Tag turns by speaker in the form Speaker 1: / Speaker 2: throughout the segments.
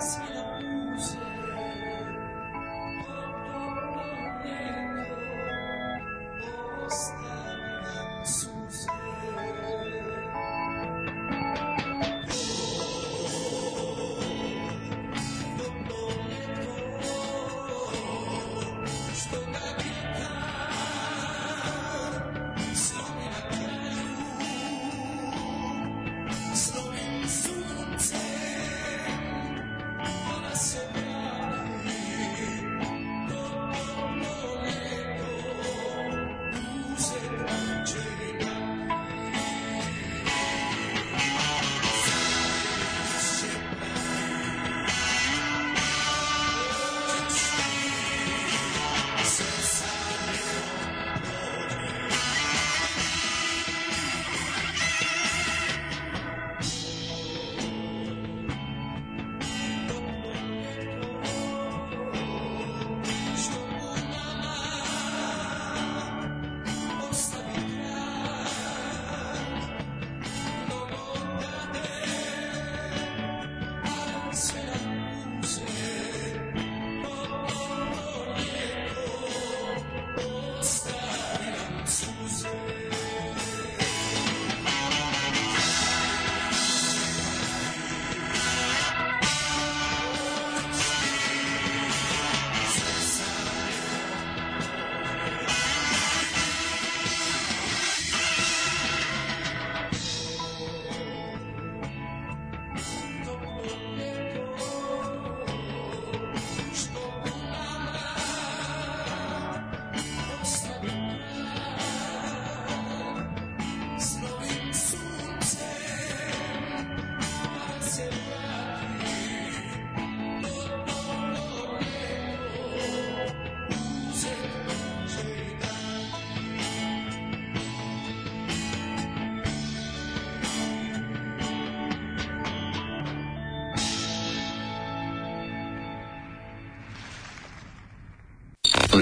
Speaker 1: Fox.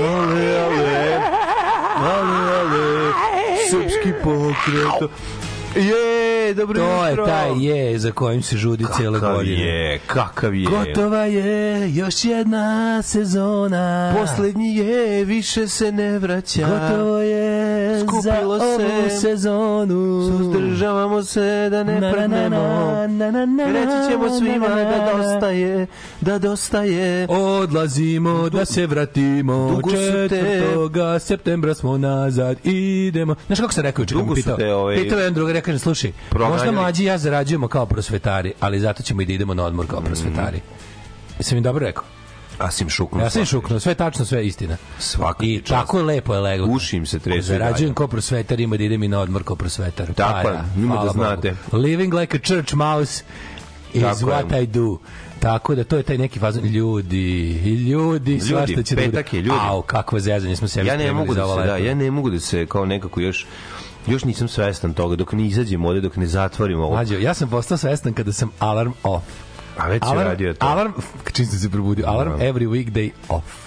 Speaker 2: Ale, ale, ale, ale, srpski pokret. Je, dobro
Speaker 3: To je
Speaker 2: jutro.
Speaker 3: taj je za kojim se žudi
Speaker 2: Kakav
Speaker 3: godina.
Speaker 2: je, kakav je.
Speaker 3: Gotova je još jedna sezona.
Speaker 2: Poslednji je, više se ne vraća.
Speaker 3: Gotovo je
Speaker 2: Skupilo
Speaker 3: za ovu
Speaker 2: se.
Speaker 3: sezonu.
Speaker 2: Suzdržavamo se da ne
Speaker 3: Na, na, na, na, na, na, na,
Speaker 2: Reći ćemo svima
Speaker 3: na, na, na.
Speaker 2: da dosta je, da dosta je.
Speaker 3: Odlazimo da se vratimo
Speaker 2: Dugo su te-
Speaker 3: Četvrtoga septembra smo nazad Idemo Znaš kako sam rekao me
Speaker 2: su
Speaker 3: pitao
Speaker 2: te, ovaj,
Speaker 3: Pitao jedan drugar, ja kažem, slušaj
Speaker 2: proganjali.
Speaker 3: Možda mlađi ja zarađujemo kao prosvetari Ali zato ćemo i da idemo na odmor kao prosvetari Jesam im dobro rekao
Speaker 2: Asim šuknuo.
Speaker 3: Ja sam im
Speaker 2: svakako.
Speaker 3: šuknuo, sve je tačno, sve je istina
Speaker 2: Svaka
Speaker 3: I
Speaker 2: čast.
Speaker 3: tako je lepo je leglo
Speaker 2: Uši im se tresu i
Speaker 3: Zarađujem kao prosvetar, ima da idem i na odmor kao prosvetar
Speaker 2: Tako je, ima da znate.
Speaker 3: Bogu. Living like a church mouse is
Speaker 2: Tako je.
Speaker 3: what I do. Tako da to je taj neki fazon ljudi, i ljudi, svašta će da
Speaker 2: petak
Speaker 3: bude.
Speaker 2: je, ljudi.
Speaker 3: Au, kakvo zezanje smo sebi
Speaker 2: Ja ne mogu da se, da, ja ne mogu da se kao nekako još još nisam svestan toga dok ne izađemo ovde dok ne zatvorimo ovo.
Speaker 3: Mlađo, ja sam postao svestan kada sam alarm off.
Speaker 2: A već si
Speaker 3: Alarm,
Speaker 2: radio to.
Speaker 3: alarm, čim sam se probudio, alarm every weekday off.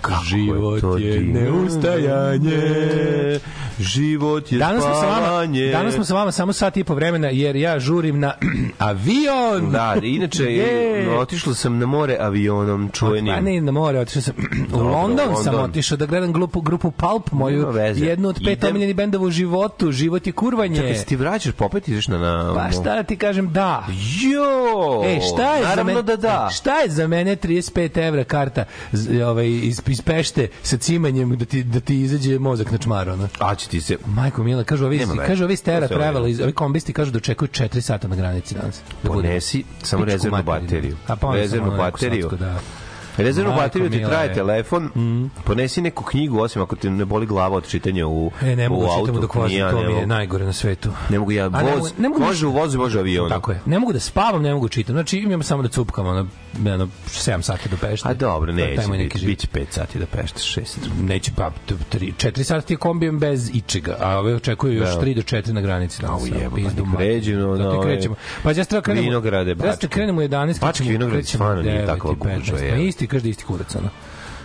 Speaker 2: Kako je
Speaker 3: Život je
Speaker 2: divno.
Speaker 3: neustajanje.
Speaker 2: Život je
Speaker 3: Danas smo, sa vama, danas smo sa vama samo sat i po vremena jer ja žurim na avion.
Speaker 2: Da, inače
Speaker 3: Je.
Speaker 2: otišao sam na more avionom čuvenim.
Speaker 3: Pa ne na more, otišao sam u
Speaker 2: Dobro,
Speaker 3: London, sam
Speaker 2: London.
Speaker 3: otišao da gledam grupu, grupu Pulp, moju jednu od pet omiljenih bendova u životu, život je kurvanje.
Speaker 2: Čekaj, ti vraćaš, pa opet ideš na... na
Speaker 3: Pa šta da ti kažem, da.
Speaker 2: Jo!
Speaker 3: E, šta je za
Speaker 2: Naravno
Speaker 3: mene,
Speaker 2: da da.
Speaker 3: Šta je za mene 35 evra karta z- ovaj, iz, iz Pešte sa cimanjem da ti, da ti izađe mozak na čmar, ono?
Speaker 2: A će ti se...
Speaker 3: Majko Mila, kažu ovi,
Speaker 2: Nema
Speaker 3: kažu ovi Stera
Speaker 2: ovdje.
Speaker 3: iz- ovi kombisti kažu da očekuju 4 sata na granici danas. Da.
Speaker 2: Ponesi samo rezervnu bateriju.
Speaker 3: A pa
Speaker 2: rezervnu bateriju.
Speaker 3: da.
Speaker 2: Rezervnu bateriju ti
Speaker 3: mila,
Speaker 2: traje
Speaker 3: e.
Speaker 2: telefon, ponesi neku knjigu, osim ako ti ne boli glava od čitanja u,
Speaker 3: E, ne mogu
Speaker 2: u
Speaker 3: da
Speaker 2: autu.
Speaker 3: čitam dok vozim,
Speaker 2: ja
Speaker 3: to mi je najgore na svetu.
Speaker 2: Ne mogu ja,
Speaker 3: A ne
Speaker 2: voz,
Speaker 3: mogu- ne mogu
Speaker 2: može u vozu, može u avionu.
Speaker 3: Tako je. Ne mogu da spavam, ne mogu da čitam. Znači imam samo da cupkam ono, jedno 7 sati do Pešte.
Speaker 2: A dobro, neće biti,
Speaker 3: život.
Speaker 2: bit će 5 sati da pešteš 6.
Speaker 3: Neće pa 3 4 sata ti je kombijem bez ičega, a ove očekuju još
Speaker 2: Da.
Speaker 3: 3 do 4 na granici. Da,
Speaker 2: Au, jebo,
Speaker 3: pizdu
Speaker 2: pa
Speaker 3: mater.
Speaker 2: pređemo na
Speaker 3: Da ti
Speaker 2: ove
Speaker 3: krećemo. Pa ja treba krenemo.
Speaker 2: vinograde, Bačke.
Speaker 3: krenemo u 11.
Speaker 2: Bački
Speaker 3: krećemo-
Speaker 2: vinograd
Speaker 3: krećemo
Speaker 2: stvarno nije
Speaker 3: 9
Speaker 2: takva
Speaker 3: i 15.
Speaker 2: gužva, je.
Speaker 3: Pa isti, kaže da isti kurac, ono.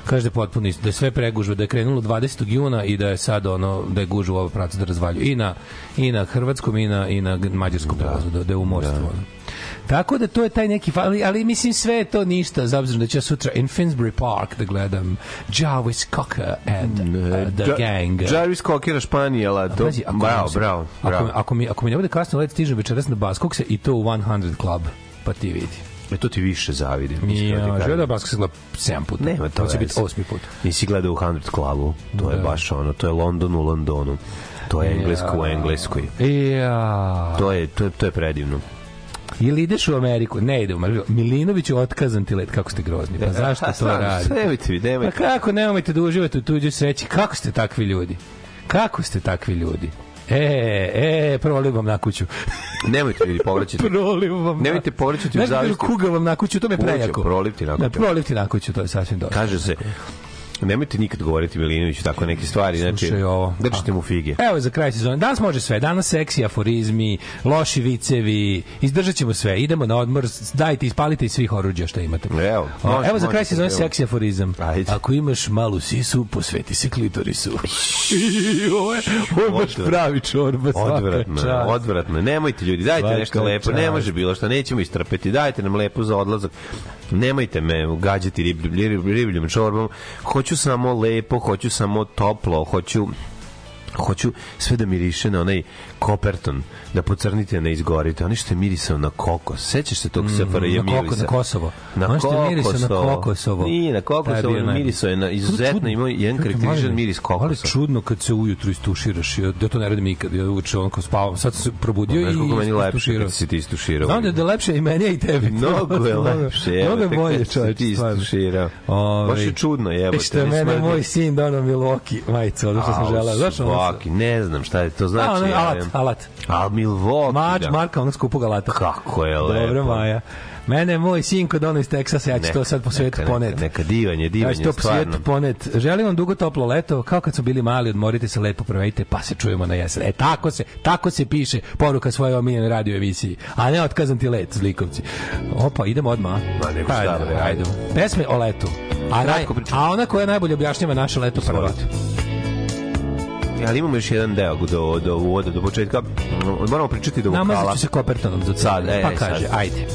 Speaker 3: Kaže da je potpuno isto, da je sve pregužva, da je krenulo 20. juna i da je sad ono da je gužva ova praca da razvaljuje i na i na hrvatskom i na i na mađarskom prelazu da, da je umorstvo. ono. Tako da to je taj neki ali, ali mislim sve je to ništa za obzirom da ću sutra in Finsbury Park da gledam Jarvis Cocker and uh, the
Speaker 2: Ja-
Speaker 3: gang.
Speaker 2: Jarvis Cocker, Španijela, to,
Speaker 3: Pazi, ako
Speaker 2: bravo,
Speaker 3: se-
Speaker 2: bravo,
Speaker 3: Ako,
Speaker 2: bravo.
Speaker 3: ako, mi, ako mi ne bude kasno let, stižem večeras na Baskokse i to u 100 Club. Pa ti vidi.
Speaker 2: E, to ti više zavidim.
Speaker 3: Ja,
Speaker 2: kažem.
Speaker 3: želeo da Baskokse gleda 7 puta.
Speaker 2: Nema to
Speaker 3: će biti osmi put.
Speaker 2: Nisi gledao u 100 Clubu, to je
Speaker 3: Da.
Speaker 2: baš ono, to je London u Londonu. To je englesko u engleskoj.
Speaker 3: Ja.
Speaker 2: To je, to, je- to je predivno.
Speaker 3: Ili ideš u Ameriku? Ne ide u Ameriku. Milinović je otkazan ti let. Kako ste grozni? Pa zašto to radite?
Speaker 2: Nemojte
Speaker 3: Pa
Speaker 2: nemojte.
Speaker 3: kako nemojte da uživate u tuđoj sreći? Kako ste takvi ljudi? Kako ste takvi ljudi? E, e, proliv vam na kuću.
Speaker 2: Nemojte ljudi povraćati.
Speaker 3: proliv vam.
Speaker 2: Nemojte povraćati u
Speaker 3: da
Speaker 2: zavisti.
Speaker 3: kuga vam na kuću, to me prejako.
Speaker 2: proliv ti na
Speaker 3: Da,
Speaker 2: kuću.
Speaker 3: proliv ti na kuću, to je sasvim dosta.
Speaker 2: Kaže se, nemojte nikad govoriti Milinoviću tako neke stvari, znači,
Speaker 3: Slušaj ovo.
Speaker 2: držite mu fige.
Speaker 3: Evo za kraj sezone. Danas može sve. Danas seksi aforizmi, loši vicevi, izdržat ćemo sve. Idemo na odmor, dajte, ispalite iz svih oruđa što imate.
Speaker 2: Evo, može,
Speaker 3: evo za kraj sezone seksi aforizam.
Speaker 2: Ajde.
Speaker 3: Ako imaš malu sisu, posveti se klitorisu. ovo je, baš pravi čorba.
Speaker 2: Odvratno,
Speaker 3: čast.
Speaker 2: odvratno. Nemojte ljudi, dajte
Speaker 3: Svaka
Speaker 2: nešto lepo. Ne
Speaker 3: čast.
Speaker 2: može bilo što, nećemo istrpeti. Dajte nam lepo za odlazak. Nemojte me gađati ribljom, ribljom, ribljom čorbom. Hoću samo lepo, hoću samo toplo, hoću hoću sve da miriše na onaj koperton, da pocrnite, ne izgorite. Oni što je mirisao na kokos. Sećaš se tog SFRJ
Speaker 3: Mm, na, koko,
Speaker 2: mirisa?
Speaker 3: na Kosovo.
Speaker 2: Na
Speaker 3: Ono što je mirisao na
Speaker 2: kokosovo. Nije, na
Speaker 3: je
Speaker 2: kokosovo
Speaker 3: najbolji.
Speaker 2: mirisao je na izuzetno, imao jedan
Speaker 3: Marine,
Speaker 2: miris kokosa.
Speaker 3: Ali čudno kad se ujutru istuširaš. Ja, ja to ne radim nikad. Ja uče onako spavam. Sad se probudio
Speaker 2: Znaš
Speaker 3: i
Speaker 2: koliko meni lepše
Speaker 3: istuširao.
Speaker 2: kad si ti istuširao.
Speaker 3: Znam da je da je lepše i meni i tebi.
Speaker 2: Mnogo je lepše.
Speaker 3: Mnogo je bolje, čovječe.
Speaker 2: Ti istuširao.
Speaker 3: Ovaj,
Speaker 2: Baš je čudno, jebote.
Speaker 3: E, Što je
Speaker 2: ne
Speaker 3: mene moj sin donao Milwaukee majicu, sam želeo. Znaš
Speaker 2: ne znam šta je to znači.
Speaker 3: alat, alat.
Speaker 2: Al Milwaukee,
Speaker 3: Mač,
Speaker 2: da.
Speaker 3: marka onog skupog alata.
Speaker 2: Kako je lepo.
Speaker 3: Dobro, Maja. Mene moj sinko donao iz Teksasa, ja ću to sad po svetu
Speaker 2: neka,
Speaker 3: ponet.
Speaker 2: Neka, neka divanje,
Speaker 3: Ja
Speaker 2: divanje,
Speaker 3: ću to po
Speaker 2: stvarno.
Speaker 3: svijetu ponet. Želim vam dugo toplo leto, kao kad smo bili mali, odmorite se lepo, provedite, pa se čujemo na jesen. E, tako se, tako se piše poruka svoje omiljene radio emisiji. A ne otkazan ti let, zlikovci. Opa, idemo odmah.
Speaker 2: Ma, nego šta,
Speaker 3: Ajde, ajde. Pesme o letu. A, naj, a ona koja najbolje objašnjava naše leto prva.
Speaker 2: Ali imamo još jedan deo do, do uvoda, do početka. Moramo pričati do vokala.
Speaker 3: Namazat ću se kopertonom za
Speaker 2: Sad, e,
Speaker 3: Pa
Speaker 2: e, sad.
Speaker 3: kaže, ajde.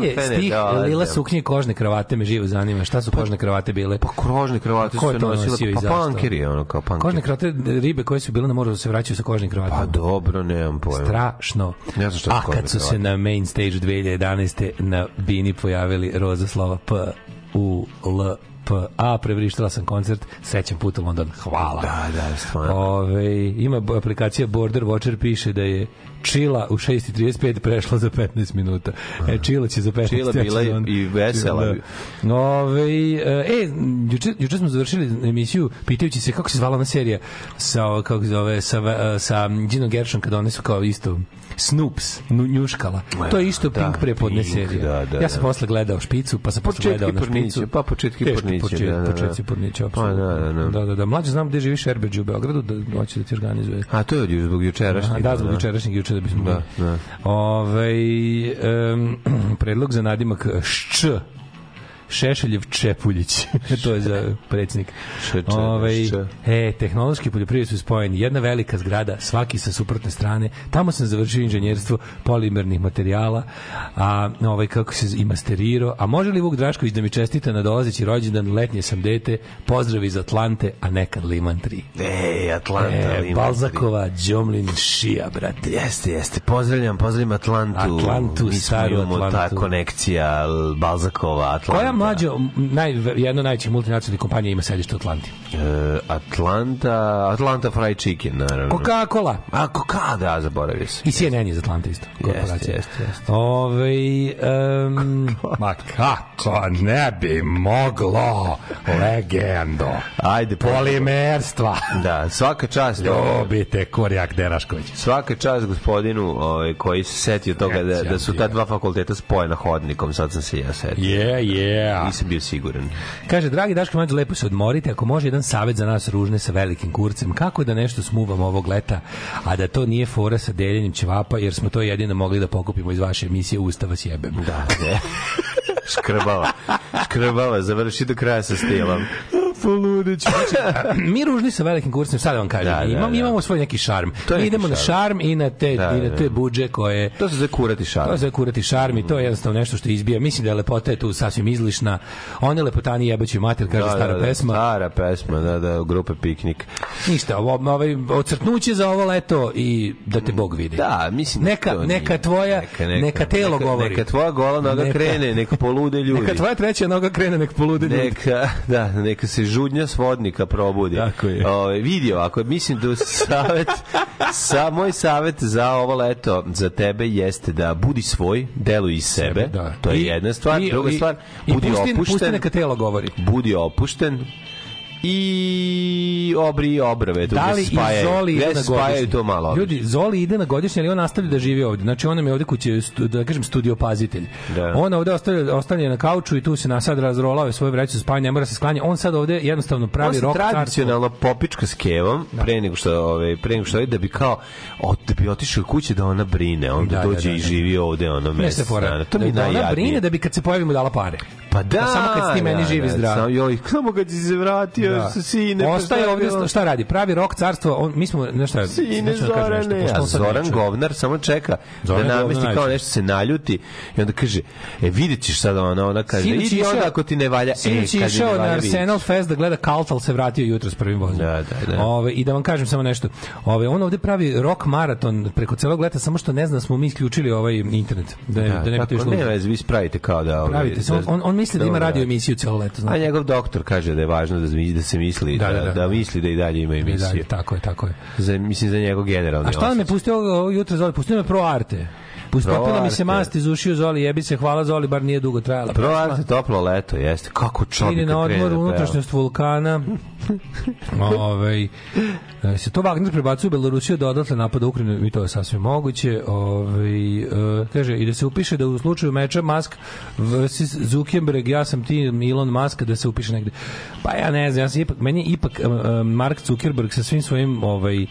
Speaker 1: Šta
Speaker 3: je
Speaker 2: Kafene,
Speaker 3: stih
Speaker 2: da, da.
Speaker 3: Lila suknje i kožne kravate me živo zanima. Šta su kožne kravate bile?
Speaker 2: Pa krožne kravate su nosile, pa pankeri, ono kao pankeri.
Speaker 3: Kožne kravate, ribe koje su bile na moru se vraćaju sa kožnim kravatima.
Speaker 2: Pa dobro, nemam pojma.
Speaker 3: Strašno.
Speaker 2: Ne znam šta
Speaker 3: A
Speaker 2: kožne
Speaker 3: kad su se na main stage 2011. na Bini pojavili roza slova P, U, L, A, prevrištala sam koncert, srećan put u London. Hvala.
Speaker 2: Da, da, stvarno.
Speaker 3: Ove, ima aplikacija Border Watcher, piše da je Čila u 6.35 prešla za 15 minuta. E, Čila će za 15
Speaker 2: Čila bila
Speaker 3: sezon.
Speaker 2: i vesela.
Speaker 3: Da. Ove, e, juče, juče smo završili emisiju pitajući se kako se zvala ona serija sa, kako zove, sa, e, sa Ginom Gershon kada one su kao isto Snoops, nu, njuškala. To je isto
Speaker 2: Da,
Speaker 3: Pink prepodne
Speaker 2: Pink,
Speaker 3: serija.
Speaker 2: da, da,
Speaker 3: ja sam
Speaker 2: da.
Speaker 3: posle gledao špicu, pa sam posle
Speaker 2: Početki
Speaker 3: gledao na špicu.
Speaker 2: pa početki porniće,
Speaker 3: počet-
Speaker 2: da, da, da.
Speaker 3: Početci porniće,
Speaker 2: Pa,
Speaker 3: apsolutno.
Speaker 2: da, da, da.
Speaker 3: da, da, da. Mlađe znam gde živi Šerbeđ u Beogradu, da hoće da ti organizuje.
Speaker 2: A to je od zbog jučerašnjeg.
Speaker 3: Da, zbog jučerašnjeg juče da bismo...
Speaker 2: Da, da.
Speaker 3: Ove, um, predlog za nadimak Šč. Šešeljev Čepuljić. to je za predsjednik.
Speaker 2: Šeče-
Speaker 3: Ovaj, e, tehnološki i poljoprivredi su spojeni. Jedna velika zgrada, svaki sa suprotne strane. Tamo sam završio inženjerstvo polimernih materijala, a ovaj kako se i masterirao. A može li Vuk Drašković da mi čestita na dolazeći rođendan, letnje sam dete, pozdrav iz Atlante, a nekad Liman 3.
Speaker 2: Ej, Atlanta.
Speaker 3: E,
Speaker 2: Liman
Speaker 3: Balzakova, Đomlin, Šija, brate.
Speaker 2: Jeste, jeste. Pozdravljam, pozdravljam Atlantu.
Speaker 3: Atlantu,
Speaker 2: Mi smo
Speaker 3: staru
Speaker 2: imamo ta konekcija Balzakova, Atlanta.
Speaker 3: Koja mlađa, naj, jedna od najvećih multinacionalnih kompanija ima sedište u Atlanti?
Speaker 2: E, Atlanta, Atlanta Fried Chicken, naravno.
Speaker 3: Coca-Cola.
Speaker 2: A, Coca, da, zaboravio sam.
Speaker 3: I CNN je iz Atlante isto. korporacija.
Speaker 2: jeste, jeste.
Speaker 3: Ove, um, ma kako ne bi moglo legendo
Speaker 2: Ajde,
Speaker 3: polimerstva
Speaker 2: Da, svaka čast.
Speaker 3: ljubite Kurjak Derašković
Speaker 2: Svaka čast gospodinu ovaj, koji se setio toga da, da su ta dva fakulteta spojena hodnikom, sad sam se ja setio.
Speaker 3: yeah, yeah.
Speaker 2: Nisam bio siguran.
Speaker 3: Kaže, dragi Daško Mlađe, lepo se odmorite. Ako može jedan savet za nas ružne sa velikim kurcem, kako da nešto smuvamo ovog leta, a da to nije fora sa deljenjem ćevapa, jer smo to jedino mogli da pokupimo iz vaše emisije Ustava s jebem.
Speaker 2: Da, ne. Škrbava. Škrbava, završi do kraja sa stilom.
Speaker 3: Poludeću. Mi ružni sa velikim kurcem, sad da vam kažem,
Speaker 2: Da, da,
Speaker 3: imam,
Speaker 2: da.
Speaker 3: imamo svoj neki šarm.
Speaker 2: To
Speaker 3: mi idemo na
Speaker 2: šarm.
Speaker 3: šarm i na te,
Speaker 2: Da,
Speaker 3: i na
Speaker 2: da.
Speaker 3: te buđe koje...
Speaker 2: To se zove kurati šar.
Speaker 3: To je za kurati šarm i to je jednostavno nešto što izbija. Mislim da je lepota je tu sasvim izlišna. One lepotani jebaću mater, kaže stara pesma.
Speaker 2: Stara pesma, da, da, grupe Piknik.
Speaker 3: Ništa, ovo, ovaj, ocrtnuće za ovo leto i da te Bog vidi.
Speaker 2: Da, mislim... da
Speaker 3: Neka,
Speaker 2: to
Speaker 3: neka tvoja, neka, telo
Speaker 2: neka,
Speaker 3: govori.
Speaker 2: Neka tvoja gola noga
Speaker 3: Neka-
Speaker 2: krene, neka polude ljudi.
Speaker 3: Neka tvoja treća noga krene, nek polude ljudi.
Speaker 2: Neka, da, neka se žudnja svodnika probudi.
Speaker 3: Tako je.
Speaker 2: Ove, vidi ovako, mislim da savet, sa, moj savet za ovo leto za tebe jeste da budi svoj, deluj iz sebe,
Speaker 3: Da.
Speaker 2: to je
Speaker 3: I-
Speaker 2: jedna stvar.
Speaker 3: i-
Speaker 2: Druga
Speaker 3: i-
Speaker 2: stvar,
Speaker 3: i
Speaker 2: budi
Speaker 3: pusti,
Speaker 2: opušten,
Speaker 3: Pusti neka telo govori.
Speaker 2: budi opušten i obri obrave. tu
Speaker 3: Da li
Speaker 2: se
Speaker 3: i
Speaker 2: spajaju-
Speaker 3: Zoli ide na
Speaker 2: spajaju
Speaker 3: godišnji?
Speaker 2: to malo.
Speaker 3: Ljudi, Zoli ide na godišnji, ali on nastavlja da živi ovde. Znači, on nam je ovde kuće, da kažem, studiopazitelj.
Speaker 2: Da.
Speaker 3: On ovde ostavlja, ostavlja na kauču i tu se na sad razrolao svoje vreće za spanje, ne mora se sklanja. On sad ovde jednostavno pravi rok
Speaker 2: tradicionalno popička s kevom pre nego što ovaj pre nego što ovaj, da bi kao od, da bi otišao kući da ona brine onda
Speaker 3: Da, da,
Speaker 2: dođe
Speaker 3: da,
Speaker 2: i
Speaker 3: da.
Speaker 2: živi ovde ono mesec dana. to mi je
Speaker 3: da ona
Speaker 2: najjadnije
Speaker 3: brine da bi kad se pojavi mu dala pare.
Speaker 2: pa da
Speaker 3: Pa samo kad si ti meni
Speaker 2: da,
Speaker 3: živ i
Speaker 2: da,
Speaker 3: zdrav.
Speaker 2: samo, joj samo kad si se vratio
Speaker 3: Da.
Speaker 2: sine
Speaker 3: Ostaje ovde, šta radi? Pravi rok carstvo, on, mi smo, znaš šta,
Speaker 2: Sine
Speaker 3: da nešto,
Speaker 2: Zorane,
Speaker 3: pošto
Speaker 2: a
Speaker 3: ne
Speaker 2: Zoran
Speaker 3: čuje.
Speaker 2: Govnar samo čeka
Speaker 3: Zoran
Speaker 2: da namesti kao nešto se naljuti i onda kaže, e vidjet ćeš sad ona, ona kaže,
Speaker 3: Sinoć
Speaker 2: idi onda ako ti ne valja, e, mi
Speaker 3: išao
Speaker 2: ne
Speaker 3: na Arsenal Fest da gleda Kalt, ali se vratio jutro s prvim vozom.
Speaker 2: Da, da, da.
Speaker 3: Ove, I da vam kažem samo nešto. Ove, on ovde pravi rock maraton preko celog leta, samo što ne zna da smo mi isključili ovaj internet. Da, ne-
Speaker 2: Da,
Speaker 3: da ne bi to
Speaker 2: tako,
Speaker 3: išlo.
Speaker 2: ne vi spravite kao da... ovaj,
Speaker 3: Pravite se, on, on, misli da ima radio emisiju celo leto.
Speaker 2: A
Speaker 3: Znači.
Speaker 2: njegov doktor kaže da je važno da, da se misli, da,
Speaker 3: Da,
Speaker 2: da,
Speaker 3: da, da.
Speaker 2: misli da i dalje ima
Speaker 3: I
Speaker 2: emisiju.
Speaker 3: dalje, tako je, tako je.
Speaker 2: Za, mislim za njegov generalni
Speaker 3: A šta nam je pustio ovo jutro Zoli? Pustio je Pro Arte.
Speaker 2: Pro
Speaker 3: popila mi se mast iz ušiju Zoli, jebi se, hvala Zoli, bar nije dugo trajala.
Speaker 2: Pro. Arte toplo leto, jeste. Kako čovjek
Speaker 3: Ide na odmor
Speaker 2: da
Speaker 3: unutrašnjost vulkana. Ovaj e, se to Wagner prebacuje u Belorusiju da odatle napada Ukrajinu i to je sasvim moguće. Ovaj e, kaže i da se upiše da u slučaju meča Musk vs Zuckerberg ja sam ti Elon Musk da se upiše negde. Pa ja ne znam, ja sam ipak meni je ipak e, e, Mark Zuckerberg sa svim svojim ovaj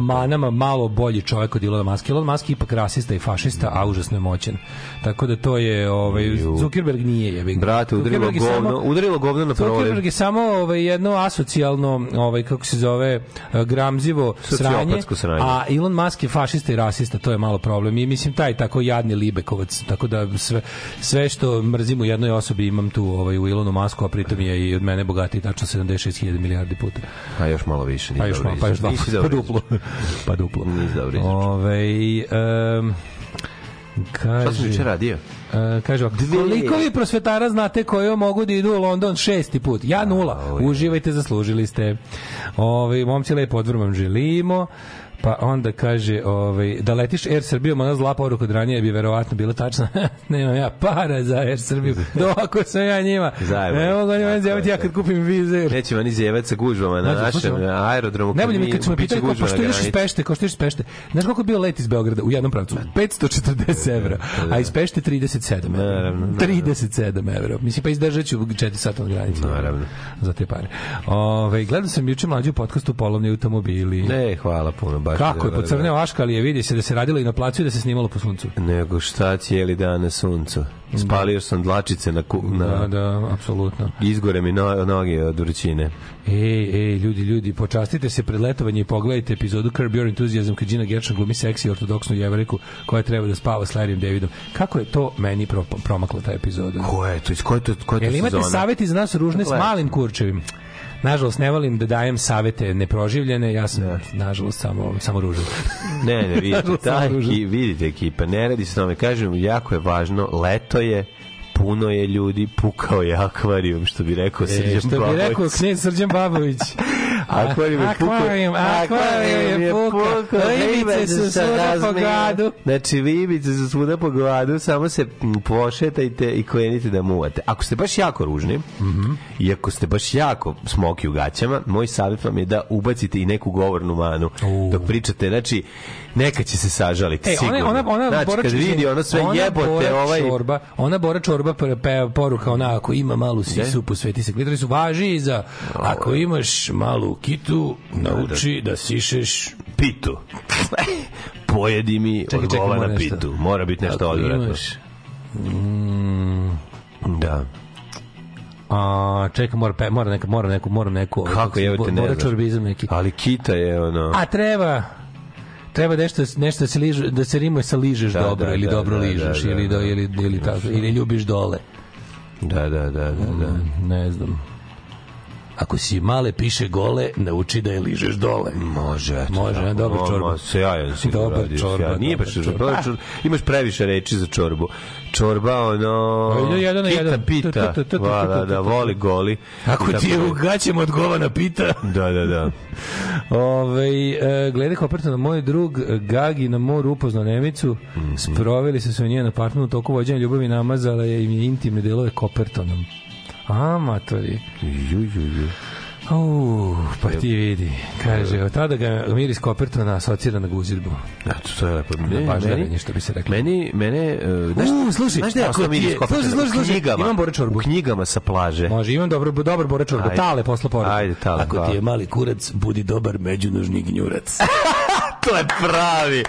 Speaker 3: manama malo bolji čovjek od Elona Muska. Elon Musk je ipak rasista i fašista, a užasno je moćan. Tako da to je ovaj. Zuckerberg nije jebi ga.
Speaker 2: Brate, udarilo
Speaker 3: je samo-
Speaker 2: govno, udarilo govno na provalje.
Speaker 3: Zuckerberg je samo ovaj, jedno asocijalno, ovaj, kako se zove, eh, gramzivo sranje,
Speaker 2: sranje.
Speaker 3: a Elon Musk je fašista i rasista, to je malo problem. I mislim, taj tako jadni libekovac, tako da sve, sve što mrzim u jednoj osobi imam tu ovaj, u Elonu Musku, a pritom je i od mene bogatiji tačno 76.000 milijardi puta.
Speaker 2: Pa još malo više.
Speaker 3: Pa još malo, pa još dva, pa
Speaker 2: dobro
Speaker 3: duplo. pa duplo.
Speaker 2: Nisi dobro.
Speaker 3: Ove, um, kaže...
Speaker 2: Šta sam juče radio?
Speaker 3: E, kaže ovako, koliko vi prosvetara znate koje mogu da idu u London šesti put? Ja nula. Uživajte, zaslužili ste. Ove, momci lepo odvor vam želimo. Pa onda kaže, ovaj, da letiš Air Srbijom, ona zla poruka od ranije bi verovatno bila tačna. Nemam ja para za Air Srbiju. Doko sam ja njima.
Speaker 2: Zajebo.
Speaker 3: Ne mogu njima
Speaker 2: je,
Speaker 3: ja kad kupim vize.
Speaker 2: Neće mani zevat sa gužvama na
Speaker 3: Znači,
Speaker 2: našem aerodromu.
Speaker 3: Najbolje mi kad smo pitali kao, pa
Speaker 2: na
Speaker 3: što ideš iz
Speaker 2: granici.
Speaker 3: Pešte, kao što ideš iz Pešte. Znaš koliko je bio let iz Beograda u jednom pravcu? 540 evra, a iz Pešte 37 evra.
Speaker 2: Naravno, naravno.
Speaker 3: 37 evra. Mislim, pa izdržat ću 4 sata od granice.
Speaker 2: Naravno.
Speaker 3: Za te pare. Ove, gledao sam juče mlađu u podcastu Polovni automobili.
Speaker 2: Ne, hvala puno. Baš
Speaker 3: Kako je
Speaker 2: da, da,
Speaker 3: pocrneo Aška, ali je vidi se da se radilo i na placu i da se snimalo po suncu.
Speaker 2: da. Nego šta cijeli dan na suncu. Spalio sam dlačice na, ku, na
Speaker 3: Da, da, apsolutno.
Speaker 2: izgore mi no, noge od vrućine.
Speaker 3: Ej, ej, ljudi, ljudi, počastite se pred letovanje i pogledajte epizodu Curb Your Enthusiasm kad Gina Gershon glumi seksi ortodoksnu jeveriku koja treba da spava s Larryem Davidom. Kako je to meni pro, promakla ta epizoda?
Speaker 2: Ko je to? Iz koje to, koje to
Speaker 3: Jel imate saveti za nas ružne s malim kurčevim? Nažalost, ne volim da dajem savete neproživljene, ja sam, nažalost, samo, samo ružan.
Speaker 2: Ne, ne, vidite, ta eki, vidite ekipa, ne radi se tome. Kažem, jako je važno, leto je, puno je ljudi, pukao je akvarijum, što bi rekao
Speaker 3: E,
Speaker 2: Srđan
Speaker 3: što bi
Speaker 2: Babović.
Speaker 3: rekao knjez Srđan Babović.
Speaker 2: Akvarijum je pukao.
Speaker 3: Akvarijum, akvarijum je pukao. Ribice su svuda po gradu.
Speaker 2: Znači, ribice su svuda po gradu, samo se pošetajte i krenite da muvate. Ako ste baš jako ružni,
Speaker 3: Mhm.
Speaker 2: i ako ste baš jako smoki u gaćama, moj savjet vam je da ubacite i neku govornu manu dok pričate. Znači, neka će se sažaliti,
Speaker 3: E,
Speaker 2: sigurno.
Speaker 3: ona, ona, ona
Speaker 2: znači, kad vidi ono sve jebote, ovaj...
Speaker 3: Čorba, ona Bora Čorba pe, poruka ona, ako ima malu sisu, posveti se klitori su važi i za ako imaš malu kitu, nauči da sišeš
Speaker 2: pitu. Pojedi mi
Speaker 3: Čekaj,
Speaker 2: na
Speaker 3: nešto.
Speaker 2: pitu. Mora biti nešto odvratno.
Speaker 3: imaš, mm,
Speaker 2: Da.
Speaker 3: a, čekaj, mora, pe, mora, neka, mora neku, mora neku,
Speaker 2: Kako je, te ne.
Speaker 3: Čorbizam neki.
Speaker 2: Ali kita je ono...
Speaker 3: A treba treba nešto nešto da se liže, da se rimuje sa ližeš
Speaker 2: Da,
Speaker 3: dobro
Speaker 2: da,
Speaker 3: ili
Speaker 2: da,
Speaker 3: dobro
Speaker 2: da,
Speaker 3: ližeš
Speaker 2: da, da,
Speaker 3: ili
Speaker 2: da.
Speaker 3: ili ili tako ili ljubiš dole.
Speaker 2: Da, da, da, da, da.
Speaker 3: Ne znam. Ako si male piše gole, nauči da je ližeš dole.
Speaker 2: Može, eto,
Speaker 3: Može,
Speaker 2: da. Mo-
Speaker 3: čorba.
Speaker 2: mo- Sjajan si
Speaker 3: Dobar
Speaker 2: uradio,
Speaker 3: čorba,
Speaker 2: sjajan. Nije baš
Speaker 3: čorba.
Speaker 2: čorba. čorba. Imaš previše reči za čorbu. Čorba, ono...
Speaker 3: Ajde, jedan na
Speaker 2: kita
Speaker 3: jedan.
Speaker 2: pita. Va, Da, da, voli goli.
Speaker 3: Ako ti je
Speaker 2: tako
Speaker 3: u gaćama od govana pita.
Speaker 2: Da, da, da.
Speaker 3: Ove, e, glede Kopertona, moj drug Gagi na moru upoznao Nemicu,
Speaker 2: Mhm.
Speaker 3: sproveli se su u njen apartman u toku vođenja ljubavi namazala je im intimne delove Kopertonom. Amatori.
Speaker 2: Ju, ju, ju.
Speaker 3: Uh, pa ti vidi. Kaže, od tada ga miris Kopertona asocira na guzidbu.
Speaker 2: Eto, to je lepo. Ne,
Speaker 3: baždarenje,
Speaker 2: meni,
Speaker 3: što bi se reklo.
Speaker 2: meni, mene, uh, znaš,
Speaker 3: U, slušaj,
Speaker 2: znaš da je
Speaker 3: ako
Speaker 2: ostao
Speaker 3: ti je-
Speaker 2: miris Kopertona?
Speaker 3: slušaj, slušaj, slušaj,
Speaker 2: knjigama,
Speaker 3: imam Bore čorbu.
Speaker 2: U knjigama sa plaže.
Speaker 3: Može, imam dobro, dobar bore čorbu.
Speaker 2: Ajde.
Speaker 3: Tale posla poruku.
Speaker 2: Ajde, Tale,
Speaker 3: Ako
Speaker 2: hvala.
Speaker 3: ti je mali kurac, budi dobar međunožni gnjurac.
Speaker 2: to je pravi.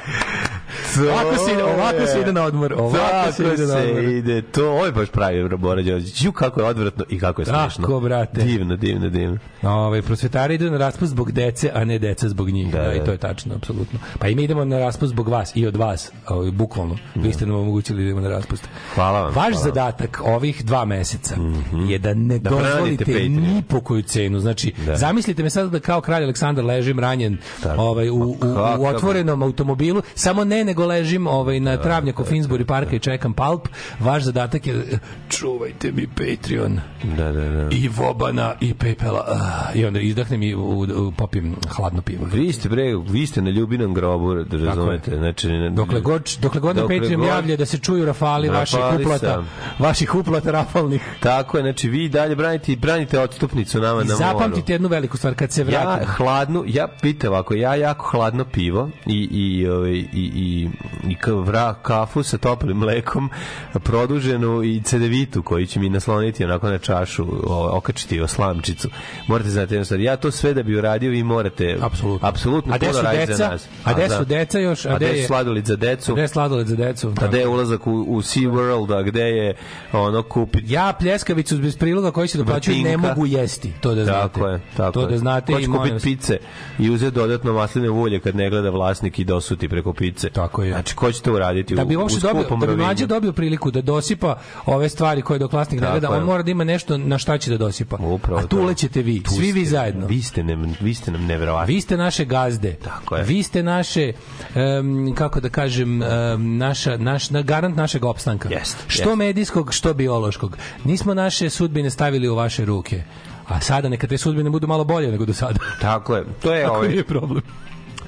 Speaker 2: To
Speaker 3: Ovako se ide- ovako se ide na odmor, ovako se
Speaker 2: Tako
Speaker 3: ide na odmor.
Speaker 2: ide. To, ovo je baš pravi Bora Đorđević. Ju, kako je odvratno i kako je
Speaker 3: Tako,
Speaker 2: smešno.
Speaker 3: brate.
Speaker 2: Divno, divno, divno.
Speaker 3: Ove, prosvetari idu na raspust zbog dece, a ne deca zbog njih. Da,
Speaker 2: Da,
Speaker 3: i
Speaker 2: da.
Speaker 3: to je tačno, apsolutno. Pa i mi idemo na raspust zbog vas i od vas, ovaj, bukvalno. Vi ste nam omogućili da idemo na raspust.
Speaker 2: Hvala vam,
Speaker 3: Vaš
Speaker 2: hvala
Speaker 3: zadatak ovih dva meseca je da ne
Speaker 2: Da
Speaker 3: dozvolite ni po koju cenu. Znači,
Speaker 2: Da.
Speaker 3: zamislite me sad da kao kralj Aleksandar ležim ranjen
Speaker 2: Tako.
Speaker 3: ovaj, u, u,
Speaker 2: Pa
Speaker 3: u
Speaker 2: kakav-
Speaker 3: otvorenom automobilu, samo ne nego ležim ovaj, na travnjaku Finsbury parka i čekam palp. Vaš zadatak je čuvajte mi Patreon
Speaker 2: Da, da, da.
Speaker 3: i Vobana i Pepela ah, i onda izdahnem i u, u, popim hladno pivo.
Speaker 2: Vi ste bre, vi ste na ljubinom grobu, da razumete. Znači, ne-
Speaker 3: Dokle god, dokle god na
Speaker 2: Dokle
Speaker 3: Patreon
Speaker 2: god-
Speaker 3: javlja da se čuju rafali vaših
Speaker 2: Rafali
Speaker 3: uplata,
Speaker 2: sam.
Speaker 3: vaših uplata rafalnih.
Speaker 2: Tako je, znači vi dalje branite, branite odstupnicu nama
Speaker 3: I
Speaker 2: na moru.
Speaker 3: zapamtite jednu veliku stvar, kad se
Speaker 2: Ja
Speaker 3: vratim.
Speaker 2: hladnu, ja pitam ovako, ja jako hladno pivo i i ovaj i i i vra, kafu sa toplim mlekom, produženu i cedevitu koji će mi nasloniti onako na čašu, o, okačiti o slamčicu. Morate znati jednu stvar. Ja to sve da bi uradio, vi morate
Speaker 3: Apsolutno.
Speaker 2: apsolutno
Speaker 3: A gde su deca?
Speaker 2: za nas.
Speaker 3: A gde
Speaker 2: da.
Speaker 3: su deca još? A
Speaker 2: A
Speaker 3: gde je-
Speaker 2: sladoled za decu?
Speaker 3: Gde je sladoled za decu?
Speaker 2: A gde je ulazak u, u Sea World, a gde je ono kupiti
Speaker 3: Ja pljeskavicu bez priloga koji se doplaćuju ne mogu jesti. To da znate.
Speaker 2: Tako je, tako
Speaker 3: to da znate
Speaker 2: Ko
Speaker 3: i
Speaker 2: će
Speaker 3: molim
Speaker 2: kupiti pice i uzeti dodatno masline ulje kad ne gleda vlasnik i dosuti preko pice.
Speaker 3: Tako je.
Speaker 2: Znači, ko će to uraditi
Speaker 3: da bi uopšte dobio, da bi mlađe dobio priliku da dosipa ove stvari koje dok vlasnik ne gleda, on mora da ima nešto na šta će da dosipa.
Speaker 2: Upravo
Speaker 3: A tu
Speaker 2: to.
Speaker 3: lećete vi,
Speaker 2: Tu
Speaker 3: svi vi
Speaker 2: ste.
Speaker 3: zajedno.
Speaker 2: Vi ste, ne, vi ste nam neverovatni.
Speaker 3: Vi ste naše gazde.
Speaker 2: Tako je.
Speaker 3: Vi ste naše em, kako da kažem em, naša naš na garant našeg opstanka.
Speaker 2: Jeste,
Speaker 3: Što
Speaker 2: jeste.
Speaker 3: medijskog, što biološkog. Nismo naše sudbine stavili u vaše ruke. A sada neka te sudbine budu malo bolje nego do sada.
Speaker 2: Tako je. To je ovaj,
Speaker 3: problem.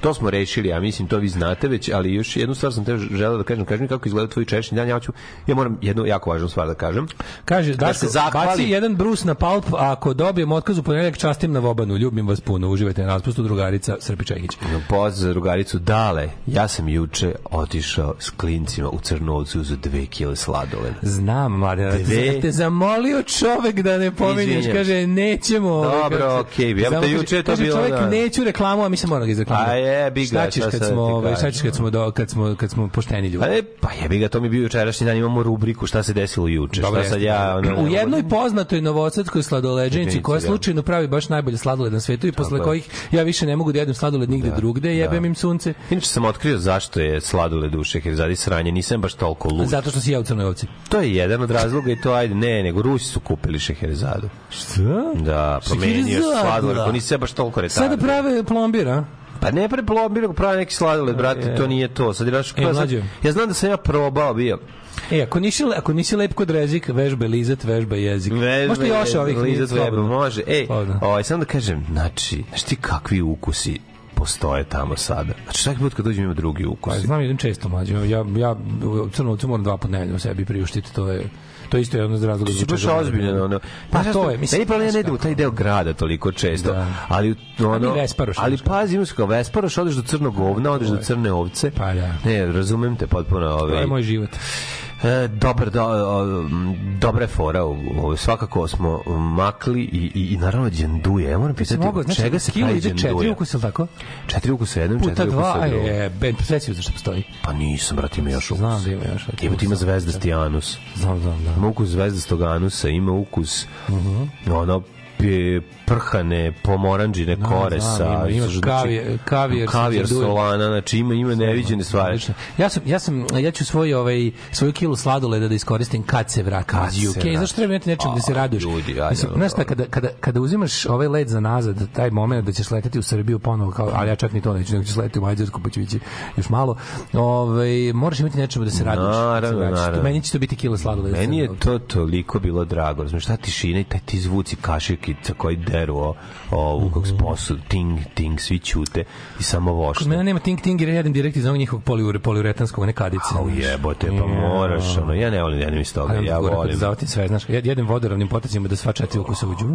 Speaker 2: To smo rešili, ja mislim to vi znate već, ali još jednu stvar sam te želeo da kažem, kaži mi kako izgleda tvoj češni dan, ja ću ja moram jednu jako važnu stvar da kažem.
Speaker 3: Kaže, da
Speaker 2: se
Speaker 3: baci jedan brus na palp, a ako dobijem otkaz u ponedeljak, častim na Vobanu. Ljubim vas puno. Uživajte na raspustu drugarica Srpi Čekić.
Speaker 2: Pozdrav za drugaricu Dale. Ja sam juče otišao s klincima u Crnovcu uz dve kile sladoleda.
Speaker 3: Znam, mlade, da
Speaker 2: Dve.
Speaker 3: te, zamolio čovek da ne pominješ, kaže, nećemo. ovaj,
Speaker 2: Dobro, okej, ja
Speaker 3: Samo
Speaker 2: te juče je to bilo,
Speaker 3: čovek,
Speaker 2: da.
Speaker 3: neću reklamu, a mi se izreklamirati.
Speaker 2: A jebi ga,
Speaker 3: Šta ćeš kad smo, ovaj, šta ćeš kad smo, do, kad smo, kad smo pošteni ljudi?
Speaker 2: Pa, e, pa jebi ga, to mi je bio jučerašnji dan, imamo rubriku šta se desilo juče.
Speaker 3: Dobro,
Speaker 2: šta sad ja... Ono,
Speaker 3: u jednoj poznatoj novosadskoj sladoleđenici koja
Speaker 2: da.
Speaker 3: slučajno pravi baš najbolje sladoled na svetu i posle
Speaker 2: je.
Speaker 3: kojih ja više ne mogu da jedem sladoled nigde drugde, jebem im sunce.
Speaker 2: Inače sam otkrio zašto je sladoled u Šeherizadi sranje, nisam baš toliko lud.
Speaker 3: Zato što si ja u crnoj ovci.
Speaker 2: To je jedan od razloga i to ajde, ne, nego Rusi su kupili Šeherizadu.
Speaker 3: Šta?
Speaker 2: Da, promenio se sladoled, ko nisi baš toliko retardan.
Speaker 3: Sada prave plombir, a?
Speaker 2: Pa ne pre plombir, nego prave neki sladoled, brate, to nije to. Sad, znaš,
Speaker 3: E,
Speaker 2: sad- ja znam da sam ja probao bio.
Speaker 3: E, ako nisi, ako nisi lep kod rezik, vežba lizat, vežba jezik. Možete još ovih.
Speaker 2: Lizat
Speaker 3: slobodno.
Speaker 2: može.
Speaker 3: Slobodno.
Speaker 2: ovaj, samo da kažem, znači, znaš ti kakvi ukusi postoje tamo sada. Znači, svaki put kad dođem ima drugi
Speaker 3: Pa,
Speaker 2: ukus.
Speaker 3: znam jedan često mlađe. Ja, ja Crnovcu moram dva put nedeljno sebi priuštiti, to je to je isto jedan od razloga
Speaker 2: Ti si
Speaker 3: zbog
Speaker 2: baš
Speaker 3: čega volim.
Speaker 2: ozbiljno, ono.
Speaker 3: Pa
Speaker 2: Znaš
Speaker 3: to je, mislim.
Speaker 2: Meni problem ne idem u taj deo grada toliko često,
Speaker 3: Da.
Speaker 2: ali ono,
Speaker 3: Vesparoš,
Speaker 2: ali pazi, imaš kao Vesparoš, odeš do crnog govna, odeš do crne ovce.
Speaker 3: Pa da.
Speaker 2: Ne, razumem te potpuno.
Speaker 3: To
Speaker 2: Ovaj,
Speaker 3: je moj život.
Speaker 2: E, dobar, do, je fora. svakako smo makli i, i, i naravno dženduje. Ja moram pitati,
Speaker 3: Mogu, znači,
Speaker 2: čega se pravi
Speaker 3: ide četiri
Speaker 2: dženduje?
Speaker 3: ukusa, ili tako?
Speaker 2: Četiri ukusa jednom,
Speaker 3: Puta
Speaker 2: četiri
Speaker 3: dva,
Speaker 2: ukusa
Speaker 3: aj,
Speaker 2: drugom.
Speaker 3: je, ben, preseci zašto postoji.
Speaker 2: Pa nisam, brate, ima još ukus.
Speaker 3: Znam da ima još.
Speaker 2: Ima ti ima zvezdasti anus.
Speaker 3: Znam, znam, da.
Speaker 2: Ima ukus zvezdastog anusa, ima ukus ono pe- prhane pomoranđine kore
Speaker 3: znam,
Speaker 2: sa
Speaker 3: ima- ima
Speaker 2: znači,
Speaker 3: kavijer- kavijer
Speaker 2: kavijer solana znači ima ima neviđene stvari.
Speaker 3: Ja sam ja sam ja ću svoj ovaj svoju kilu sladoleda da iskoristim kad se vratim
Speaker 2: Kad
Speaker 3: iz UK.
Speaker 2: vratiš.
Speaker 3: Zašto treba imati nečeg da se raduješ?
Speaker 2: ljudi, ajde,
Speaker 3: Mislim,
Speaker 2: ono,
Speaker 3: znaš šta, kada, kada, kada uzimaš ovaj let za nazad, taj moment da ćeš leteti u Srbiju ponovo, kao, ali ja čak ni to neću, nego ćeš leteti u Mađarsku, pa će biti još malo, ovaj, moraš imati nečemu da se raduješ. se
Speaker 2: Naravno,
Speaker 3: vratiš.
Speaker 2: naravno.
Speaker 3: Meni će to biti kila sladoleda.
Speaker 2: Meni je to toliko bilo drago. Razumeš, ta tišina i taj ti zvuci kaširkica koji o, o kako se posu, ting, ting, svi ćute i samo
Speaker 3: Kod
Speaker 2: vošte.
Speaker 3: mene nema ting ting jer ja jedem direkt iz onog njihovog poliure, poliuretanskog, one kadice.
Speaker 2: Au
Speaker 3: znaš.
Speaker 2: jebote, pa moraš, ono, ja ne volim, ja ne iz toga,
Speaker 3: A
Speaker 2: ja volim.
Speaker 3: Zavatim sve, znaš, ja jedem vodoravnim potacima da sva četiri ukusa uđu.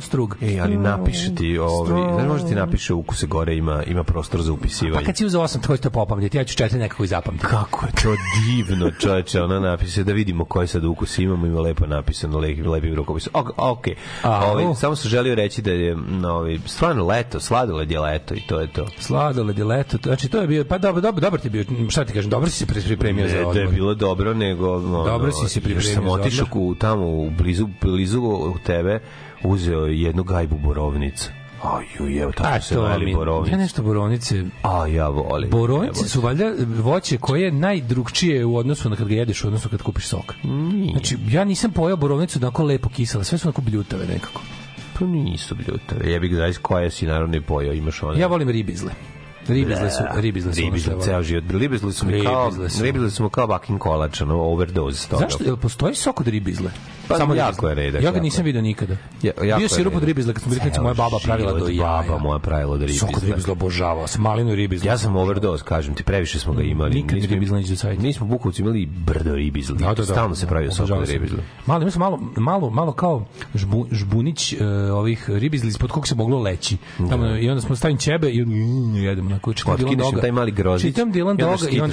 Speaker 3: Strug.
Speaker 2: Ej, ali napiše ti, ovaj, znaš, može ti napiše ukuse gore, ima, ima prostor za
Speaker 3: Pa
Speaker 2: upisivanje.
Speaker 3: kad si uzeo osam, to popamljati, ja ću četiri nekako i zapamtiti.
Speaker 2: Kako je to divno, čoveče, ona napiše da vidimo koji sad ukus imamo, ima lepo napisano, lepi, lepi rukopis. Ok, ok.
Speaker 3: A,
Speaker 2: Ovaj,
Speaker 3: u.
Speaker 2: samo sam želio reći da je, no, ovaj, stvarno leto, sladoled je leto i to je to.
Speaker 3: Sladoled je leto, to- znači to je bio, pa dobro, dobro, dobar ti je bio, šta ti kažem, dobro si se pri- pripremio
Speaker 2: Ne,
Speaker 3: za
Speaker 2: da je
Speaker 3: odmor.
Speaker 2: bilo dobro, nego... Ono,
Speaker 3: Dobro si se pripremio
Speaker 2: sam otišao
Speaker 3: odmor.
Speaker 2: u, tamo, u blizu, blizu u tebe, uzeo jednu gajbu borovnica. Aj, evo, tako
Speaker 3: A
Speaker 2: se
Speaker 3: mi,
Speaker 2: borovnice.
Speaker 3: ja nešto borovnice,
Speaker 2: A, ja volim.
Speaker 3: Borovnice su valjda voće koje je najdrugčije u odnosu na kad ga jedeš, u odnosu kad kupiš sok. Znači, ja nisam pojao borovnicu onako lepo kisela, sve su onako bljutave nekako.
Speaker 2: Pa nisu bljutave. Ja bih da koje si naravno i pojao, imaš one.
Speaker 3: Ja volim ribizle. Ribizle su, ribizle su
Speaker 2: Ribizle, ceo život. Ribizle su mi kao,
Speaker 3: Ribizle su.
Speaker 2: ribizle mi kao bakin kolač, ono, overdose toga.
Speaker 3: Zašto? Jel postoji sok od ribizle?
Speaker 2: Pa, jako
Speaker 3: ribizle.
Speaker 2: je redak,
Speaker 3: Ja ga
Speaker 2: jako
Speaker 3: nisam
Speaker 2: je.
Speaker 3: video nikada.
Speaker 2: Ja, jako
Speaker 3: Bio
Speaker 2: je
Speaker 3: sirup od ribizle kad smo bili moja baba pravila do jaja.
Speaker 2: Baba moja pravila od ribizle.
Speaker 3: Sok od ribizle obožavao sam, malinu ribizle.
Speaker 2: Ja sam overdose, kažem ti, previše smo ga imali.
Speaker 3: Nikad
Speaker 2: Nismo-
Speaker 3: ribizla neće dosaditi.
Speaker 2: Mi smo u Bukovcu imali brdo ribizli.
Speaker 3: Da, da, da.
Speaker 2: Stalno se pravio sok od
Speaker 3: sam.
Speaker 2: ribizli.
Speaker 3: Malo, sam malo, malo, malo kao žbu, žbunić uh, ovih ribizli ispod kog se moglo leći. Tamo, I onda smo stavim ćebe i mm, jedemo. Onako, čitam Dylan Doga.
Speaker 2: taj mali grozić
Speaker 3: Čitam Dylan Doga i on,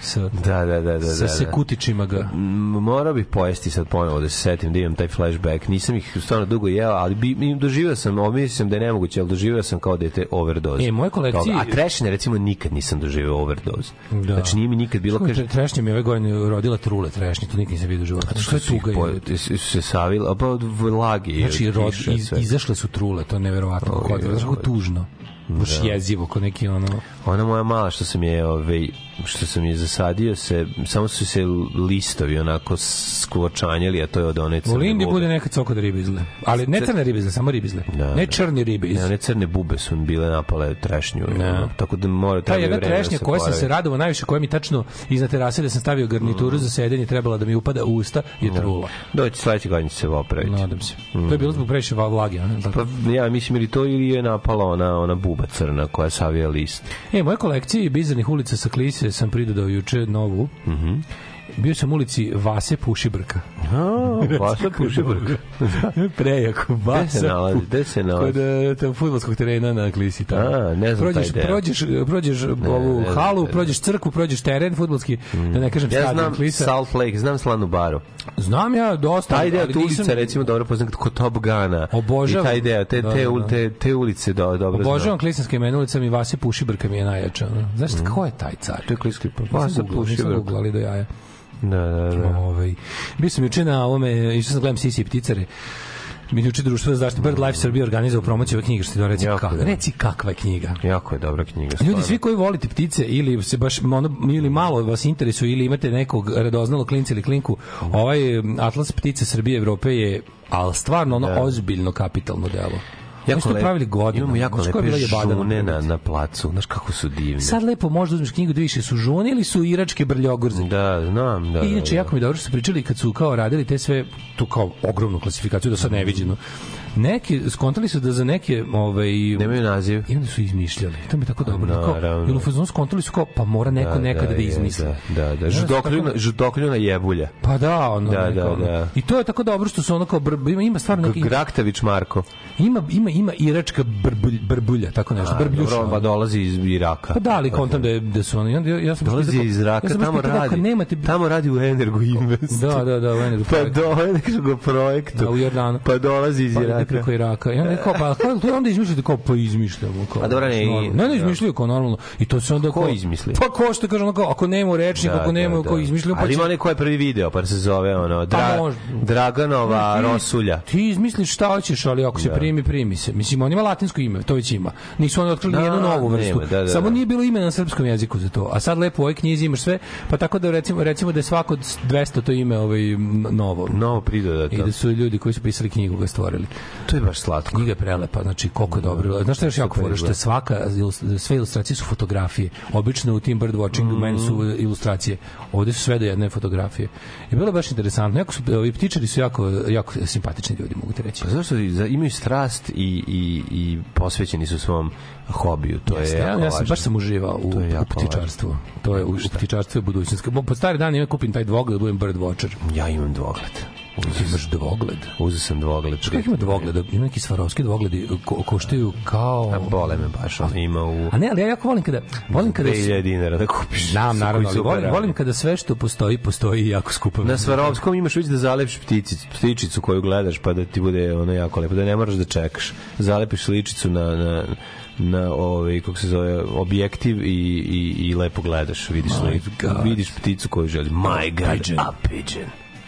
Speaker 2: sa Da, da, da, da. da,
Speaker 3: sa
Speaker 2: da.
Speaker 3: sekutičima ga.
Speaker 2: M, Morao bih pojesti sad ponovo da se setim da imam taj flashback. Nisam ih stvarno dugo jeo, ali bi, im doživio sam, ovo mislim da je nemoguće, ali doživio sam kao dete overdose.
Speaker 3: E, moje kolekcije-.
Speaker 2: A trešine recimo nikad nisam doživio overdose.
Speaker 3: Da.
Speaker 2: Znači nije mi nikad bilo, kaže,
Speaker 3: tre- trešnje mi ove godine rodila trule trešnje, to nikad nisam vidio u životu. Što je tuga?
Speaker 2: se savili, a pa od vlagi.
Speaker 3: Znači,
Speaker 2: od
Speaker 3: rod, izašle su trule, to neverovatno.
Speaker 2: Oj.
Speaker 3: tužno. Baš jezivo, ko neki ono...
Speaker 2: Ona moja mala što sam je, ovaj, što sam je zasadio se, samo su se listovi onako skvočanjali, a to je od one
Speaker 3: U
Speaker 2: crne
Speaker 3: Lindi
Speaker 2: bube.
Speaker 3: bude neka coko da ribizle. Ali ne crne ribizle, samo ribizle.
Speaker 2: Da,
Speaker 3: ne
Speaker 2: da.
Speaker 3: črni ribiz.
Speaker 2: Ne, one crne bube su bile napale trešnju.
Speaker 3: Ne.
Speaker 2: ono, Tako da mora
Speaker 3: Ta
Speaker 2: treba
Speaker 3: jedna
Speaker 2: vreme da
Speaker 3: trešnja koja sam se radovao najviše, koja mi tačno iznad terase da sam stavio
Speaker 2: Mm.
Speaker 3: garnituru za sedenje, trebala da mi upada u usta, je trula.
Speaker 2: Doći sledeće godine će se popraviti.
Speaker 3: Nadam se. To je bilo zbog previše vlage. ne? Tako.
Speaker 2: Pa ja mislim ili to ili je napala ona ona buba crna koja savija list.
Speaker 3: E, moje kolekcije bizarnih ulica sa Klise sam pridodao juče novu.
Speaker 2: Mhm.
Speaker 3: Bio sam u ulici Vase Pušibrka.
Speaker 2: A, Vasa Pušibrka.
Speaker 3: Prejako,
Speaker 2: Gde se nalazi? Gde se
Speaker 3: Kod
Speaker 2: nalazi?
Speaker 3: uh, futbolskog terena na Klisi. Tamo.
Speaker 2: A, ne znam
Speaker 3: prođeš,
Speaker 2: taj deo.
Speaker 3: prođeš, prođeš ovu
Speaker 2: ne znam
Speaker 3: halu,
Speaker 2: taj deo.
Speaker 3: prođeš crkvu, prođeš teren futbolski, da ne kažem
Speaker 2: Ja
Speaker 3: stadion
Speaker 2: znam
Speaker 3: Klisa.
Speaker 2: Salt Lake, znam Slanu baru.
Speaker 3: Znam ja dosta,
Speaker 2: Taj deo tu
Speaker 3: nisam-
Speaker 2: ulica recimo dobro poznam kod Top Gana.
Speaker 3: Obožavam.
Speaker 2: I taj deo, te,
Speaker 3: Da,
Speaker 2: te,
Speaker 3: da, da.
Speaker 2: te, te ulice do, dobro znam.
Speaker 3: Obožavam klisanske imena ulica mi Vase Pušibrka mi je najjača. Znaš ko je taj car?
Speaker 2: To je
Speaker 3: Nisam googlao, nisam
Speaker 2: Pušibrka.
Speaker 3: googlao, ali do jaja.
Speaker 2: Da, da, da.
Speaker 3: Ovaj bio sam juče na ovome, išao sam da gledam Sisi i pticare. Mi juče društvo za zaštitu Bird Life Srbije organizovao promociju ove knjige što ti da reci kako.
Speaker 2: dobro.
Speaker 3: Reci kakva je knjiga.
Speaker 2: Jako je dobra knjiga.
Speaker 3: Ljudi, svi koji volite ptice ili se baš ono, ili malo vas interesuje ili imate nekog radoznalog klinca ili klinku, ovaj Atlas ptice Srbije i Evrope je ali stvarno ono ozbiljno kapitalno delo. Jako
Speaker 2: lep-
Speaker 3: pravili godinama.
Speaker 2: Imamo jako lepe žune na, na placu. Znaš kako su divne.
Speaker 3: Sad lepo možda uzmeš knjigu da više su žune ili su iračke brljogorze.
Speaker 2: Da, znam, da.
Speaker 3: I inače,
Speaker 2: da,
Speaker 3: jako mi je dobro što su pričali kad su kao radili te sve, tu kao ogromnu klasifikaciju, do sad neviđeno. Neki, skontali su da za neke, ovaj,
Speaker 2: Nemaju naziv.
Speaker 3: I onda su izmišljali. To mi je tako dobro. Kao,
Speaker 2: Naravno.
Speaker 3: jer u fazonu skontali su kao, pa mora neko nekada da,
Speaker 2: je,
Speaker 3: izmisli.
Speaker 2: Da, da, da.
Speaker 3: Tako-
Speaker 2: žutokljuna jebulja.
Speaker 3: Pa da, ono,
Speaker 2: Da, da, da.
Speaker 3: I to je tako dobro što su ono kao, br, ima, ima stvarno neki,
Speaker 2: Graktavić Marko.
Speaker 3: ima, ima, ima iračka brbulj, brbulja, tako nešto, brbljuša.
Speaker 2: Dobro, pa dolazi iz Iraka.
Speaker 3: Pa da, ali kontam da, je, da su oni, ja, ja sam
Speaker 2: Dolazi iz Iraka, tamo
Speaker 3: pitao,
Speaker 2: radi.
Speaker 3: Nemate,
Speaker 2: Tamo radi u Energo Invest.
Speaker 3: da, da, da, u Energo
Speaker 2: Pa do Energo projektu.
Speaker 3: Da, u Jordanu.
Speaker 2: Pa dolazi iz
Speaker 3: Pa ide
Speaker 2: Iraka.
Speaker 3: preko Iraka. I onda kao, pa kao, to je onda izmišljate kao, pa izmišljamo. Kao,
Speaker 2: Pa dobro, ne,
Speaker 3: normalno. Ne, ne, izmišljaju kao normalno. I to se onda
Speaker 2: Ko
Speaker 3: kao...
Speaker 2: izmisli?
Speaker 3: Pa ko što kaže, ono kao, ako nema rečnik, ako nema, kao izmišljaju, pa
Speaker 2: Ali
Speaker 3: će...
Speaker 2: ima onaj ko je prvi video, pa se zove ono, Dra,
Speaker 3: može.
Speaker 2: Draganova
Speaker 3: Ti-
Speaker 2: Rosulja.
Speaker 3: Ti izmisliš šta hoćeš, ali ako se primi, primi se. Mislim, on ima latinsko ime, to već ima. Nisu oni otkrili
Speaker 2: Da,
Speaker 3: nijednu novu vrstu.
Speaker 2: nema, da, da,
Speaker 3: Samo
Speaker 2: da.
Speaker 3: nije bilo ime na srpskom jeziku za to. A sad lepo u ovoj knjizi imaš sve, pa tako da recimo, recimo da je svako od 200 to ime ovaj, novo.
Speaker 2: Novo pridodato.
Speaker 3: I da su ljudi koji su pisali knjigu ga stvorili.
Speaker 2: To je baš slatko.
Speaker 3: Knjiga je prelepa, znači koliko je dobro. Znaš šta je još jako fora? Što je svaka, sve ilustracije su fotografije. Obično u tim birdwatchingu meni su ilustracije. Ovde su sve do jedne fotografije. I bilo je baš interesantno. Jako su, ovi ptičari su jako, jako simpatični ljudi, mogu ti reći.
Speaker 2: Pa zašto za- imaju strast i, i, i posvećeni su svom hobiju. To je
Speaker 3: Jeste,
Speaker 2: jako
Speaker 3: ja, ja sam, baš sam uživao u,
Speaker 2: je
Speaker 3: u ptičarstvu. To je u, u ptičarstvu je budućnost. Po stari dan ja kupim taj dvogled, budem bird watcher.
Speaker 2: Ja imam dvogled.
Speaker 3: Ti imaš dvogled.
Speaker 2: Uzeo sam dvogled.
Speaker 3: Kako ima dvogleda? Ima neki svarovski dvogledi ko, koštaju kao...
Speaker 2: A bole me baš, ono ima u
Speaker 3: A ne, ali ja jako volim kada... Volim kada...
Speaker 2: 2000 dinara da kupiš.
Speaker 3: Znam, naravno, ali volim, volim kada sve što postoji, postoji jako skupo.
Speaker 2: Na Svarovskom imaš već da zalepiš ptici, ptičicu koju gledaš pa da ti bude ono jako lepo, da ne moraš da čekaš. Zalepiš sličicu na, na na ovaj kako se zove objektiv i i i lepo gledaš vidiš sliku, vidiš pticu koju želiš my god
Speaker 3: Pigeon.
Speaker 2: a pigeon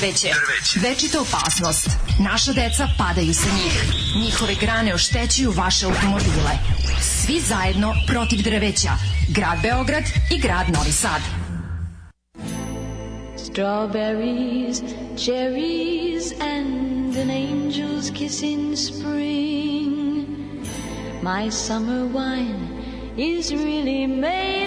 Speaker 4: drveće. drveće. Večita opasnost. Naša deca padaju sa njih. Njihove grane oštećuju vaše automobile. Svi zajedno protiv drveća. Grad Beograd i grad Novi Sad.
Speaker 5: Strawberries, cherries and an angel's kiss in spring. My summer wine is really made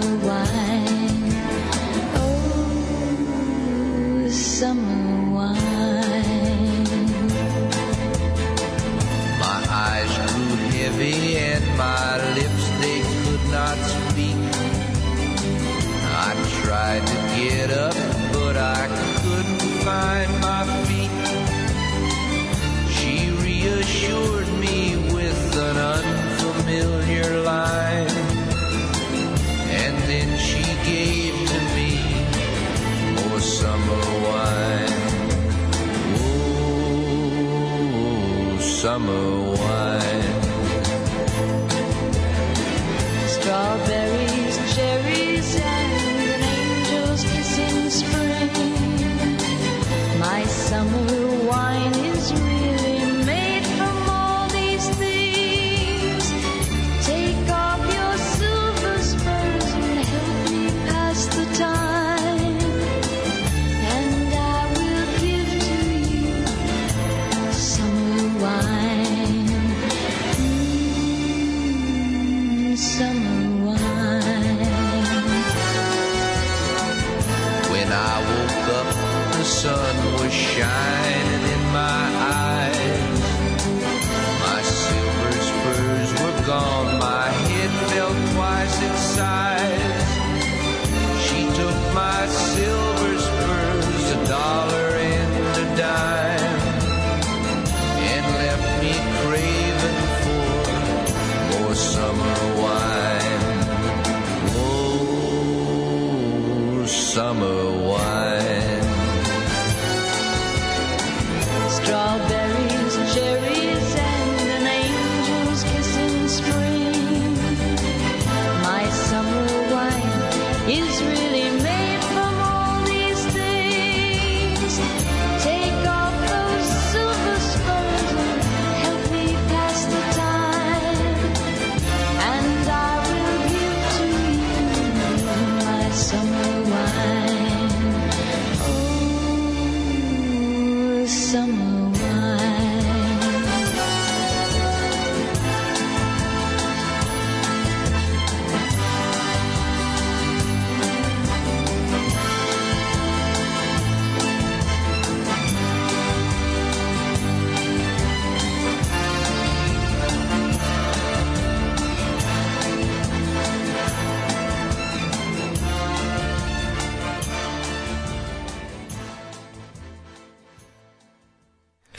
Speaker 1: for.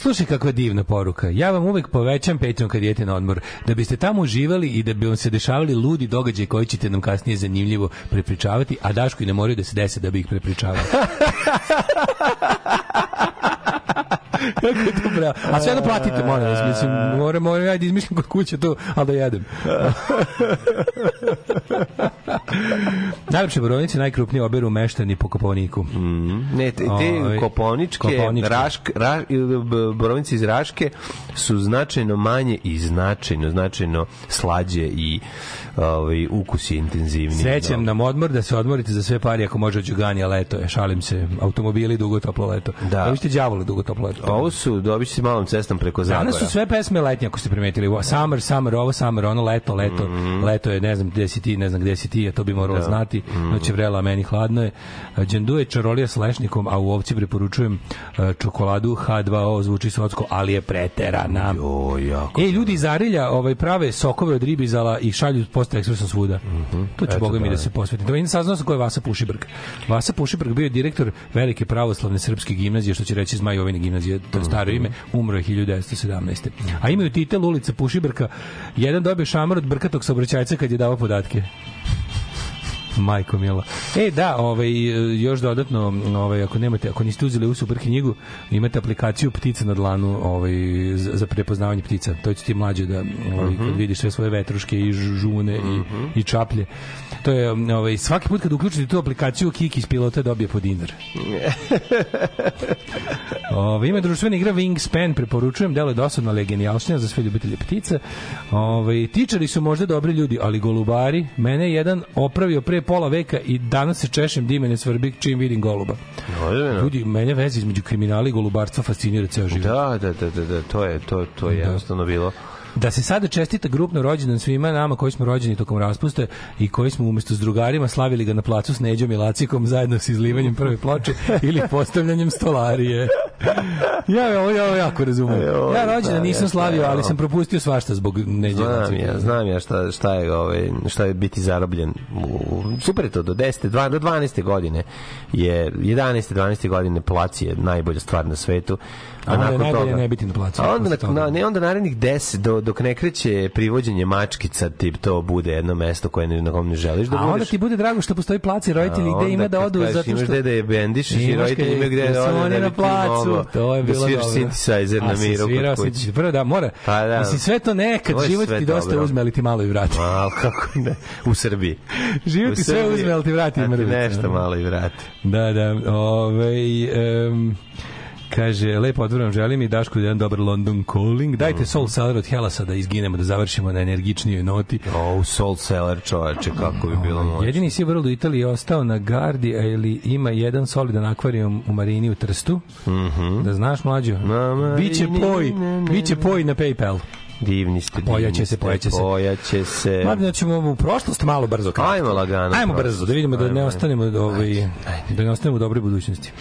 Speaker 3: Slušaj kakva divna poruka. Ja vam uvek povećam Patreon kad idete na odmor, da biste tamo uživali i da bi vam se dešavali ludi događaji koji ćete nam kasnije zanimljivo prepričavati, a Daško i ne moraju da se dese da bi ih prepričavali. Kako je to bravo. A sve da platite, molim vas. Mislim, moram, moram ja da izmišljam kod kuće to, ali da jedem. Najlepše borovnice najkrupnije oberu meštani po Koponiku.
Speaker 2: Ne, te, te
Speaker 3: Ovaj,
Speaker 2: koponičke,
Speaker 3: koponičke.
Speaker 2: Rašk, ra, borovnice iz Raške su značajno manje i značajno, značajno slađe i ovaj, ukus je intenzivniji.
Speaker 3: Srećem
Speaker 2: Da.
Speaker 3: nam odmor da se odmorite za sve pari ako može od Đuganja leto je, šalim se. Automobili dugo toplo leto.
Speaker 2: Da.
Speaker 3: Vi ste đavoli dugo toplo leto.
Speaker 2: Ovo su, dobit ćete malom cestom preko Zagora.
Speaker 3: Danas su sve pesme letnje, ako ste primetili. Summer, summer, ovo summer, ono leto, leto.
Speaker 2: Mhm.
Speaker 3: Leto je, ne znam gde si ti, ne znam gde si ti, a to bi moralo znati.
Speaker 2: Mhm.
Speaker 3: Noć je vrela, a meni hladno je. Đandu je čarolija s lešnikom, a u ovci preporučujem e, čokoladu H2O, zvuči socko, ali je preterana.
Speaker 2: O, jako.
Speaker 3: E, ljudi iz Arilja ovaj, prave sokove od ribizala i šalju posta ekspresom svuda. To ću
Speaker 2: Eto,
Speaker 3: boga mi
Speaker 2: da.
Speaker 3: da se posvetim. Da vidim saznao sam ko je Vasa Pušibrg. Vasa Pušibrg bio je direktor velike pravoslavne srpske gimnazije, što će reći Zmajovine gimnazije, to je staro ime, umro je 1917. A imaju titel ulica Pušibrka. Jedan dobio šamar od brkatog saobraćajca kad je dao podatke. Majko mila. E, da, ovaj, još dodatno, ovaj, ako nemate, ako niste uzeli u super knjigu, imate aplikaciju Ptica na dlanu ovaj, za, prepoznavanje ptica. To će ti mlađe da ovaj, kad vidiš sve svoje vetruške i žune i, i čaplje. To je, ovaj, svaki put kad uključite tu aplikaciju, Kiki iz pilota dobije po dinar. Ove, ima društvena igra Wingspan, preporučujem, delo je dosadno, ali je genijalšnja za sve ljubitelje ptica. Ove, tičari su možda dobri ljudi, ali golubari, mene je jedan opravio pre pola veka i danas se češem dimene svrbi čim vidim goluba.
Speaker 2: Ozbiljno?
Speaker 3: Ljudi, mene veze između kriminala i golubarstva fascinira ceo život.
Speaker 2: Da, da, da, da, da, to je, to, to je jednostavno bilo.
Speaker 3: Da se sada čestita grupno rođendan svima nama koji smo rođeni tokom raspuste i koji smo umesto s drugarima slavili ga na placu s Neđom i Lacikom zajedno s izlivanjem prve ploče ili postavljanjem stolarije. Ja ja ovo jako razumem. Ja rođendan
Speaker 2: da,
Speaker 3: nisam
Speaker 2: ja
Speaker 3: slavio, ali sam propustio svašta zbog Neđe
Speaker 2: Znam ja, znam ja šta, šta je ovaj šta je biti zarobljen. Super je to do 10, 2 do 12. godine je 11. 12. godine plac je najbolja stvar na svetu.
Speaker 3: A onda je najbolje ne biti na placu.
Speaker 2: A onda,
Speaker 3: toga.
Speaker 2: na, ne, onda narednih 10, do, dok ne kreće privođenje mačkica, tip to bude jedno mesto koje ne, na kom ne želiš da
Speaker 3: A onda
Speaker 2: budeš.
Speaker 3: ti bude drago što postoji plac i roditelji gde ima da odu zato
Speaker 2: Imaš
Speaker 3: što
Speaker 2: gde da je bendišeš i
Speaker 3: Imaš
Speaker 2: roditelji imaju gde da
Speaker 3: su
Speaker 2: odu
Speaker 3: oni
Speaker 2: da
Speaker 3: na placu, to je bilo
Speaker 2: da sviraš
Speaker 3: dobro.
Speaker 2: synthesizer
Speaker 3: A
Speaker 2: na
Speaker 3: si
Speaker 2: miru kod kuće.
Speaker 3: synthesizer. Prvo da, mora.
Speaker 2: Pa da.
Speaker 3: Mislim, sve to nekad, život ti dosta uzme, ali ti malo i vrati.
Speaker 2: Al kako ne, u Srbiji.
Speaker 3: Život ti sve uzme, ali ti vrati mrvice.
Speaker 2: Nešto malo i vrati.
Speaker 3: Da, da. Ovaj kaže, lepo otvoram, želim i Daško jedan dobar London calling. Dajte Soul Cellar od Hellasa da izginemo, da završimo na energičnijoj noti.
Speaker 2: O, Soul Seller čoveče, kako bi bilo moćno.
Speaker 3: Jedini Sea World u Italiji je ostao na gardi, ili ima jedan solidan akvarijum u Marini u Trstu. Da znaš, mlađo? Biće poj,
Speaker 2: ne, ne,
Speaker 3: biće poj na Paypal.
Speaker 2: Divni ste, divni
Speaker 3: Pojaće se, pojaće se.
Speaker 2: Pojaće se.
Speaker 3: Ma da ćemo u prošlost malo brzo kratko.
Speaker 2: Ajmo lagano.
Speaker 3: Ajmo brzo, da vidimo da
Speaker 2: Ajmo,
Speaker 3: ne
Speaker 2: ajmo.
Speaker 3: ostanemo ovaj da ne ostanemo u dobroj budućnosti.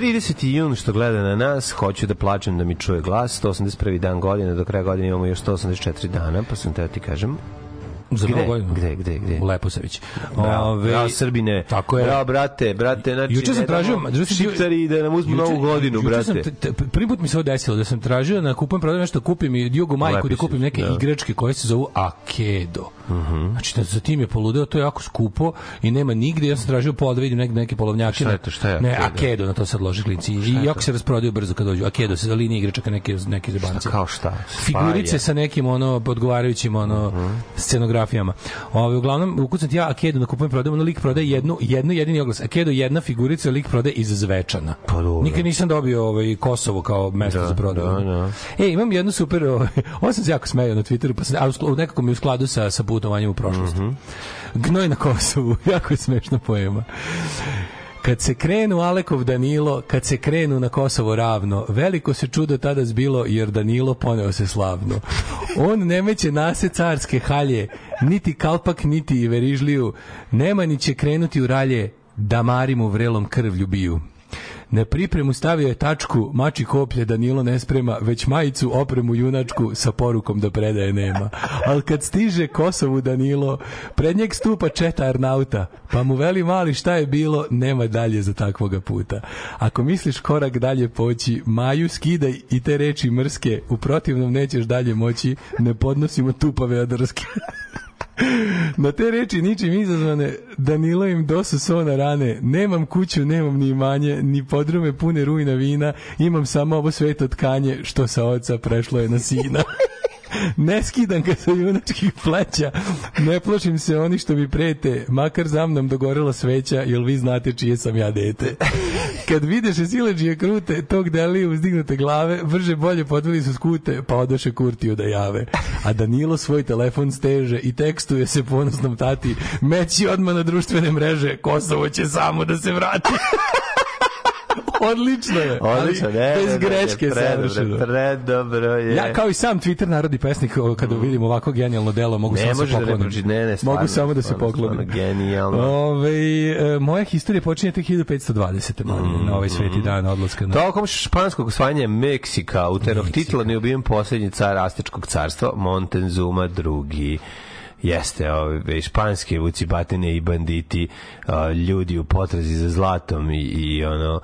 Speaker 2: 30. jun što gleda na nas, hoću da plačem da mi čuje glas, 181. dan godine, do kraja godine imamo još 184 dana, pa sam teo ti kažem.
Speaker 3: Za
Speaker 2: Gde?
Speaker 3: godinu.
Speaker 2: Gde, gde, gde?
Speaker 3: U Leposavić.
Speaker 2: Bravo,
Speaker 3: Ove,
Speaker 2: bravo Srbine.
Speaker 3: Tako je.
Speaker 2: Bravo, brate, brate, znači...
Speaker 3: Juče sam tražio, sam
Speaker 2: šiptari da nam uzmu
Speaker 3: Juče-
Speaker 2: novu godinu,
Speaker 3: juče sam
Speaker 2: brate.
Speaker 3: t- t- prvi put mi se ovo desilo da sam tražio na kupujem prodam nešto kupim i Jugo majku da kupim neke
Speaker 2: da.
Speaker 3: igračke koje se zovu Akedo.
Speaker 2: Mhm.
Speaker 3: Znači da za tim je poludeo, to je jako skupo i nema nigde. Ja sam tražio pol da vidim neke neke polovnjake.
Speaker 2: Šta je to, šta je
Speaker 3: Ne,
Speaker 2: Akedo?
Speaker 3: Na to sad loži klinci. I jako se rasprodaju brzo kad dođu. Akedo se za linije igračaka neke neke zebanci.
Speaker 2: Kao šta?
Speaker 3: Figurice sa nekim ono odgovarajućim ono
Speaker 2: Mhm.
Speaker 3: Scenografijama. Ovaj uglavnom ukucam ti ja Akedo na kupujem prodajem, ono lik prodaje jednu jednu jedini oglas. Akedo jedna figurica, lik prodaje iz Zvečana.
Speaker 2: Pa dobro.
Speaker 3: Nikad nisam dobio ovaj Kosovo kao mesto
Speaker 2: Da,
Speaker 3: za prodaju.
Speaker 2: da, da.
Speaker 3: E, imam jednu super, ovaj, ovo sam se jako smejao na Twitteru, pa sam, a nekako mi u skladu sa, sa putovanjem u prošlost.
Speaker 2: Mhm.
Speaker 3: Gnoj na Kosovu, jako je smešna poema. Kad se krenu Alekov Danilo, kad se krenu na Kosovo ravno, veliko se čudo tada zbilo, jer Danilo poneo se slavno. On nemeće nase carske halje, niti kalpak, niti verižliju, Nemani će krenuti u ralje, da Marimu vrelom krvlju biju. Na pripremu stavio je tačku, mači koplje Danilo ne sprema, već majicu opremu junačku sa porukom da predaje nema. Al kad stiže Kosovu Danilo, pred njeg stupa četa Arnauta, pa mu veli mali šta je bilo, nema dalje za takvoga puta. Ako misliš korak dalje poći, Maju skidaj i te reči mrske, u protivnom nećeš dalje moći, ne podnosimo tupave odrske. Na te reči ničim izazvane, Danilo im dosu so na rane. Nemam kuću, nemam ni imanje, ni podrume pune rujna vina, imam samo ovo sveto tkanje, što sa oca prešlo je na sina. Ne skidam ga sa junačkih pleća, ne plašim se oni što mi prete, makar za mnom dogorela sveća, jel vi znate čije sam ja dete. Kad videše sileđije krute, tog delije uzdignute glave, brže bolje podvili su skute, pa odoše Kurtiju da jave. A Danilo svoj telefon steže i tekstuje se ponosnom tati, meći odmah na društvene mreže, Kosovo će samo da se vrati. Odlično je.
Speaker 2: Odlično, ne,
Speaker 3: Bez greške
Speaker 2: predobro,
Speaker 3: savršeno.
Speaker 2: Predobro je.
Speaker 3: Ja kao i sam Twitter narodi pesnik kada vidim ovako genijalno delo mogu
Speaker 2: ne
Speaker 3: samo da se
Speaker 2: može da ne
Speaker 3: poklonim.
Speaker 2: ne, ne, stvarno,
Speaker 3: mogu samo da se poklonim.
Speaker 2: Genijalno.
Speaker 3: Ove, e, moja historija počinje tek 1520. Mm, na ovaj sveti dan odlaska na
Speaker 2: Tokom španskog osvajanja Meksika u Tenochtitlan je ubijen poslednji car Aztečkog carstva Montezuma II. Jeste, ove, španske vucibatine i banditi, a, ljudi u potrazi za zlatom i, i ono,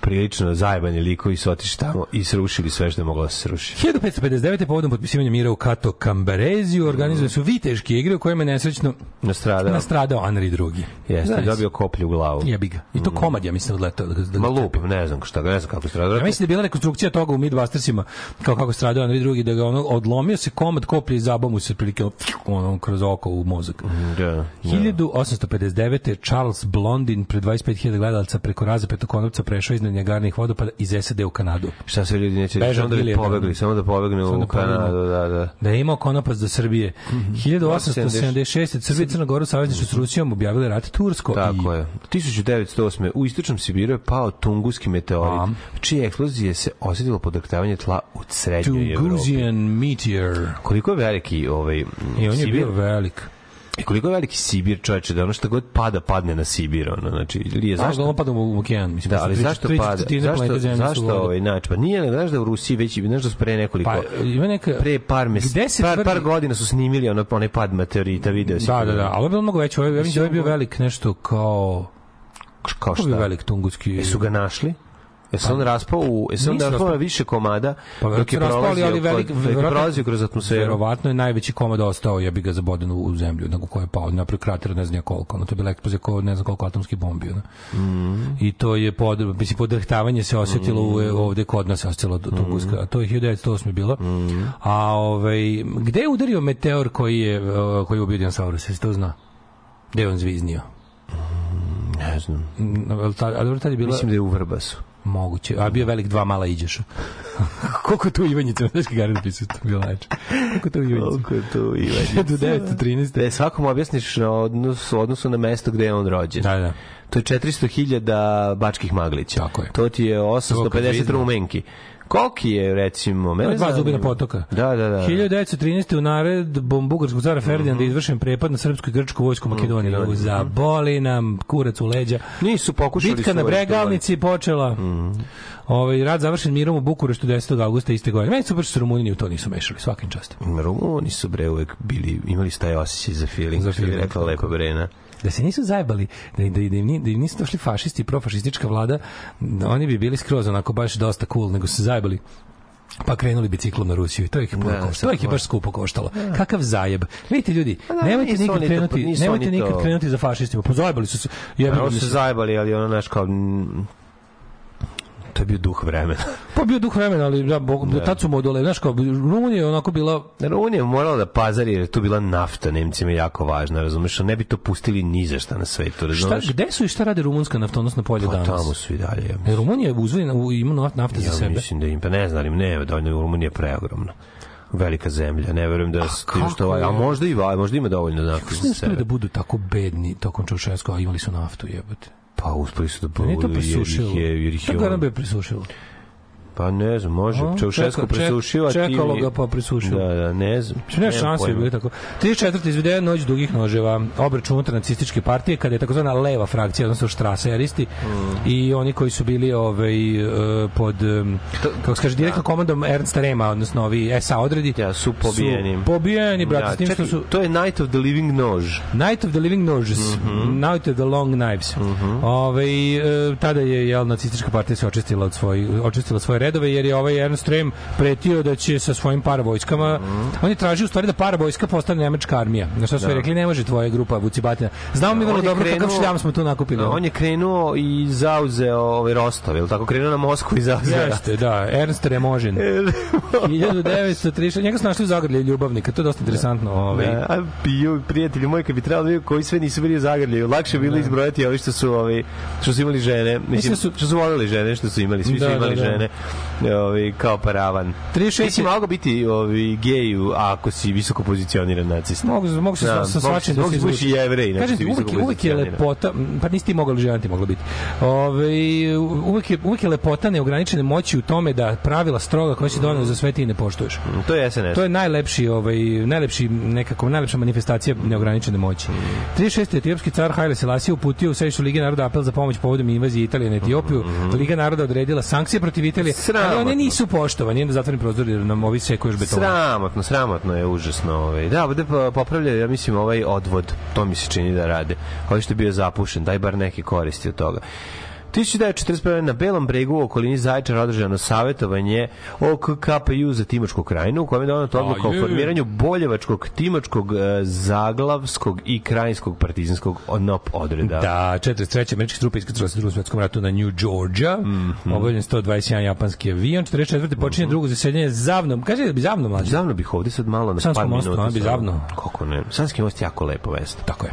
Speaker 2: prilično zajebani likovi su otišli tamo i srušili sve što je moglo da se sruši.
Speaker 3: 1559. povodom potpisivanja mira u Kato Kambareziju organizovane su viteške igre u kojima je nesrećno
Speaker 2: Nastradao.
Speaker 3: nastradao Anri II.
Speaker 2: Jeste,
Speaker 3: Znaš,
Speaker 2: dobio koplju u glavu.
Speaker 3: Jebi ga. I to komad, ja mislim, odletao. Da, da
Speaker 2: Ma lupam, ne znam šta, ne znam kako stradao.
Speaker 3: Ja mislim da je bila rekonstrukcija toga u Midbustersima, kao kako stradao Anri II, da ga ono, odlomio se komad koplje i zabao mu se prilike ono, kroz oko u mozak.
Speaker 2: Da, da.
Speaker 3: 1859. Charles Blondin pred 25.000 gledalaca preko raza petokonovca prešao iznad njegarnih vodopada iz SAD u Kanadu.
Speaker 2: Šta sve ljudi neće
Speaker 3: Bežao
Speaker 2: samo da bi pobegli, samo da pobegne u
Speaker 3: da.
Speaker 2: Kanadu, da, da.
Speaker 3: Da je imao konopac do Srbije. 1876. Srbija i Crna Gora savezništvo s Rusijom objavile rat Tursko.
Speaker 2: Tako
Speaker 3: i
Speaker 2: je. 1908. u istočnom Sibiru je pao Tunguski meteorit,
Speaker 3: A.
Speaker 2: čije eksplozije se osjetilo podrhtavanje tla u srednjoj Evropi.
Speaker 3: Tungusian Meteor.
Speaker 2: Koliko je veliki ovaj
Speaker 3: I on je
Speaker 2: Sibir?
Speaker 3: bio velik.
Speaker 2: I koliko je veliki Sibir, čoveče, da ono što god pada, padne na Sibir, ono, znači, ili je
Speaker 3: Zašto?
Speaker 2: zašto?
Speaker 3: On pada u okean. Mislim,
Speaker 2: Da, ali zašto pada? Zašto,
Speaker 3: su
Speaker 2: zašto ovaj, znači, pa nije, znaš da u Rusiji već, znaš da su pre nekoliko,
Speaker 3: Pa, ima neka...
Speaker 2: pre par, mes,
Speaker 3: Gde se
Speaker 2: par,
Speaker 3: tvrdi-
Speaker 2: par godina su snimili ono, onaj pad meteorita, video si.
Speaker 3: Da, da, da, ali je bilo mnogo veće. Ovo je, ja mislim da je bio velik nešto kao...
Speaker 2: Kao šta?
Speaker 3: velik tunguski...
Speaker 2: Jesu ga našli? Jesu on raspao u, jesu on
Speaker 3: Nisu
Speaker 2: raspao više komada
Speaker 3: Pa
Speaker 2: dok je
Speaker 3: ali-
Speaker 2: prolazio,
Speaker 3: ali velik-
Speaker 2: dok je prolazio kroz atmosferu?
Speaker 3: Verovatno je najveći komad ostao, ja bi ga zaboden u, u zemlju, nego ko je pao, naprijed krater, ne znam koliko, ono, to je bila eksplozija ko ne znam koliko atomskih bombi, ono.
Speaker 2: Mm.
Speaker 3: I to je pod, mislim, podrhtavanje se osjetilo u, ovde kod nas se osjetilo
Speaker 2: Mm.
Speaker 3: to, Tunguska, a to je 1908 bilo. A ovaj, gde je udario meteor koji je, uh, koji je ubio dinosaurus, jesi to zna? Gde je on zviznio?
Speaker 2: Ne znam.
Speaker 3: Mm, A, ta- tad je bila...
Speaker 2: Mislim da je u Vrbasu.
Speaker 3: Moguće. A bio velik dva mala iđeš. Koliko tu Ivanjica, znaš kada ga napisao, to bilo leče. Koliko tu Ivanjica.
Speaker 2: Koliko tu Ivanjica?
Speaker 3: 1913.
Speaker 2: Da je svakom objasniš na odnos, odnosu na mesto gde je on rođen.
Speaker 3: Da, da.
Speaker 2: To je 400.000 bačkih maglića.
Speaker 3: Tako je.
Speaker 2: To ti je
Speaker 3: To kad
Speaker 2: 850
Speaker 3: vidim.
Speaker 2: rumenki. Koliki je, recimo, mene
Speaker 3: Dva zubina potoka.
Speaker 2: Da, da, da.
Speaker 3: 1913. u naredbom bugarskog cara Ferdinanda izvršen prepad na srpsku i grčku vojsku Makedonije.
Speaker 2: Makedoniju.
Speaker 3: Zaboli nam kurac u leđa.
Speaker 2: Nisu pokušali
Speaker 3: Bitka na
Speaker 2: ovaj
Speaker 3: Bregalnici počela. Ovaj rad završen mirom u Bukureštu 10. augusta iste godine. Meni su baš Rumunini u to nisu mešali, svakim častom.
Speaker 2: Rumuni su bre uvek bili, imali taj osjećaj za feeling,
Speaker 3: Za feeling,
Speaker 2: rekla lepa Brena.
Speaker 3: Da se nisu zajebali, da, da, da, im, da im nisu došli fašisti i profašistička vlada, da oni bi bili skroz onako baš dosta cool, nego se zajebali pa krenuli biciklom na Rusiju i to ih je, puno
Speaker 2: Da,
Speaker 3: koštalo. to ih je baš skupo koštalo. Kakav zajeb. Vidite ljudi,
Speaker 2: da,
Speaker 3: nemojte nikad
Speaker 2: oni to-
Speaker 3: krenuti, nemojte
Speaker 2: oni to-
Speaker 3: nikad krenuti za fašistima. Pa zajebali su se. Jebe
Speaker 2: Ono
Speaker 3: mi
Speaker 2: su
Speaker 3: se.
Speaker 2: zajebali, ali ono, naš kao... To je bio duh vremena.
Speaker 3: Pa bio duh vremena, ali da, bog, da. tad su module. Znaš kao, Rumunija je onako bila
Speaker 2: Rumunija je morala da pazari jer je tu bila nafta, Nemcima je jako važna, razumeš? Ne bi to pustili ni za šta na svetu,
Speaker 3: Šta,
Speaker 2: razumeš?
Speaker 3: gde su i šta rade rumunska naftonosna polja
Speaker 2: Pa
Speaker 3: danas?
Speaker 2: tamo su i dalje. Ja,
Speaker 3: E, Rumunija je uzvojena, ima naf- nafte za
Speaker 2: ja
Speaker 3: sebe.
Speaker 2: mislim da im, pa ne znam, ne, dovoljno, Rumunija je preogromna. Velika zemlja, ne verujem da s tim što ovaj, a možda i možda ima dovoljno nafte za sebe.
Speaker 3: da budu tako bedni tokom Čaušesku, a imali su naftu, jebote.
Speaker 2: Pa uspeli su da
Speaker 3: Pa nije to
Speaker 2: budu, jer ih
Speaker 3: prisušilo.
Speaker 2: je, jer ih
Speaker 3: To
Speaker 2: je
Speaker 3: ga
Speaker 2: on-
Speaker 3: nam bi prisušilo.
Speaker 2: Pa ne znam, može.
Speaker 3: A,
Speaker 2: Čaušesku
Speaker 3: čeka- ček-
Speaker 2: presušio, ti
Speaker 3: čekalo ga pa presušilo.
Speaker 2: Da, da, ne znam.
Speaker 3: Ne
Speaker 2: Nemam
Speaker 3: šanse je bilo tako. 34. izvedena noć dugih noževa, obračun unutar nacističke partije, kada je takozvana leva frakcija, odnosno štraseristi,
Speaker 2: Mm.
Speaker 3: i oni koji su bili ovaj, e, pod, em, kako se kaže, direktno komandom Ernsta Rema, odnosno ovi SA odredi,
Speaker 2: Ja, su pobijeni.
Speaker 3: Su pobijeni, brate,
Speaker 2: Da,
Speaker 3: s tim što
Speaker 2: čekaj,
Speaker 3: su...
Speaker 2: To je Night of the Living Nož.
Speaker 3: Night of the Living Noses,
Speaker 2: Mhm.
Speaker 3: Night of the Long Knives. Ovaj, e, tada je jel, nacistička partija se očistila, od svoj, očistila svoje redove, jer je ovaj Ernst Rem pretio da će sa svojim paravojskama,
Speaker 2: Mhm.
Speaker 3: on je tražio u stvari da paravojska postane nemačka armija. Na što su da. rekli, ne može tvoja grupa Vucibatina. Znamo mi vrlo dobro kakav
Speaker 2: krenuo-
Speaker 3: šljam smo tu nakupili.
Speaker 2: On je krenuo i zauzeo ovaj Rostov, je li tako? Krenuo na Moskvu i zauzeo.
Speaker 3: Jeste, da, Ernst Remožin. 1930, njega su našli u Zagrlje ljubavnika, to je dosta interesantno. Ovaj.
Speaker 2: Da, a piju, prijatelji moji, kad bi trebalo da koji sve nisu bili u lakše bilo izbrojati ovi što su, ovi, što su imali žene, mislim,
Speaker 3: Mislim su-
Speaker 2: što su volili žene, što su imali, svi
Speaker 3: Da,
Speaker 2: su imali
Speaker 3: da, da.
Speaker 2: žene ovi, kao paravan.
Speaker 3: 36
Speaker 2: Ti si
Speaker 3: je-
Speaker 2: mogao biti ovi, geju ako si visoko pozicioniran nacista.
Speaker 3: Mogu, mogu se
Speaker 2: Da,
Speaker 3: sa, svačim
Speaker 2: se-
Speaker 3: da
Speaker 2: mogu
Speaker 3: se
Speaker 2: se budeš
Speaker 3: izvuče.
Speaker 2: i jevrej, nego
Speaker 3: Kažem
Speaker 2: si
Speaker 3: ti, uvek, uvek je lepota, pa nisi ti mogao ili žena ti mogla biti. Ove, uvek, je, uvek je lepota neograničene moći u tome da pravila stroga koje si doneo za sve ti ne poštuješ.
Speaker 2: To je SNS.
Speaker 3: To je najlepši, ovaj, najlepši nekako, najlepša manifestacija neograničene moći. 36. etiopski car Haile Selassie uputio u središtu Lige naroda apel za pomoć povodom invazije Italije na Etiopiju. Liga naroda odredila sankcije protiv Italije, ali one
Speaker 2: Sramotno.
Speaker 3: nisu poštovane. Nije da zatvorim prozor jer nam ovi sekuje još betona.
Speaker 2: Sramotno, sramotno je užasno. Ovaj. Da, pa- popravljaju, ja mislim, ovaj odvod. To mi se čini da rade. Ovaj što je bio zapušen, daj bar neke koristi od toga. 1941. na Belom bregu u okolini Zaječara održano savjetovanje o KPU za Timočku krajinu u kojem je donata odluka o formiranju boljevačkog, timočkog, e, zaglavskog i krajinskog partizanskog NOP odreda.
Speaker 3: Da, 43. američke trupe iskrcale se u drugom svetskom ratu na New Georgia. Mm. -hmm. Obavljen 121 japanski avion. 44. počinje drugo zasedanje zavnom. Kaže da bi zavno mlađe.
Speaker 2: Zavno bih ovde sad malo na par minuta.
Speaker 3: a, bi
Speaker 2: samo-
Speaker 3: zavno.
Speaker 2: Kako ne? Sanski most je jako lepo mesto.
Speaker 3: Tako je.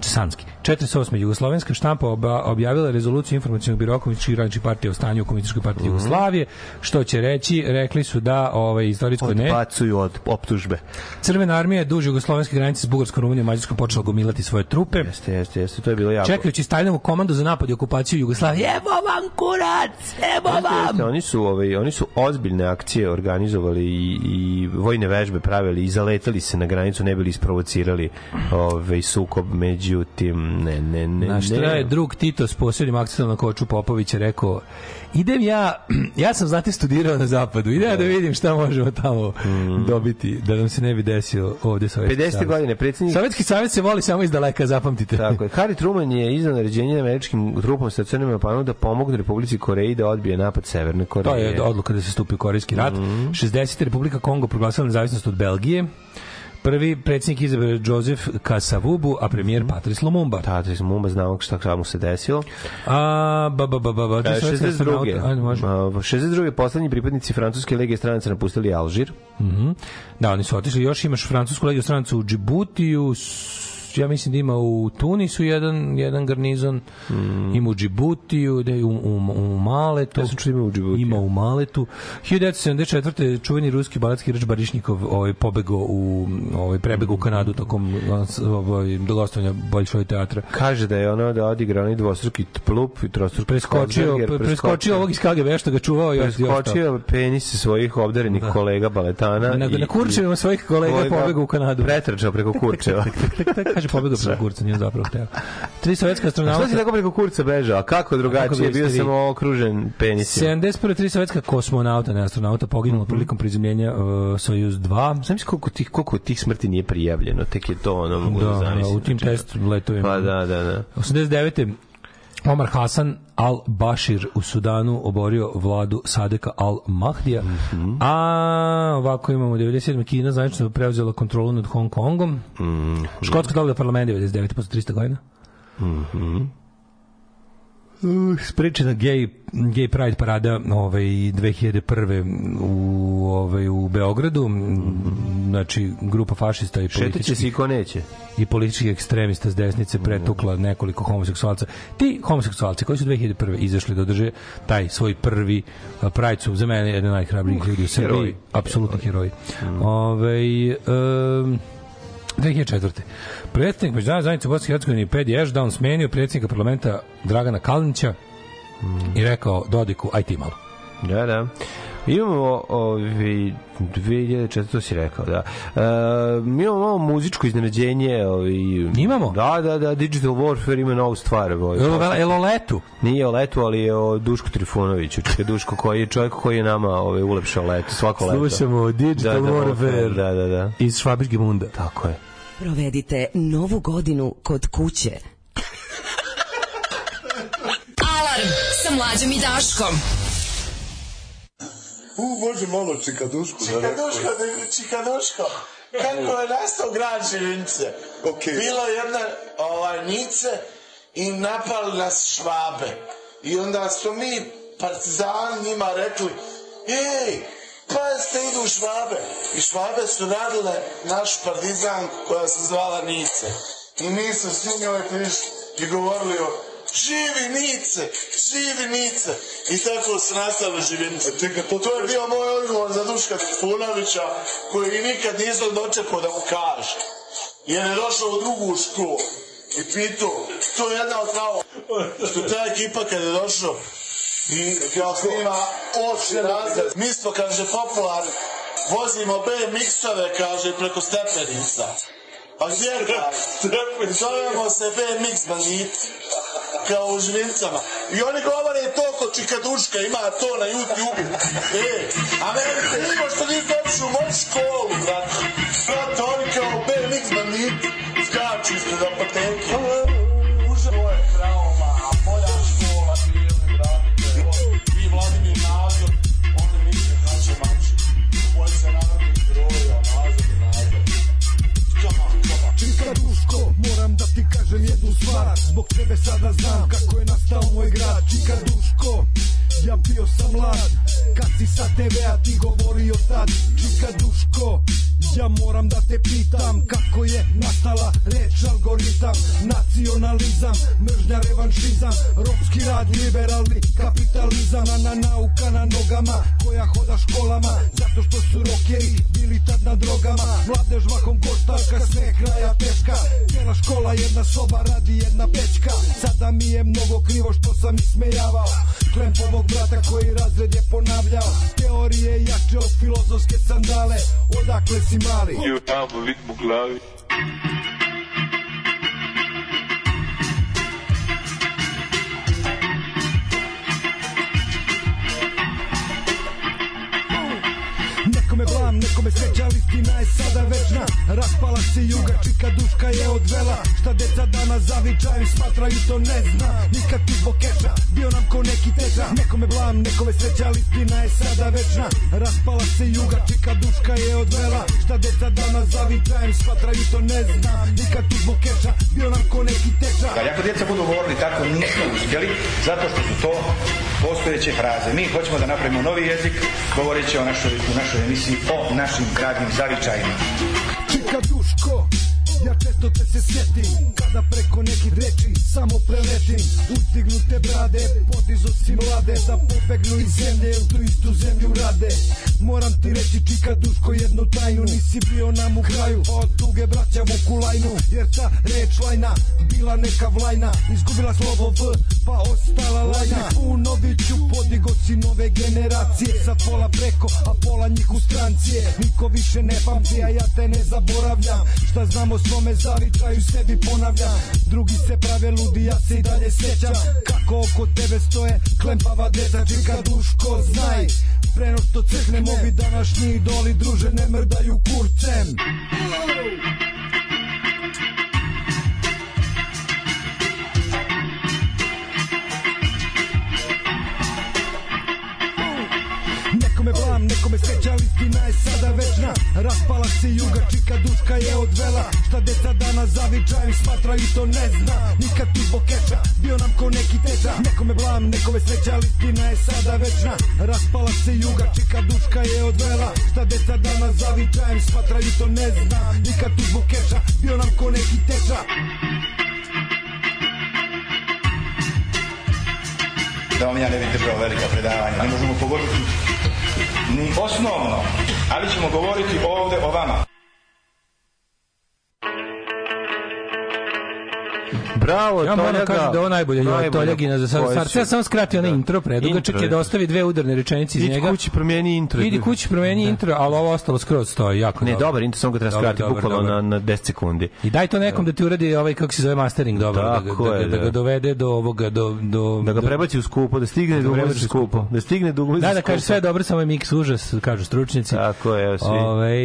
Speaker 3: Sanski. 48. Jugoslovenska štampa oba, objavila rezoluciju informacionog biroa komunističkih radničkih partija o stanju u komunističkoj partiji
Speaker 2: Mhm.
Speaker 3: Jugoslavije, što će reći, rekli su da ovaj istorijsko ne.
Speaker 2: Odbacuju od optužbe.
Speaker 3: Crvena armija je duž jugoslovenske granice s Bugarskom, Rumunijom Mađarskom počela gomilati svoje trupe.
Speaker 2: Jeste, jeste, jeste, to je bilo jako.
Speaker 3: Čekajući Stalinovu komandu za napad i okupaciju Jugoslavije. Evo vam kurac! Evo
Speaker 2: Jeste,
Speaker 3: vam!
Speaker 2: oni su ovaj oni su ozbiljne akcije organizovali i, i vojne vežbe pravili i zaletali se na granicu ne bili isprovocirali ovaj sukob međutim ne ne ne
Speaker 3: Na šta je drug Tito s posebnim akcentom na Koču Popovića rekao idem ja, ja sam znate studirao na zapadu, idem ja da vidim šta možemo tamo dobiti, da nam se ne bi desio ovde Sovjetski
Speaker 2: 50.
Speaker 3: savez.
Speaker 2: godine predsjednik
Speaker 3: Sovjetski savez se voli samo iz daleka, zapamtite.
Speaker 2: Tako je. Harry Truman je izdao naređenje američkim trupama sa crnim Japanu da pomogne Republici Koreji da odbije napad Severne Koreje.
Speaker 3: To je odluka da se stupi u Korejski rat. 60. Republika Kongo proglasila nezavisnost od Belgije. Prvi predsjednik izabere Joseph Kasavubu, a premijer Patrice Lumumba.
Speaker 2: Tatris Mumba znamo šta mu se desilo.
Speaker 3: A, ba, ba, ba, ba, ba,
Speaker 2: E, 62.
Speaker 3: Ajde, može.
Speaker 2: A, 62. poslednji pripadnici francuske legije stranaca napustili Alžir.
Speaker 3: Mhm. Da, oni su otišli. Još imaš francusku legiju stranaca u Džibutiju, ja mislim da ima u Tunisu jedan, jedan garnizon, ima u Džibutiju, da je u, u, u Maletu.
Speaker 2: Ja sam čuo ima u Džibutiju.
Speaker 3: Ima u Maletu. 1974. čuveni ruski baletski igrač Barišnikov ovaj, pobegao u, ovaj, prebegao u Kanadu tokom ovaj, gostovanja Bolšoj teatra.
Speaker 2: Kaže da je ono da odigra onaj dvostruki plup i trostruki
Speaker 3: Preskočio,
Speaker 2: Kozberger,
Speaker 3: preskočio ovog iz KGB što ga čuvao i
Speaker 2: preskočio penise svojih obdarenih kolega baletana.
Speaker 3: Na,
Speaker 2: i-
Speaker 3: na kurčevima svojih kolega pobegao u Kanadu.
Speaker 2: Pretrčao preko kurčeva.
Speaker 3: Kaže pobegao preko kurca, nije zapravo hteo. Tri sovjetska
Speaker 2: A šta si
Speaker 3: astronauta.
Speaker 2: tako preko kurca bežao? A kako drugačije?
Speaker 3: bi
Speaker 2: Bio sam okružen penisima.
Speaker 3: 71. tri sovjetska kosmonauta, ne astronauta, poginulo prilikom prizemljenja uh, Sojuz 2.
Speaker 2: Znam koliko tih, koliko tih smrti nije prijavljeno, tek je to ono, mogu da,
Speaker 3: Da,
Speaker 2: zamislim.
Speaker 3: u tim
Speaker 2: Znači,
Speaker 3: test letovima.
Speaker 2: Pa da, da, da.
Speaker 3: 89. Omar Hasan al-Bashir u Sudanu oborio vladu Sadeka al-Mahdija.
Speaker 2: Mhm.
Speaker 3: A ovako imamo 97. Kina zvanično preuzela kontrolu nad Hong Kongom.
Speaker 2: Mhm.
Speaker 3: Škotska dobila parlament 99. posle 300 godina. Uh, sprečena gay, gay pride parada ovaj, 2001. u, ovaj, u Beogradu. Znači, grupa fašista i političkih
Speaker 2: se i ko neće.
Speaker 3: i političkih ekstremista s desnice pretukla nekoliko homoseksualca. Ti homoseksualci koji su 2001. izašli da održe taj svoj prvi Pride su za mene jedan najhrabrijih ljudi u Srbiji.
Speaker 2: heroji.
Speaker 3: Apsolutno heroji. Ove, um, 2004. Predsednik Međunarodne zajednice u Bosni i Hercegovini Pedi Ešdaun smenio predsjednika parlamenta Dragana Kalinića i rekao Dodiku, aj ti malo.
Speaker 2: Da, da. Imamo ovi 2004 to si rekao, da. E, mi imamo malo muzičko iznenađenje, ovi
Speaker 3: Imamo?
Speaker 2: Da, da, da, Digital Warfare ima novu stvar, ovaj.
Speaker 3: Jel o letu?
Speaker 2: Nije o letu, ali je o Dušku Trifunoviću. Čekaj, Duško koji je čovjek koji je nama ovaj ulepšao leto, svako leto.
Speaker 3: Slušamo Digital
Speaker 2: Da, da,
Speaker 3: Warfare
Speaker 2: Da, da, da.
Speaker 3: iz Švabiške munda.
Speaker 2: Tako je.
Speaker 6: Provedite novu godinu kod kuće.
Speaker 4: Alarm sa mlađom i Daškom.
Speaker 7: U, može malo čikadušku.
Speaker 8: Čikaduško, čikaduško. Kako je nastao grad Živince?
Speaker 7: Okej.
Speaker 8: Bilo je jedna ovaj, nice i napali nas švabe. I onda smo mi partizani njima rekli, ej, pa ste idu švabe. I švabe su radile našu partizanku koja se zvala Nice. I mi smo s njoj prišli i govorili o Živi Nice, živi Nice. I tako su nastale živince.
Speaker 7: Čekaj, to-
Speaker 8: to je bio moj odgovor za Duška Trifunovića, koji nikad nisam dočekao da mu kaže. Jer je došao u drugu školu i pitao, to je jedna od kao, što ta ekipa kad je došao, i kao snima osmi razred, mi smo, kaže, popularni, vozimo BMX-ove, kaže, preko stepenica. A gdje kaže? Zovemo se BMX banditi kao u žvincama. I oni govore to kod Čikaduška, ima to na YouTube. E, a meni se nimo što niste otišli u moju školu, brate. Brate, oni kao BMX banditi skaču ispred apoteke.
Speaker 7: Moram da ti kažem jednu stvar. Zbog tebe sada znam kako je nastao moj grad. Čika Duško, ja bio sam mlad. Kad si sa TV-a ti govorio tad. Čika Duško, ja moram da te pitam Kako je nastala reč algoritam Nacionalizam, mržnja revanšizam Ropski rad, liberalni kapitalizam Na, na nauka na nogama koja hoda školama Zato što su rokeri bili tad na drogama. Mladež mahom koštarka, sve kraja teška Cijela škola, jedna soba, radi jedna pećka Sada mi je mnogo krivo što sam ismejavao. Klempovog brata koji razred je ponavljao. Teorije jače od filozofske sandale. Odakle si mali?
Speaker 9: Je tamo lik mu glavi.
Speaker 7: Istina je sada večna Raspala se juga, čika duška je odvela. Šta deca danas zavičaju, smatraju to ne zna. Nikad ti zbog keša, bio nam ko neki teča Nekome blam, nekome sreća, ali istina je sada večna. Raspala se juga, čika duška je odvela. Šta deca danas zavičaju, smatraju to ne zna. Nikad ti zbog keša, bio nam ko neki teča
Speaker 10: Ali ako djeca budu govorili tako, nismo uspjeli, zato što su to postojeće fraze. Mi hoćemo da napravimo novi jezik, govoreći o našoj, u našoj emisiji o našim gradnim zavičajima.
Speaker 7: Čika Duško, Ja često te se sjetim Kada preko nekih reči samo preletim. Uzdignute brade Podizo si mlade Da pobegnu iz zemlje U tu istu zemlju rade. Moram ti reći čika duško jednu tajnu Nisi bio nam u kraju. Od tuge braća Vukulajnu Jer ta reč lajna Bila neka vlajna. Izgubila slovo V Pa ostala lajna. Punoviću podigo si nove generacije Sa pola preko A pola njih u strancije Niko više ne pamti A ja te ne zaboravljam. Šta znamo svome zavičaju sebi ponavljam. Drugi se prave ludi Ja se i dalje sjećam. Kako oko tebe stoje Klempava deca Čika duško znaj. Preno što crknemo ovi današnji idoli Druže ne mrdaju kurcem Nekome blam, nekome sreća, ali istina je sada večna. Raspala se juga, čika duška je odvela. Šta deca danas zavičaju, smatraju to ne zna. Nikad tu zbog keča, bio nam ko neki teča. Nekome blam, nekome sreća, ali istina je sada večna. Raspala se juga, čika duška je odvela. Šta deca danas zavičaju, smatraju to ne zna. Nikad tu zbog keča, bio nam ko neki teča.
Speaker 10: Da vam ja ne bih držao velika predavanja. Ne možemo pogoditi ni osnovno, ali ćemo govoriti ovde o vama.
Speaker 2: Bravo,
Speaker 3: Ja moram da kažem da ovo najbolje
Speaker 2: Najbolje.
Speaker 3: Toljagina za sad.
Speaker 2: Koje
Speaker 3: Sad ja samo skratio onaj
Speaker 2: Da.
Speaker 3: intro predugačak je da ostavi dve udarne rečenice iz
Speaker 2: Idi
Speaker 3: njega.
Speaker 2: kući promijeni intro.
Speaker 3: Idi kući promeni intro, ali ovo ostalo skroz stoji jako
Speaker 2: Ne, dobar intro, samo ga treba skratiti bukvalno
Speaker 3: dobar.
Speaker 2: na, na 10 sekundi.
Speaker 3: I daj to nekom da ti uradi ovaj kako se zove mastering dobro da, ga- da, ga- da
Speaker 2: da.
Speaker 3: ga dovede do ovoga do do
Speaker 2: Da ga prebaci u skupo, da stigne
Speaker 3: Da
Speaker 2: da
Speaker 3: u
Speaker 2: skupo. Da stigne da ulazi
Speaker 3: Da, da kaže sve dobro, samo je mix užas, kažu stručnjaci.
Speaker 2: Tako je, svi.
Speaker 3: Ovaj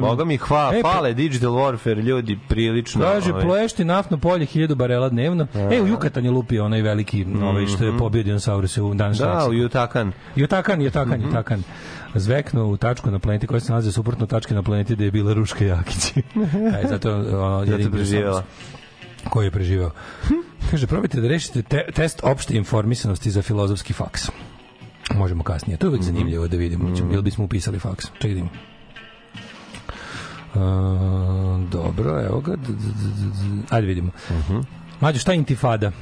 Speaker 2: Boga mi hva,
Speaker 3: e, pa-
Speaker 2: fale Digital Warfare, ljudi, prilično.
Speaker 3: Kaže,
Speaker 2: ovaj.
Speaker 3: plešti naftno polje 1000 barela dnevno. E, u Jukatan je lupio onaj veliki, ovaj što je pobio dinosauruse u
Speaker 2: Mhm. Da, u
Speaker 3: Meksiku.
Speaker 2: Jutakan.
Speaker 3: Jotakan, Jotakan,
Speaker 2: Mhm.
Speaker 3: Jotakan. Zveknuo u tačku na planeti koja se nalazi suprotno tačke na planeti gde je bila Ruška Jakić. Aj, zato ono,
Speaker 2: Zato
Speaker 3: jedini
Speaker 2: preživjela.
Speaker 3: Koji je preživeo. Kaže, probajte da rešite te, test opšte informisanosti za filozofski faks. Možemo kasnije. To je
Speaker 2: Mhm.
Speaker 3: uvijek zanimljivo da vidimo. Mm. Ili bismo upisali faks. Čekaj da. Uh, dobro, evo ga. Ajde vidimo.
Speaker 2: Mhm.
Speaker 3: Mađo, šta je intifada?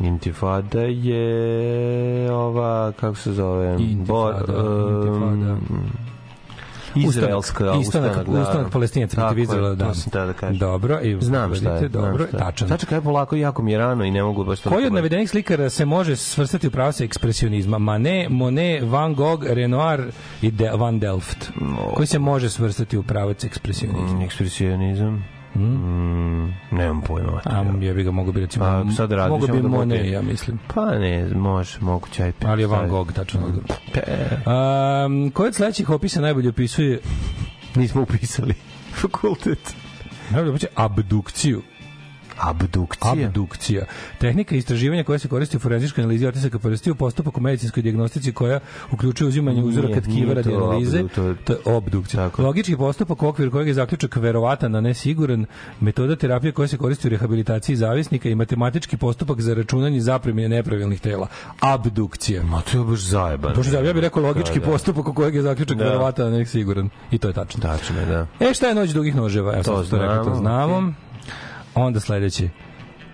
Speaker 2: Intifada je ova, kako se zove?
Speaker 3: Intifada, intifada.
Speaker 2: Izraelska
Speaker 3: Ustanak-
Speaker 2: ustanak,
Speaker 3: ustanak,
Speaker 2: da.
Speaker 3: ustanak palestinaca protiv Izraela, da.
Speaker 2: Tada da kažem.
Speaker 3: Dobro, i
Speaker 2: Znam šta je.
Speaker 3: vidite,
Speaker 2: znam
Speaker 3: dobro,
Speaker 2: šta je. polako, jako mi je rano i ne mogu baš to...
Speaker 3: Koji
Speaker 2: da
Speaker 3: od
Speaker 2: pogledam.
Speaker 3: navedenih slikara se može svrstati u pravac ekspresionizma? Manet, Monet, Van Gogh, Renoir i De Van Delft. Koji se može svrstati u pravac ekspresionizma?
Speaker 2: Mm, Ekspresionizam. Mm, nemam pojma.
Speaker 3: A ja bi ga mogu bi recimo...
Speaker 2: A sad radiš,
Speaker 3: Mogu bi Monet,
Speaker 2: bi-
Speaker 3: ja mislim.
Speaker 2: Pa ne, može, moguće. Aj,
Speaker 3: Ali je Van. Gogh, tačno.
Speaker 2: Pe,
Speaker 3: Um, koji od sledećih opisa najbolje opisuje
Speaker 2: nismo upisali fakultet.
Speaker 3: najbolje opisuje abdukciju?
Speaker 2: Abdukcija.
Speaker 3: Abdukcija. Tehnika istraživanja koja se koristi u forenzičkoj analizi otisaka prstiju, postupak u medicinskoj dijagnostici koja uključuje uzimanje uzoraka tkiva radi analize.
Speaker 2: to je-
Speaker 3: To je obdukcija.
Speaker 2: Tako.
Speaker 3: Logički postupak u okviru kojeg je zaključak verovatan, a ne siguran, metoda terapije koja se koristi u rehabilitaciji zavisnika i matematički postupak za računanje zapremine nepravilnih tela. Abdukcija.
Speaker 2: Ma to je baš zajebano.
Speaker 3: To što ja bih rekao logički
Speaker 2: Da, da.
Speaker 3: postupak u kojeg je zaključak
Speaker 2: Da.
Speaker 3: verovatan, a ne siguran. I to je tačno.
Speaker 2: Tačno je, da.
Speaker 3: E, šta je noć dugih noževa? Evo,
Speaker 2: To
Speaker 3: to, to, rekao, to
Speaker 2: znamo,
Speaker 3: znamo. Onda sledeći.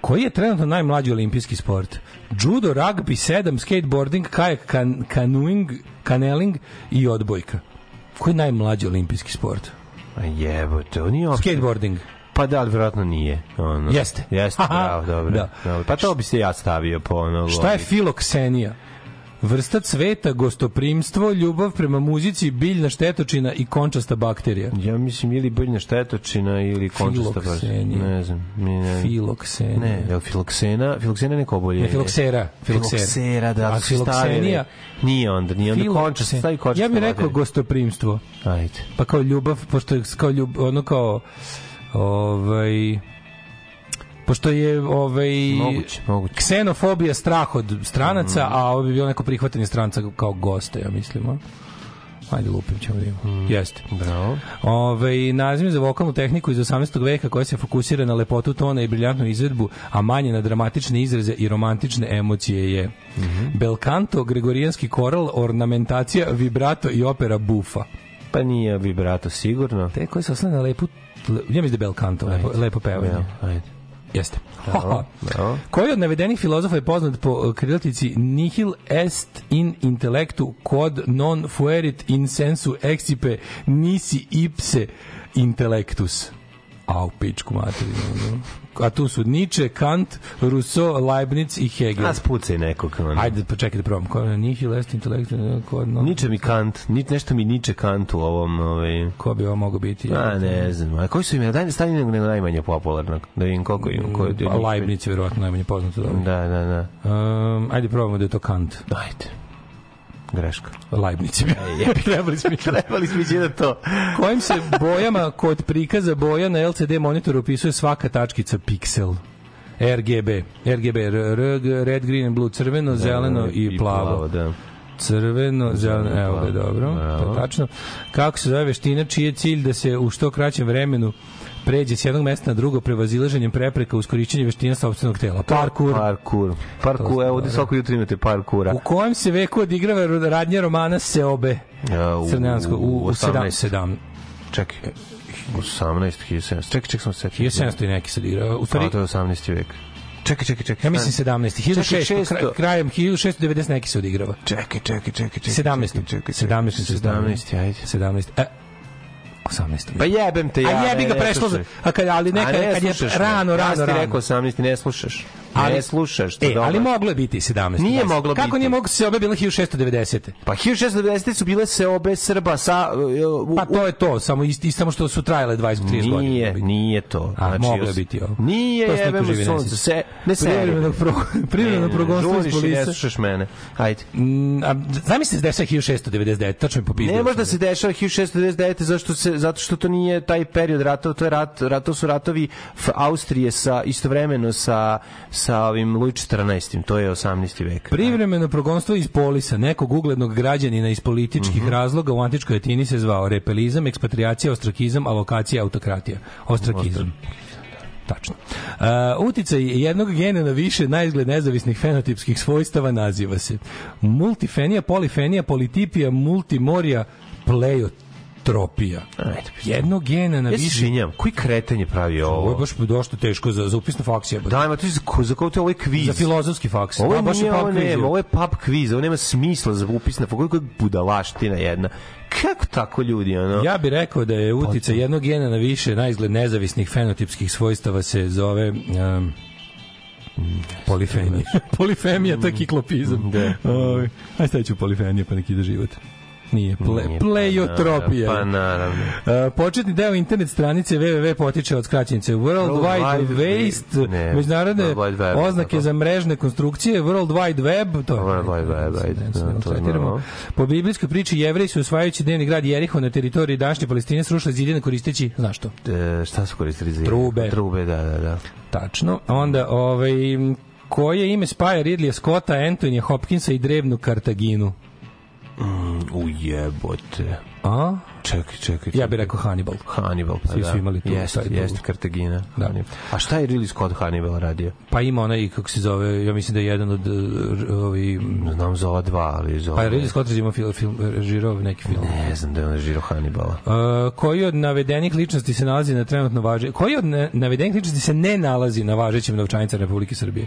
Speaker 3: Koji je trenutno najmlađi olimpijski sport? Judo, rugby, sedam, skateboarding, kajak, kan, canoeing, kaneling i odbojka. Koji je najmlađi olimpijski sport?
Speaker 2: A jebote, on nije uopšte...
Speaker 3: Skateboarding.
Speaker 2: Pa da, ali vjerojatno nije. Ono.
Speaker 3: Jeste.
Speaker 2: Jeste, bravo, dobro.
Speaker 3: Da.
Speaker 2: dobro. Pa to bi se ja stavio po ono...
Speaker 3: Šta je filoksenija? Vrsta cveta, gostoprimstvo, ljubav prema muzici, biljna štetočina i končasta bakterija.
Speaker 2: Ja mislim ili biljna štetočina ili končasta baš.
Speaker 3: Filoksenija.
Speaker 2: Ne znam. Mi ne.
Speaker 3: Filoksenija.
Speaker 2: Ne, je li filoksena? Filoksena je neko oboljenje.
Speaker 3: Ne, filoksera. Filoksera.
Speaker 2: Filoksera, da.
Speaker 3: A filoksenija?
Speaker 2: Nije onda, nije onda
Speaker 3: Filoksen-
Speaker 2: končasta, stavi končasta.
Speaker 3: Ja bih rekao
Speaker 2: bakterija.
Speaker 3: gostoprimstvo.
Speaker 2: Ajde.
Speaker 3: Pa kao ljubav, pošto je kao ljub, ono kao ovaj pošto je ovaj
Speaker 2: Moguće, moguće.
Speaker 3: ksenofobija strah od stranaca,
Speaker 2: Mm.
Speaker 3: a ovo bi bilo neko prihvatanje stranca kao gosta, ja mislim. A? Ajde, lupim ćemo da vidimo.
Speaker 2: Mm.
Speaker 3: Jeste.
Speaker 2: Bravo.
Speaker 3: Ove, naziv za vokalnu tehniku iz 18. veka koja se fokusira na lepotu tona i briljantnu izvedbu, a manje na dramatične izraze i romantične emocije je
Speaker 2: Mhm.
Speaker 3: belcanto, gregorijanski koral, ornamentacija, vibrato i opera bufa.
Speaker 2: Pa nije vibrato sigurno.
Speaker 3: Te koji se osnovne na lepu Le, ja mislim da je bel canto, lepo, lepo pevanje.
Speaker 2: Ajde.
Speaker 3: Jeste.
Speaker 2: Bravo, bravo.
Speaker 3: Koji od navedenih filozofa je poznat po uh, krilatici nihil est in intellectu quod non fuerit in sensu excipe nisi ipse intellectus. A u pičku materinu. A tu su Nietzsche, Kant, Rousseau, Leibniz i Hegel.
Speaker 2: A spucaj nekog. ono.
Speaker 3: Ajde, pa čekaj da probam. Ko je nihil est intellectu quod non...
Speaker 2: Niče mi kant, ni, nešto mi niče kant u ovom... Ovaj...
Speaker 3: Ko bi ovo mogao biti?
Speaker 2: A, ne znam. A koji su imena? Daj stani nego najmanje popularnog. Da vidim koliko ima. Ko, je-
Speaker 3: Pa Leibniz je verovatno najmanje poznato. Da.
Speaker 2: Da, da, da.
Speaker 3: Um, ajde probamo da je to Kant.
Speaker 2: Ajde. Greška.
Speaker 3: Leibniz bio. Trebali smo
Speaker 2: Trebali smo ići da to.
Speaker 3: Kojim se bojama kod prikaza boja na LCD monitoru opisuje svaka tačkica piksel? RGB. RGB. Red, green blue. Crveno, zeleno i plavo.
Speaker 2: da.
Speaker 3: Crveno, zeleno, evo ga, dobro, to je tačno. Kako se zove veština, čiji je cilj da se u što kraćem vremenu pređe s jednog mesta na drugo prevazilaženjem prepreka uz korišćenje veština sopstvenog tela. Parkour.
Speaker 2: Parkour. Parkour, evo ovdje svako jutro imate parkura.
Speaker 3: U kojem se veku odigrava radnja romana Seobe?
Speaker 2: A, u-
Speaker 3: Crnjansko, u, u
Speaker 2: 18.
Speaker 3: 17. 17.
Speaker 2: Čekaj. 18. 1700. Čekaj, čekaj, sam se setio.
Speaker 3: 1700 i neki se odigrava. U stvari,
Speaker 2: A, to je 18. vek. Čekaj, čekaj, čekaj.
Speaker 3: ja mislim 17. 1600,
Speaker 2: Čekaj,
Speaker 3: kraj- krajem 1690 neki se odigrava.
Speaker 2: Čekaj, čekaj, čekaj, čekaj.
Speaker 3: 17.
Speaker 2: Čekaj, čekaj,
Speaker 3: 17.
Speaker 2: 17. Ajde.
Speaker 3: 17. E, 18.
Speaker 2: Pa jebem te ja.
Speaker 3: A jebi ga prešlo, a kad, ali neka,
Speaker 2: ne
Speaker 3: kad je rano,
Speaker 2: Ja
Speaker 3: rano, rano.
Speaker 2: rekao 18, ne slušaš.
Speaker 3: Ali-
Speaker 2: slušaš. to
Speaker 3: E, ali
Speaker 2: dobro.
Speaker 3: moglo je biti 17.
Speaker 2: Nije
Speaker 3: 20.
Speaker 2: moglo
Speaker 3: Kako
Speaker 2: biti.
Speaker 3: nije moglo se obe bila 1690.
Speaker 2: Pa 1690 su bile se obe Srba sa... uh, u-
Speaker 3: Pa to je to, samo isti, samo što su trajale 20-30 godina.
Speaker 2: Nije, nije to.
Speaker 3: A, moglo je biti ovo.
Speaker 2: Nije,
Speaker 3: To se
Speaker 2: jebemo sunce. Se, ne seri.
Speaker 3: Privremenog pro, privremenog progonstva iz
Speaker 2: i ne
Speaker 3: polisa.
Speaker 2: slušaš mene. Ajde.
Speaker 3: Mm, a zamisli se da je sve 1699, tačno mi popizdeo.
Speaker 2: Ne može da se dešava 1699 zašto se zato što to nije taj period ratova, to je rat, rato su ratovi Austrije sa istovremeno sa sa ovim Luj 14. To je 18. vek.
Speaker 3: Privremeno progonstvo iz polisa nekog uglednog građanina iz političkih
Speaker 2: Mhm.
Speaker 3: razloga u antičkoj Atini se zvao repelizam, ekspatriacija, ostrakizam, alokacija, autokratija. Ostrakizam. Tačno. Uh, uticaj jednog gena na više najizgled nezavisnih fenotipskih svojstava naziva se multifenija, polifenija, politipija, multimorija, pleiotropija.
Speaker 2: Ajde.
Speaker 3: Jednog gena na
Speaker 2: Ja
Speaker 3: više...
Speaker 2: izvinjam, koji kreten je pravio
Speaker 3: Ovo je
Speaker 2: ovo?
Speaker 3: baš došto teško za, za upisnu faks jebote.
Speaker 2: Daj, ma to je za, za kao to je ovaj kviz.
Speaker 3: Za filozofski faks.
Speaker 2: Ovo
Speaker 3: A,
Speaker 2: je,
Speaker 3: baš je
Speaker 2: nije, ovo nema,
Speaker 3: je.
Speaker 2: ovo je pub kviz, ovo nema smisla za upis na fakultet, koja budalaština jedna. Kako tako ljudi, ono?
Speaker 3: Ja bih rekao da je utica jednog gena na više najizgled nezavisnih fenotipskih svojstava se zove um, polifenija. Polifemija, to je kiklopizam.
Speaker 2: Da.
Speaker 3: Ovaj, Ajde stavit ću polifenija pa neki ide život. Nije. Ple,
Speaker 2: Nije,
Speaker 3: plejotropija.
Speaker 2: Pa naravno.
Speaker 3: Uh, početni deo internet stranice www potiče od skraćenice World Wide
Speaker 2: Wide
Speaker 3: Waste,
Speaker 2: Ne,
Speaker 3: međunarodne
Speaker 2: World Wide Web,
Speaker 3: oznake za mrežne konstrukcije, World Wide Web, to
Speaker 2: World Wide Web, ajde, da, to je.
Speaker 3: Po biblijskoj priči jevreji su osvajajući dnevni grad Jeriho na teritoriji današnje Palestine srušili zidine koristeći, znaš što?
Speaker 2: E, šta su koristili za
Speaker 3: Trube.
Speaker 2: Trube, da, da, da.
Speaker 3: Tačno. Onda, ovaj, koje ime spaja Ridleya Scotta, Antonija Hopkinsa i drevnu Kartaginu?
Speaker 2: Ujebote.
Speaker 3: A?
Speaker 2: Čekaj, čekaj, čekaj.
Speaker 3: Ja bih rekao Hannibal.
Speaker 2: Hannibal, pa
Speaker 3: Svi
Speaker 2: da.
Speaker 3: su imali tu-
Speaker 2: Jeste,
Speaker 3: taj
Speaker 2: jeste Kartagina.
Speaker 3: Da.
Speaker 2: Hannibal. A šta je Ridley Scott Hannibal radio?
Speaker 3: Pa ima onaj, kako se zove, ja mislim da je jedan od uh, ovi,
Speaker 2: Znam za ova dva, ali za
Speaker 3: pa je Ridley Scott ima film, film, režirao neki film.
Speaker 2: Ne znam da je on žiro Hannibala.
Speaker 3: Uh, koji od navedenih ličnosti se nalazi na trenutno važe koji od navedenih ličnosti se ne nalazi na važećem novčanicama Republike Srbije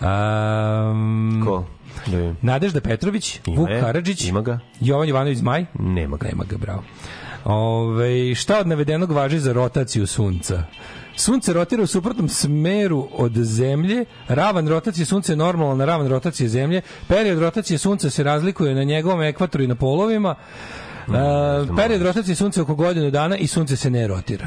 Speaker 3: um,
Speaker 2: Ko? Vidim.
Speaker 3: Nadežda Petrović
Speaker 2: Ima
Speaker 3: Vuk Karadžić
Speaker 2: Ima ga?
Speaker 3: Jovan Jovanović Zmaj
Speaker 2: Nema ga.
Speaker 3: nema ga, bravo Ove, šta od navedenog važi za rotaciju sunca Sunce rotira u suprotnom smeru od zemlje, ravan rotacije sunca je normalna ravan rotacije zemlje, period rotacije sunca se razlikuje na njegovom ekvatoru i na polovima, E, period rotacije sunca oko godinu dana i sunce se ne rotira.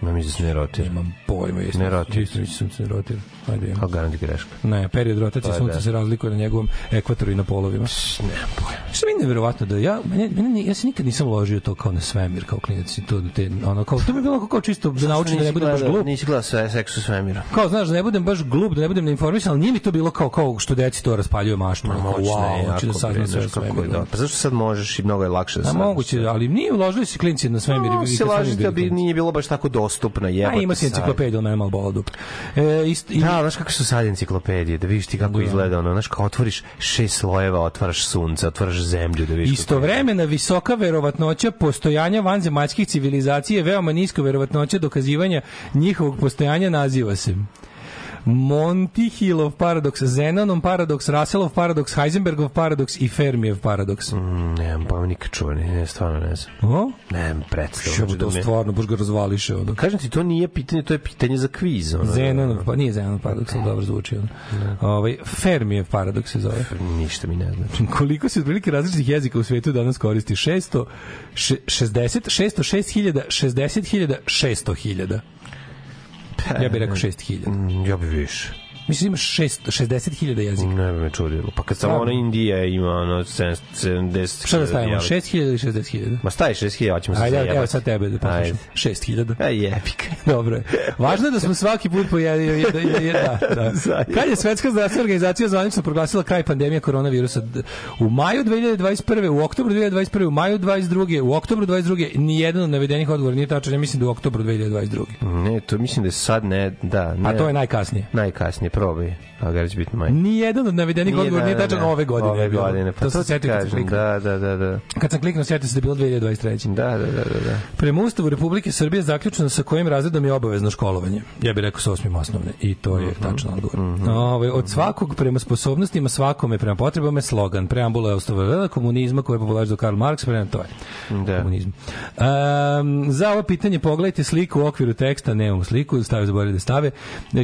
Speaker 2: Ma mi da se ne rotira.
Speaker 3: Imam pojma, jeste.
Speaker 2: Ne rotira.
Speaker 3: Isto mi se sunce ne rotira. Ajde, imam.
Speaker 2: A garant greška.
Speaker 3: Ne, period rotacije
Speaker 2: Pa
Speaker 3: sunca
Speaker 2: da.
Speaker 3: se razlikuje na njegovom ekvatoru i na polovima.
Speaker 2: Nemam pojma.
Speaker 3: Što mi je neverovatno da ja, mene, mene, ja se nikad nisam ložio to kao na svemir, kao klinac i to, te, ono, kao, to bi bilo kao čisto da naučim da ne budem baš glup.
Speaker 2: Nisi gledao sve seksu svemira.
Speaker 3: Kao, znaš, da ne budem baš glup, da ne budem neinformisan, ali nije mi to bilo kao, kao što deci to raspaljuje maštu. Kao, wow, hoću da saznam sve o svemiru.
Speaker 2: Pa zašto sad možeš i mnogo je lakše da saznaš
Speaker 3: moguće, ali nije uložili se klinci na svemir.
Speaker 2: No, se laži da bi nije bilo baš tako dostupna
Speaker 3: A
Speaker 2: jebote.
Speaker 3: ima si enciklopediju, ali mene malo bolo dupe. E, ist, i,
Speaker 2: Da, znaš kako su sad enciklopedije, da vidiš ti kako
Speaker 3: Da.
Speaker 2: izgleda ono, znaš kao otvoriš šest slojeva, otvaraš sunce, otvaraš zemlju, da vidiš kako
Speaker 3: Istovremena visoka verovatnoća postojanja vanzemaljskih civilizacija je veoma niska verovatnoća dokazivanja njihovog postojanja naziva se Montihilov paradoks, Zenonov paradoks, Russellov paradoks, Heisenbergov paradoks i Fermijev paradoks.
Speaker 2: Mm, nemam pa nikad čuo, ne, stvarno ne znam.
Speaker 3: O?
Speaker 2: Nemam predstavu.
Speaker 3: Što to
Speaker 2: da me-
Speaker 3: stvarno, baš ga razvališe. Ono.
Speaker 2: Kažem ti, to nije pitanje, to je pitanje za kviz. Ono,
Speaker 3: Zenonov, pa nije Zenonov paradoks, ali dobro zvuči. Ono. Ovaj, Fermijev paradoks se zove.
Speaker 2: Ništa mi ne znači.
Speaker 3: Koliko se otprilike različitih jezika u svetu danas koristi? 600, še- 60, 606 hiljada, 60 hiljada, 600 hiljada. Ja bih rekao 6 hiljada.
Speaker 2: Mm, Ja bi više.
Speaker 3: Mislim imaš 6, 60 hiljada jezika.
Speaker 2: Ne bi me čudilo. Pa kad samo ona Indija ima ono 70
Speaker 3: Šta da stavimo?
Speaker 2: dijalekta.
Speaker 3: 6 hiljada ili 60 hiljada?
Speaker 2: Ma stavi 6000, hoćemo se
Speaker 3: Ajde, evo
Speaker 2: zajebati.
Speaker 3: sad tebe da poslušam.
Speaker 2: Ajde.
Speaker 3: 6 hiljada.
Speaker 2: Aj, jebik.
Speaker 3: Dobro je. Važno je da smo svaki put jedan, jedan, da, da. Kad je Svetska zdravstvena organizacija zvanično proglasila kraj pandemije koronavirusa? U maju 2021. U oktobru 2021. U maju 22. U oktobru 22. Nijedan od navedenih odgovora nije tačan. Ja mislim da u oktobru 2022.
Speaker 2: Ne, to mislim da je sad ne, da. Ne,
Speaker 3: A to je najkasnije.
Speaker 2: najkasnije, probaj. A ga će biti manje.
Speaker 3: Nijedan od navedenih odgovora nije tačan ove godine.
Speaker 2: Ove
Speaker 3: je
Speaker 2: godine, pa
Speaker 3: to
Speaker 2: to,
Speaker 3: se
Speaker 2: ti kažem, da, da, da, da.
Speaker 3: Kad sam kliknuo, setio se da je bilo 2023.
Speaker 2: Da, da, da, da, da.
Speaker 3: Prema Ustavu Republike Srbije zaključeno sa kojim razredom je obavezno školovanje. Ja bih rekao sa osmim osnovne i to je
Speaker 2: Mhm.
Speaker 3: tačno odgovor. Ovaj, od svakog prema sposobnostima, svakome prema potrebama je slogan. Preambula je ostava komunizma koje je popularizao Karl Marx, prema to je
Speaker 2: Da.
Speaker 3: komunizam. Um, za ovo pitanje pogledajte sliku u okviru teksta, nemamo sliku, stavio zaboravili da stave.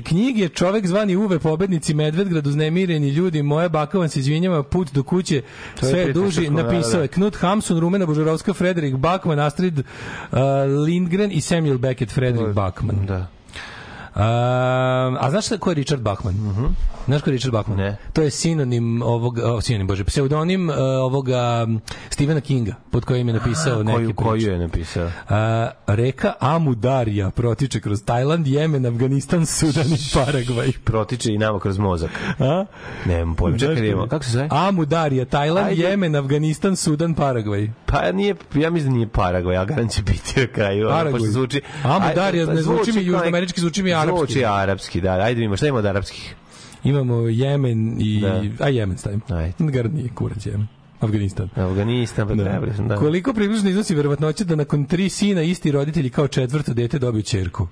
Speaker 3: Knjige Čovek zvani Uve, pobednici Medvedgrad, uznemireni ljudi, moja baka vam se izvinjava, put do kuće,
Speaker 2: To
Speaker 3: sve je duži,
Speaker 2: naroda.
Speaker 3: napisao je Knut Hamsun, Rumena Božarovska, Frederik Bachman, Astrid uh, Lindgren i Samuel Beckett, Frederik Bachman.
Speaker 2: Da.
Speaker 3: Um, a znaš ko je Richard Bachman? Znaš ko je Richard Bachman?
Speaker 2: Ne.
Speaker 3: To je sinonim ovog, o, sinonim, bože, pseudonim uh, ovoga Stephena Kinga, pod kojim je napisao neke
Speaker 2: Koju,
Speaker 3: priče.
Speaker 2: koju je napisao?
Speaker 3: A, reka Amu Darija protiče kroz Tajland, Jemen, Afganistan, Sudan i Paragvaj.
Speaker 2: Protiče i nama kroz mozak.
Speaker 3: A?
Speaker 2: Nemam pojma. Čekaj, da
Speaker 3: je?
Speaker 2: Kako se zove?
Speaker 3: Amu Darija, Tajland,
Speaker 2: Ajde.
Speaker 3: Jemen, Afganistan, Sudan, Paragvaj.
Speaker 2: Pa nije, ja mislim da nije Paragvaj, a garant će biti na kraju.
Speaker 3: Paragvaj.
Speaker 2: Zvuči...
Speaker 3: Amu
Speaker 2: Ajde,
Speaker 3: Darija,
Speaker 2: pa
Speaker 3: ne zvuči mi
Speaker 2: kao
Speaker 3: južnoamerički, zvuči mi arapski.
Speaker 2: Arapski, da. Ajde vidimo, šta ima od arapskih?
Speaker 3: Imamo Jemen i...
Speaker 2: Da.
Speaker 3: A Jemen stavim.
Speaker 2: Ajde.
Speaker 3: Garant nije kurac Jemen. Afganistan.
Speaker 2: Afganistan, pa trebali smo, da.
Speaker 3: Koliko približno iznosi verovatnoća da nakon tri sina isti roditelji kao četvrto dete dobiju ćerku?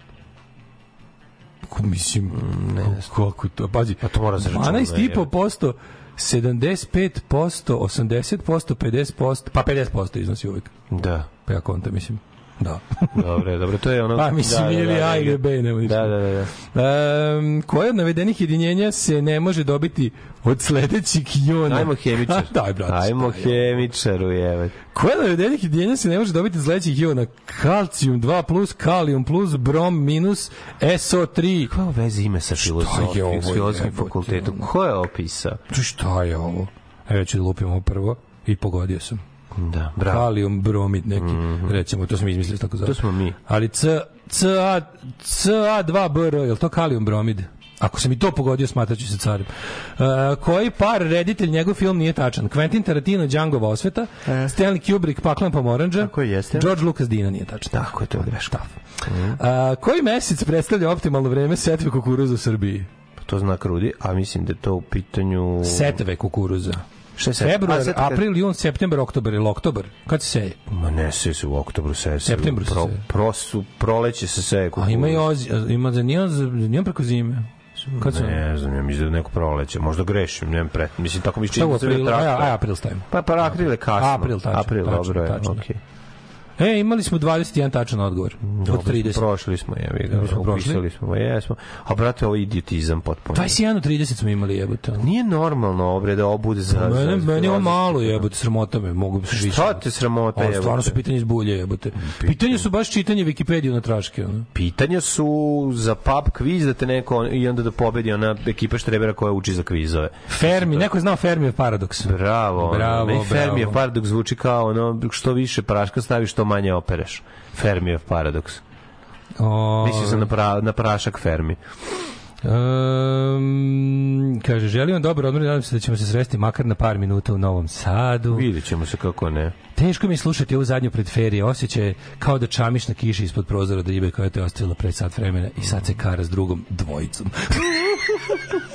Speaker 3: Ko, mislim,
Speaker 2: Mm, ne
Speaker 3: kako to? Pazi,
Speaker 2: Pa to mora se računa,
Speaker 3: 12,5%, 75%, 80%, 50%, pa 50% iznosi uvek.
Speaker 2: Da.
Speaker 3: Pa ja konta, mislim. Da.
Speaker 2: Dobro, dobro, to je ono...
Speaker 3: Pa mislim,
Speaker 2: da, da,
Speaker 3: ili
Speaker 2: da,
Speaker 3: A ili
Speaker 2: da.
Speaker 3: B, nema ništa.
Speaker 2: Da, da, da. da.
Speaker 3: Um, koje od navedenih jedinjenja se ne može dobiti od sledećih jona?
Speaker 2: Ajmo hemičar.
Speaker 3: Daj, brate.
Speaker 2: Ajmo hemičaru, jevet.
Speaker 3: Koje od navedenih jedinjenja se ne može dobiti od sledećih jona? Kalcijum 2 plus, kalium plus, brom minus, SO3.
Speaker 2: Koja veze ime sa filozofijom, s filozofskim
Speaker 3: jebote,
Speaker 2: fakultetom? Ko je opisao?
Speaker 3: Šta je ovo? Evo ću da lupim ovo prvo i pogodio sam.
Speaker 2: Da, bravo.
Speaker 3: Kalium bromid neki, recimo, to smo izmislili tako zove.
Speaker 2: To smo mi.
Speaker 3: Ali C, CA, CA2BR, je li to kalium bromid? Ako sam i to pogodio, smatraću se carim. Uh, koji par reditelj njegov film nije tačan? Quentin Tarantino, Django osveta, Stanley Kubrick, Paklan pomoranđa,
Speaker 2: Tako jeste.
Speaker 3: George Lucas Dina nije tačan.
Speaker 2: Tako je, to je greška.
Speaker 3: Uh, koji mesec predstavlja optimalno vreme setve kukuruza u Srbiji?
Speaker 2: To zna Krudi, a mislim da je to u pitanju...
Speaker 3: Setve kukuruza.
Speaker 2: Šta setve?
Speaker 3: Februar,
Speaker 2: setve kad-
Speaker 3: april, jun, september, oktobar ili oktobar? Kad se seje?
Speaker 2: Ma ne se se u oktobru se se.
Speaker 3: Septembru se
Speaker 2: pro,
Speaker 3: seje.
Speaker 2: prosu, proleće se seje
Speaker 3: A ima i ozi, ima za nijem, za nijem preko zime. Kad se...
Speaker 2: Ne znam, ja mislim da neko proleće. Možda grešim, nemam pre... Mislim, tako mi se
Speaker 3: Šta u
Speaker 2: čini da se
Speaker 3: aprilu?
Speaker 2: vjetra-
Speaker 3: Aj, aj, april stavim.
Speaker 2: Pa, pa april je kasno.
Speaker 3: April, tačno,
Speaker 2: April,
Speaker 3: tačno,
Speaker 2: dobro je,
Speaker 3: tačno.
Speaker 2: okej.
Speaker 3: E, imali smo 21 tačan odgovor.
Speaker 2: Dobro,
Speaker 3: od 30.
Speaker 2: Prošli smo, je,
Speaker 3: Jel
Speaker 2: ga,
Speaker 3: smo prošli?
Speaker 2: smo, jesmo. A brate, ovo je idiotizam potpuno.
Speaker 3: 21 od 30 smo imali jebote.
Speaker 2: Nije normalno obre da obude za...
Speaker 3: Mene,
Speaker 2: za-
Speaker 3: meni je ovo malo jebote, sramota me, mogu se više.
Speaker 2: Šta te sramota jebote?
Speaker 3: stvarno su pitanje iz bulje jebote. Pitanje su baš čitanje Wikipedije na traške. Ono.
Speaker 2: Pitanja su za pub kviz da te neko i onda da pobedi ona ekipa štrebera koja uči za kvizove.
Speaker 3: Fermi, neko je znao Fermijev paradoks.
Speaker 2: Bravo.
Speaker 3: Bravo,
Speaker 2: meni Fermijev
Speaker 3: bravo.
Speaker 2: paradoks zvuči kao ono što više praška staviš, manje opereš. Fermijev paradoks.
Speaker 3: O,
Speaker 2: Mislio sam na, pra, na prašak Fermi.
Speaker 3: Um,
Speaker 11: kaže, želim vam dobar odmor nadam se da ćemo se sresti makar na par minuta u Novom Sadu.
Speaker 2: Vidjet ćemo se kako ne.
Speaker 11: Teško mi slušati ovu zadnju predferije. Osjećaj je kao da čamiš na kiši ispod prozora da ribe koja te ostavila pre sat vremena i sad se kara s drugom dvojicom.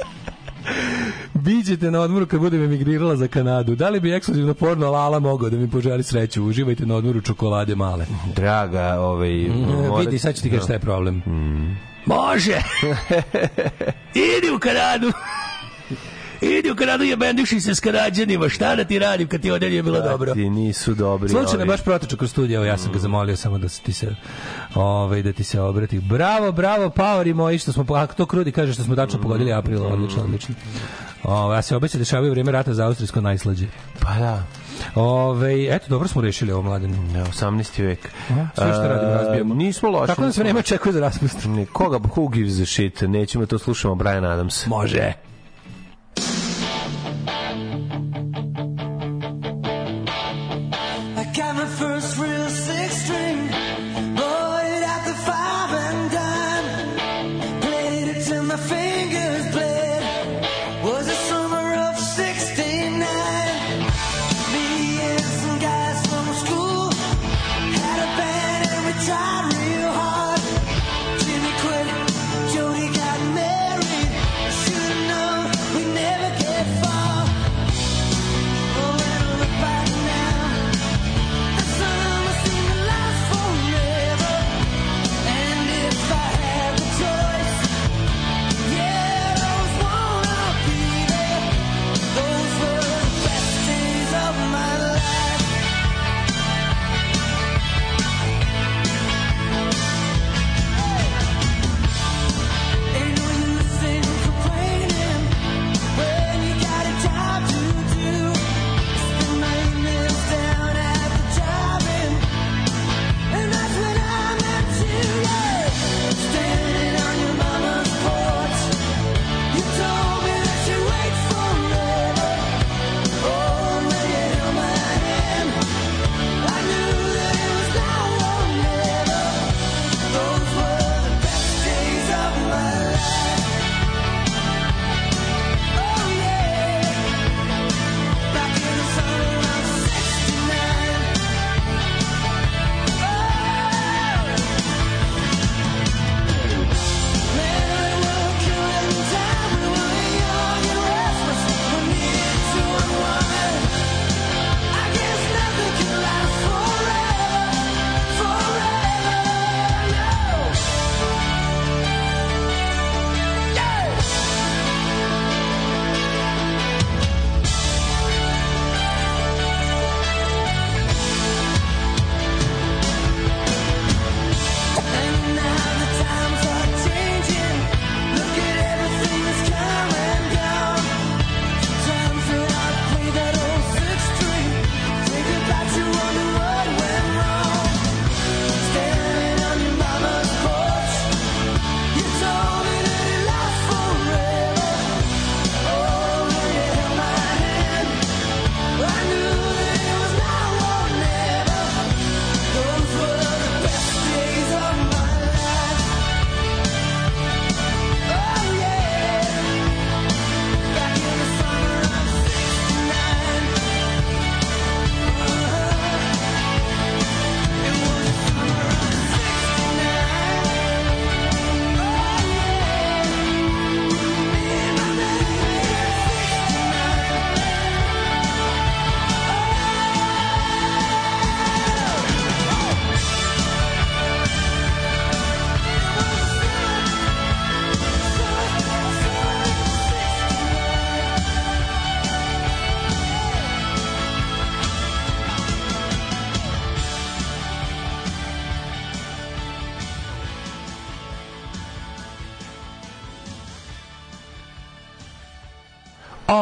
Speaker 11: Bićete na odmoru kad budem emigrirala za Kanadu. Da li bi ekskluzivno porno Lala mogao da mi poželi sreću? Uživajte na odmoru čokolade male.
Speaker 2: Draga, ovaj...
Speaker 11: Mm, vidi, sad ću ti kaži šta je problem.
Speaker 2: Mm.
Speaker 11: Može! Idi u Kanadu! Idi u Kanadu i benduši se s Kanadjanima. Šta da ti radim kad ti ovdje nije bilo dobro?
Speaker 2: Ti nisu dobri.
Speaker 11: Slučajno
Speaker 2: ovi.
Speaker 11: baš protiče kroz studiju, evo ja sam
Speaker 2: Mm.
Speaker 11: ga zamolio samo da se ti se ovaj da ti se obrati. Bravo, bravo, Paori moji što smo ako to krudi kaže što smo
Speaker 2: Mm.
Speaker 11: tačno pogodili april, odlično, odlično. Ovaj ja se obe se dešavaju u vreme rata za austrijsko najslađe.
Speaker 2: Pa da.
Speaker 11: Ovaj eto dobro smo rešili ovo mladen.
Speaker 2: Ja, 18. vek.
Speaker 11: sve što radimo razbijamo.
Speaker 2: Nismo loši.
Speaker 11: Tako nas
Speaker 2: nismo
Speaker 11: vreme očekuje za raspust.
Speaker 2: Koga, who gives a shit? Nećemo to slušamo, Brian Adams.
Speaker 11: Može.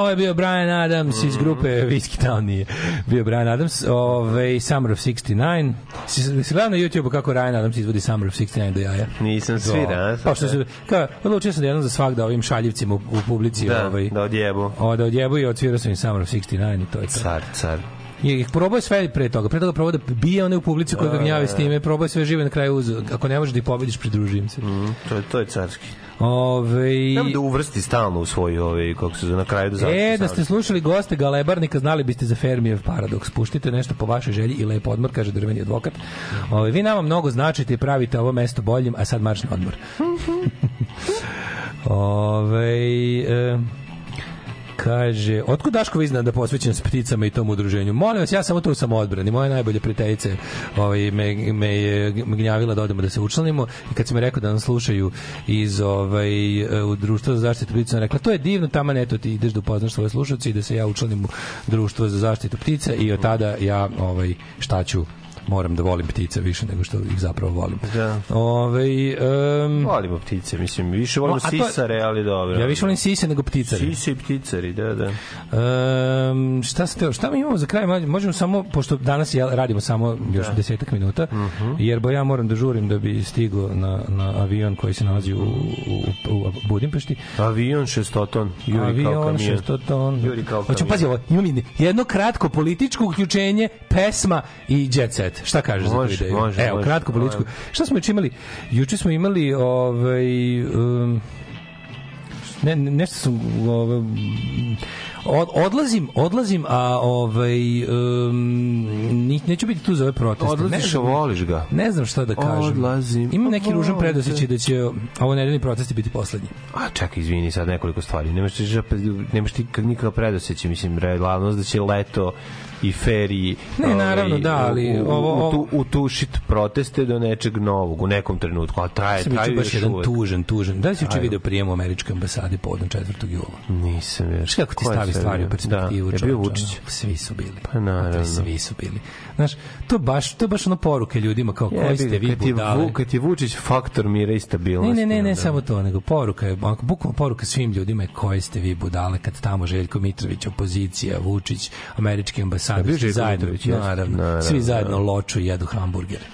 Speaker 11: Ovo je bio Brian Adams
Speaker 2: Mhm.
Speaker 11: iz grupe Whiskey Town nije. Bio Brian Adams, ovaj Summer of 69. Si, si gledao na YouTube kako Ryan Adams izvodi Summer of 69 do jaja?
Speaker 2: Nisam svira,
Speaker 11: Pa što su, kao, odlučio sam da jednom za svak da ovim šaljivcima u, u publici
Speaker 2: Da,
Speaker 11: ovaj,
Speaker 2: da odjebu.
Speaker 11: o, da odjebu i odsvirao sam im Summer of 69 i to je to.
Speaker 2: Car, car.
Speaker 3: Je probao je sve pre toga. Pre toga probao da bije one u publici koji ga
Speaker 2: Da,
Speaker 3: gnjave
Speaker 2: da,
Speaker 3: s time, probao je sve žive na kraju uz. Ako ne možeš da ih pobediš, pridružim se.
Speaker 2: Mm, to je to je carski.
Speaker 3: Ove...
Speaker 2: Nema da uvrsti stalno u svoj ovaj kako se na kraju da završi.
Speaker 3: E, da ste slušali goste Galebarnika, znali biste za Fermijev paradoks. Puštite nešto po vašoj želji i lep odmor, kaže drveni advokat. Ove, vi nama mnogo značite i pravite ovo mesto boljim, a sad marš na odmor. Ove, e, kaže, otkud Daško vi zna da posvećen s pticama i tom udruženju? Molim vas, ja samo to u samoodbrani. Moja najbolja prijateljica ovaj, me, me je gnjavila da odemo da se učlanimo i kad si mi rekao da nas slušaju iz ovaj, u društvo za zaštitu ptica, ona rekla, to je divno, tamo eto ti ideš da upoznaš svoje slušalce i da se ja učlanim u društvo za zaštitu ptica i od tada ja ovaj, šta ću moram da volim ptice više nego što ih zapravo volim.
Speaker 2: Da.
Speaker 3: Ovaj um,
Speaker 2: Volimo ptice, mislim, više volimo
Speaker 3: No,
Speaker 2: sisare, ali dobro.
Speaker 3: ja više volim sise nego pticare.
Speaker 2: Sise i pticari, da, da.
Speaker 3: Um, šta ste, šta mi imamo za kraj? Možemo samo, pošto danas ja radimo samo još desetak minuta, jer bo ja moram da žurim da bi stigao na, na avion koji se nalazi u, u, u Budimpešti.
Speaker 2: Avion šestoton, juri kao
Speaker 3: avion,
Speaker 2: kamion.
Speaker 3: šestoton.
Speaker 2: Juri kao
Speaker 3: Hoću,
Speaker 2: kamion.
Speaker 3: pazi ovo, ima mi jedno kratko političko uključenje, pesma i jet set. Šta kažeš za tu
Speaker 2: Može,
Speaker 3: ideju?
Speaker 2: može,
Speaker 3: Evo,
Speaker 2: može.
Speaker 3: kratko političko. Šta smo juče imali? Juče smo imali ovaj, um, ne, ne- nešto sam ovaj, od, odlazim, odlazim, a ovaj um, ni- neću biti tu za ove proteste.
Speaker 2: Odlaziš,
Speaker 3: ne
Speaker 2: voliš ga.
Speaker 3: Ne znam šta da kažem.
Speaker 2: Odlazim,
Speaker 3: Imam neki
Speaker 2: a
Speaker 3: ružan
Speaker 2: te.
Speaker 3: da će ovo nedeljni protesti biti poslednji.
Speaker 2: A čekaj, izvini sad nekoliko stvari. Nemaš ti, nemaš ti kak- nikakav predoseći, mislim, realnost da će leto i feriji
Speaker 3: Ne, naravno, da, ali
Speaker 2: u, u,
Speaker 3: ovo-
Speaker 2: tu, utušit proteste do nečeg novog u nekom trenutku, a traje,
Speaker 3: Sam
Speaker 2: traju
Speaker 3: baš jedan
Speaker 2: uvek.
Speaker 3: tužan, tužan. Da li si juče video prijem u američkoj ambasadi povodom 4. jula?
Speaker 2: Nisam još.
Speaker 3: Kako ti
Speaker 2: je
Speaker 3: stavi stvari u perspektivu?
Speaker 2: Da, je bio Vučić.
Speaker 3: Svi su bili.
Speaker 2: Pa naravno.
Speaker 3: Svi su bili. Znaš, to baš, to je baš ono poruke ljudima kao koji
Speaker 2: Jebi
Speaker 3: ste
Speaker 2: ga,
Speaker 3: vi
Speaker 2: kad
Speaker 3: budale.
Speaker 2: Vu, kad ti Vučić faktor mira i
Speaker 3: Ne,
Speaker 2: stabilnosti.
Speaker 3: ne, ne, ne,
Speaker 2: onda-
Speaker 3: samo to, nego poruka je, bukvalno poruka svim ljudima je koji ste vi budale kad tamo Željko Mitrović, opozicija, Vučić, američki
Speaker 2: A
Speaker 3: svi
Speaker 2: Željko
Speaker 3: zajedno, naravno,
Speaker 2: Naravno,
Speaker 3: svi zajedno
Speaker 2: da.
Speaker 3: loču jedu hamburgere.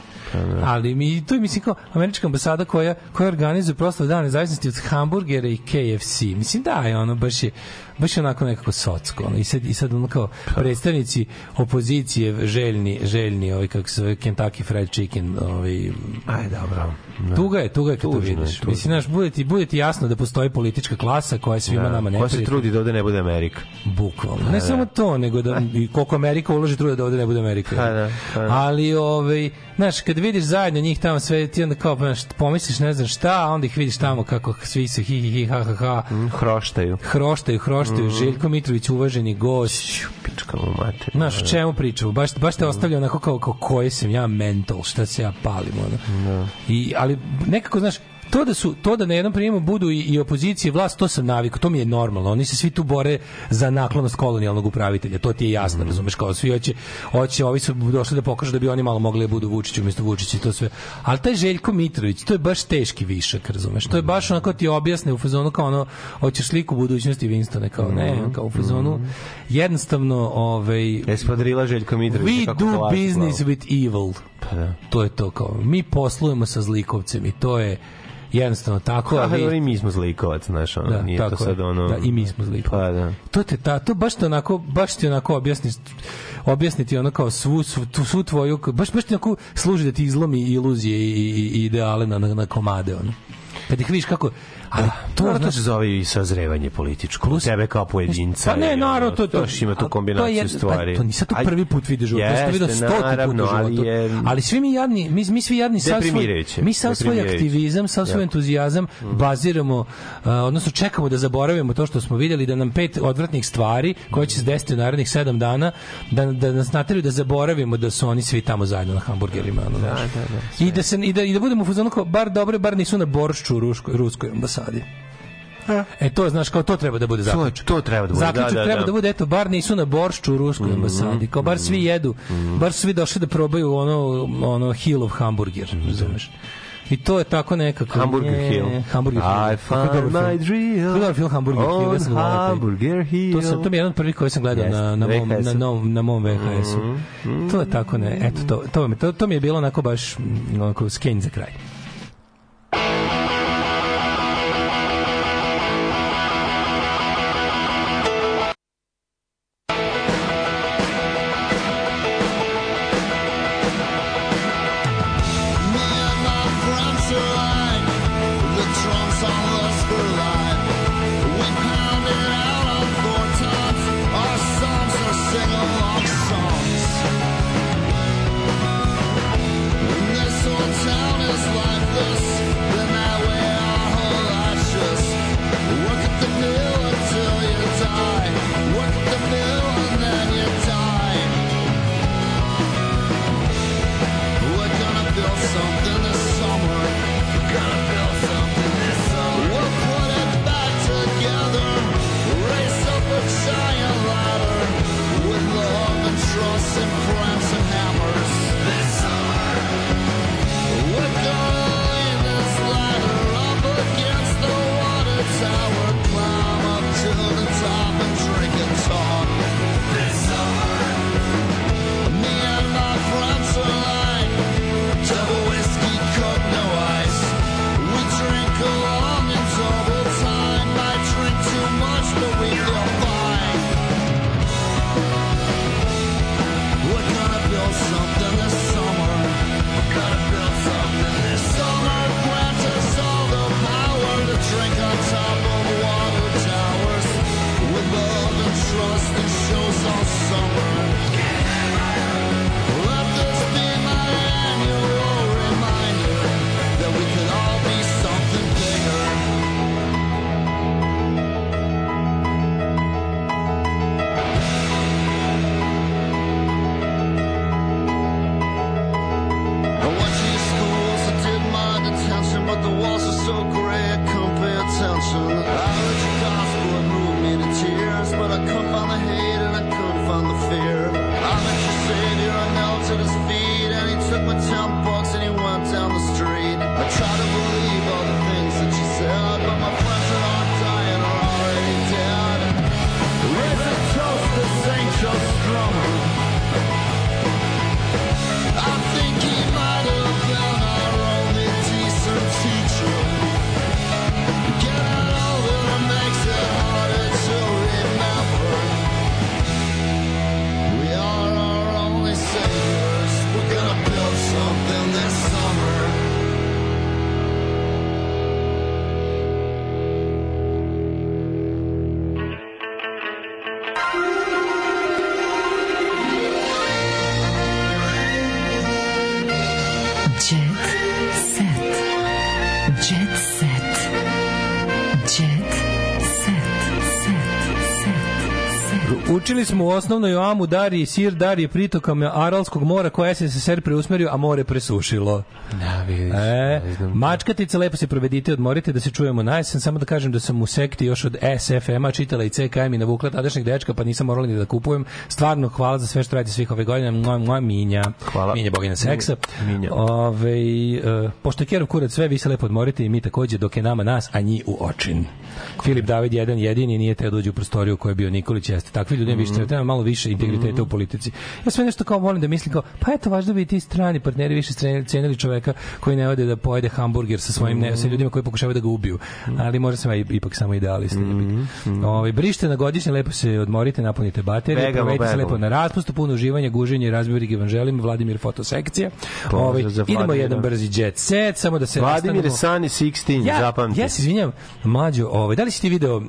Speaker 3: Ali mi to je mislim kao američka ambasada koja koja organizuje proslavu dana nezavisnosti od hamburgera i KFC. Mislim da je ono baš je baš je onako nekako socsko. Ono. I sad i sad ono kao predstavnici opozicije željni željni ovaj kako se zove Kentucky Fried Chicken, ovaj
Speaker 2: Aj, dobro. Da.
Speaker 3: Tuga je, tuga je kad to
Speaker 2: Tužno je,
Speaker 3: vidiš.
Speaker 2: tužno.
Speaker 3: Mislim, znaš, bude ti, bude ti jasno da postoji politička klasa koja je svima nama
Speaker 2: Ko se
Speaker 3: neprijatelj.
Speaker 2: trudi da ovde ne bude Amerika?
Speaker 3: Bukvalno. Ne samo to, nego da i koliko Amerika uloži truda da ovde ne bude Amerika.
Speaker 2: Da, pa da.
Speaker 3: Ali, ovaj, znaš, kad vidiš zajedno njih tamo sve, ti onda kao, znaš, pomisliš ne znam šta, a onda ih vidiš tamo kako svi se hi, hi, hi, ha, ha, ha,
Speaker 2: Mm, Hroštaju.
Speaker 3: hroštaju, hroštaju. Željko Mitrović, uvaženi gost.
Speaker 2: Pička mu mater.
Speaker 3: Znaš, o čemu pričamo? Baš, baš te ostavlja onako kao, kao koji sam ja mental, šta se ja palim, ono. I, ali nekako, znaš, to da su to da na jednom prijemu budu i, i opozicije vlast to sam navikao to mi je normalno oni se svi tu bore za naklonost kolonijalnog upravitelja to ti je jasno razumeš kao svi hoće hoće ovi su došli da pokažu da bi oni malo mogli da budu Vučić umesto Vučića i to sve ali taj Željko Mitrović to je baš teški višak razumeš to je baš onako ti objasne u fazonu kao ono hoćeš sliku budućnosti Winstone kao ne kao u fazonu jednostavno ovaj
Speaker 2: Espadrila Željko Mitrović.
Speaker 3: We do
Speaker 2: dolazi
Speaker 3: business with evil.
Speaker 2: Pa da.
Speaker 3: To je to kao. Mi poslujemo sa zlikovcem i to je jednostavno tako, a
Speaker 2: A
Speaker 3: vi...
Speaker 2: i mi smo zlikovac, znaš, ono,
Speaker 3: Da,
Speaker 2: nije
Speaker 3: tako
Speaker 2: to sad ono...
Speaker 3: Da, i mi smo zlikovac.
Speaker 2: Pa da.
Speaker 3: To te ta, to baš te onako, baš ti onako objasni objasniti ono kao svu, svu, svu tvoju, baš, baš ti onako služi da ti izlomi iluzije i, i, i ideale na, na, na komade, ono. Kad ih vidiš kako, ali to,
Speaker 2: To, to
Speaker 3: znaš,
Speaker 2: se zove i sazrevanje političko. Plus, tebe kao pojedinca.
Speaker 3: Pa ne, naravno, to, to,
Speaker 2: još ima tu kombinaciju
Speaker 3: to je,
Speaker 2: stvari.
Speaker 3: Pa, to nisam to prvi put vidiš, to sam vidio
Speaker 2: jeste,
Speaker 3: stoti puta u
Speaker 2: ali
Speaker 3: životu.
Speaker 2: je-
Speaker 3: Ali svi mi jadni, mi, mi svi jadni, sav svoj, mi sav svoj aktivizam, sav svoj
Speaker 2: Ja.
Speaker 3: entuzijazam baziramo, uh, odnosno čekamo da zaboravimo to što smo vidjeli, da nam pet odvratnih stvari koje će se desiti u narednih sedam dana, da, da nas nateraju da zaboravimo da su oni svi tamo zajedno na hamburgerima. Ono,
Speaker 2: Da, da, da.
Speaker 3: I da, se, i, da, I da budemo u fazonu kao, bar dobre, bar nisu na boršču u ruskoj ambasadi. E to znaš kao to treba da bude
Speaker 2: To,
Speaker 3: zaključak.
Speaker 2: to treba da bude.
Speaker 3: Zaključak
Speaker 2: da, da,
Speaker 3: treba
Speaker 2: da.
Speaker 3: da bude eto bar nisu na boršču u ruskoj ambasadi. Kao bar svi jedu, bar su svi došli da probaju ono ono Hillov hamburger, razumeš? I to je tako nekako.
Speaker 2: Hamburger
Speaker 3: Ne,
Speaker 2: Hill.
Speaker 3: Hamburger Hill.
Speaker 2: I
Speaker 3: je
Speaker 2: found my
Speaker 3: To je dobar film Hamburger Hill. Ja sam.
Speaker 2: Hamburger Hill.
Speaker 3: To, sam, to mi je jedan od prvih koji sam gledao
Speaker 2: Jeste,
Speaker 3: na, na, mom, na, novom- na mom VHS-u.
Speaker 2: Mhm.
Speaker 3: To je tako ne. Eto, to, to, to, to mi je bilo onako baš mm, onako skenj za kraj. U osnovnoj o Amu Dariji, Sir Darije pritokama Aralskog mora koje se SSR preusmerio, a more presušilo.
Speaker 2: Da, vidiš.
Speaker 3: E, mačkatice, lepo se provedite, odmorite da se čujemo na jesen. Samo da kažem da sam u sekti još od SFM-a čitala i CKM i navukla tadašnjeg dečka, pa nisam morala ni da kupujem. Stvarno, hvala za sve što radite svih ove godine. Moja, moja Minja.
Speaker 2: Hvala.
Speaker 3: Minja bogina seksa.
Speaker 2: Minja.
Speaker 3: Ove, e, pošto je Kerov kurac sve, vi se lepo odmorite i mi takođe, dok je nama nas, a nji u očin. Filip David jedan jedini nije teo da uđe u prostoriju u kojoj je bio Nikolić jeste. Takvi ljudi više treba, malo više integriteta u politici. Ja sve nešto kao volim da mislim kao pa eto važno bi i ti strani partneri više cenili- čoveka koji ne ode da pojede hamburger sa svojim ne, sa ljudima koji pokušavaju da ga ubiju. Ali možda sam ja i- ipak samo idealista. Ovaj brište na godišnje lepo se odmorite, napunite baterije,
Speaker 2: Begamo,
Speaker 3: provedite se lepo na raspustu, puno uživanja, guženje, razbivrih evanželim, Vladimir fotosekcija.
Speaker 2: Pozdrav
Speaker 3: Ovaj idemo jedan brzi jet set, samo da se
Speaker 2: Vladimir. Sani 16,
Speaker 3: Ja,
Speaker 2: zapamti.
Speaker 3: ja se izvinjam, mlađo, ovaj, da li si ti video um,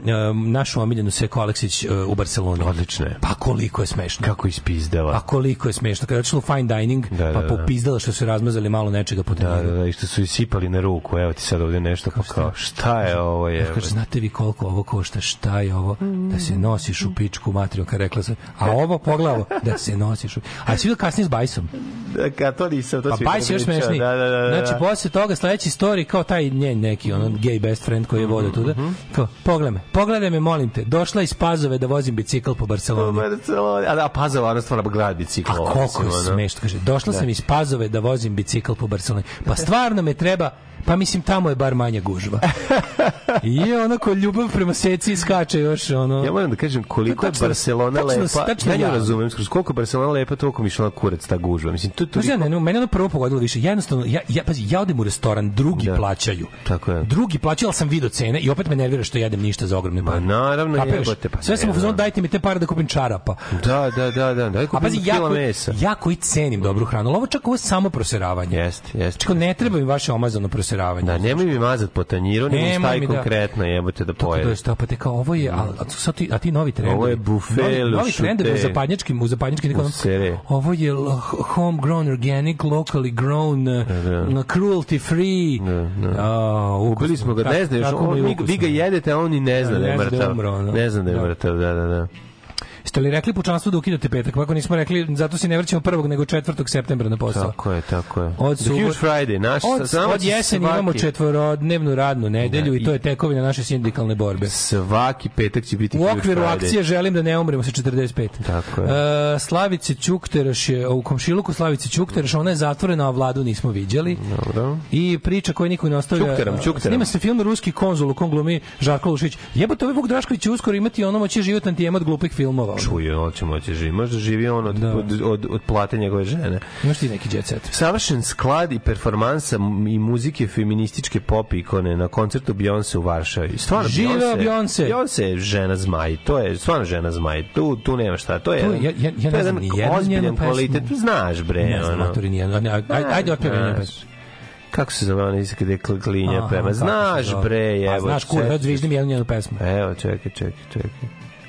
Speaker 3: našu omiljenu Seko Aleksić uh, u Barceloni?
Speaker 2: Odlično je.
Speaker 3: Pa koliko je smešno.
Speaker 2: Kako ispizdava.
Speaker 3: Pa koliko je smešno. Kada je otišla u fine dining,
Speaker 2: Da, da,
Speaker 3: pa
Speaker 2: da.
Speaker 3: popizdala što su razmazali malo nečega po
Speaker 2: Da, da, da, i što su isipali na ruku. Evo ti sad ovdje nešto pa kao, šta je ovo je?
Speaker 3: Kaže, znate vi koliko ovo košta, šta je ovo, da se nosiš u pičku materiju, kad rekla sam, a ovo pogledalo, da se nosiš u... A si vidio kasnije s Bajsom?
Speaker 2: Da, ka, to nisam, to
Speaker 3: Pa Bajs je još smešniji.
Speaker 2: Da, da, da, da.
Speaker 3: Znači, posle toga sledeći story kao taj njen neki ono gay best friend koji je vodio tuda.
Speaker 2: Mhm.
Speaker 3: Kao, pogledaj me, pogledaj me, molim te. Došla iz Pazove da vozim bicikl po Barceloni.
Speaker 2: A da, Pazova, ona stvarno grad bicikl.
Speaker 3: A koliko je smešno, kaže. Došla
Speaker 2: Da.
Speaker 3: sam iz Pazove da vozim bicikl po Barceloni. Pa stvarno me treba Pa mislim tamo je bar manja gužva. I onako ljubav prema seci skače još ono.
Speaker 2: Ja moram da kažem koliko je
Speaker 3: Tačno-
Speaker 2: Barcelona
Speaker 3: tačno-
Speaker 2: lepa.
Speaker 3: tačno
Speaker 2: ja
Speaker 3: ja.
Speaker 2: razumem, skroz koliko je Barcelona lepa, toliko mi na kurac ta gužva. Mislim, to je
Speaker 3: Znaš, ja, ne, ne, mene ono prvo pogodilo više. Jednostavno, ja, ja, pazi, ja odem u restoran, drugi
Speaker 2: Da.
Speaker 3: plaćaju.
Speaker 2: Tako je.
Speaker 3: Drugi plaćaju, ali sam video cene i opet me nervira što jedem ništa za ogromne pare.
Speaker 2: naravno,
Speaker 3: Kapiraš?
Speaker 2: jebote, pa
Speaker 3: Sve sam u fazonu,
Speaker 2: da.
Speaker 3: dajte mi te pare da kupim čarapa.
Speaker 2: Da, da, da, da. Daj
Speaker 3: A
Speaker 2: kupim
Speaker 3: pazi, ja
Speaker 2: mesa.
Speaker 3: ja koji cenim dobru hranu, ovo čak ovo samo proseravanje.
Speaker 2: Jeste, jeste.
Speaker 3: Čako, ne treba mi vaše omazano proseravanje.
Speaker 2: Da, nemoj mi mazat po tanjiru, nego mi
Speaker 3: da-
Speaker 2: konkretno, jebote da
Speaker 3: da
Speaker 2: pojede.
Speaker 3: je sto, pa te kao ovo je, a, a, ti, a ti novi trendovi.
Speaker 2: Ovo je buffet,
Speaker 3: novi, novi trendovi u zapadnjačkim, u zapadnjačkim nekom- ovo je homegrown, organic, locally grown, uh, cruelty free. A,
Speaker 2: Ubili smo ga, ne
Speaker 3: je
Speaker 2: vi, vi ga jedete, a on ni ne zna da je
Speaker 3: da je
Speaker 2: mrtav. Ne zna da je
Speaker 3: Da.
Speaker 2: mrtav, da, da, da.
Speaker 3: Ste li rekli pučanstvu da ukidate petak? Kako nismo rekli, zato se ne vraćamo prvog, nego 4. septembra na posao.
Speaker 2: Tako je, tako je.
Speaker 3: Od
Speaker 2: The
Speaker 3: subot-
Speaker 2: Huge Friday, naš
Speaker 3: od,
Speaker 2: samo
Speaker 3: od
Speaker 2: će
Speaker 3: jeseni
Speaker 2: svaki-
Speaker 3: imamo četvorodnevnu radnu nedelju
Speaker 2: Da,
Speaker 3: i to
Speaker 2: i-
Speaker 3: je tekovina naše sindikalne borbe.
Speaker 2: Svaki petak će biti
Speaker 3: U okviru
Speaker 2: Friday.
Speaker 3: akcije želim da ne umremo sa 45.
Speaker 2: Tako je.
Speaker 3: E, Slavice Ćukteraš je, u komšiluku Slavice Ćukteraš, ona je zatvorena, a vladu nismo viđali.
Speaker 2: Dobro.
Speaker 3: I priča koja niko ne ostavlja.
Speaker 2: Ćukteram, Ćukteram.
Speaker 3: Snima se film Ruski konzul u kom glumi Žarko Lušić. Jebote, ovaj Vuk Drašković će uskoro imati ono moći život antijema od glupih filmova. Ono.
Speaker 2: Čuje, on će moći živi. Možda živi on od, od, od, od plate njegove žene.
Speaker 3: Imaš ti neki jet set?
Speaker 2: Savršen sklad i performansa i muzike feminističke pop ikone na koncertu Beyoncé u Varšavi. Stvarno,
Speaker 3: Živeo Beyoncé!
Speaker 2: Beyoncé je žena zmaj. To je stvarno žena zmaj. Tu, tu nema šta. To je,
Speaker 3: To,
Speaker 2: jedan,
Speaker 3: ja, ja, ja
Speaker 2: to je jedan ozbiljan kvalitet. Znaš, bre.
Speaker 3: Ne znam,
Speaker 2: ono.
Speaker 3: maturi nijednu. Ajde, otpevaj njenu pesmu.
Speaker 2: Kako se zove ona iza kada klinja
Speaker 3: Aha,
Speaker 2: prema? Znaš, bre,
Speaker 3: A,
Speaker 2: evo.
Speaker 3: znaš, kurva, zviždi mi jednu njenu pesmu.
Speaker 2: Evo, čekaj, čekaj, čekaj.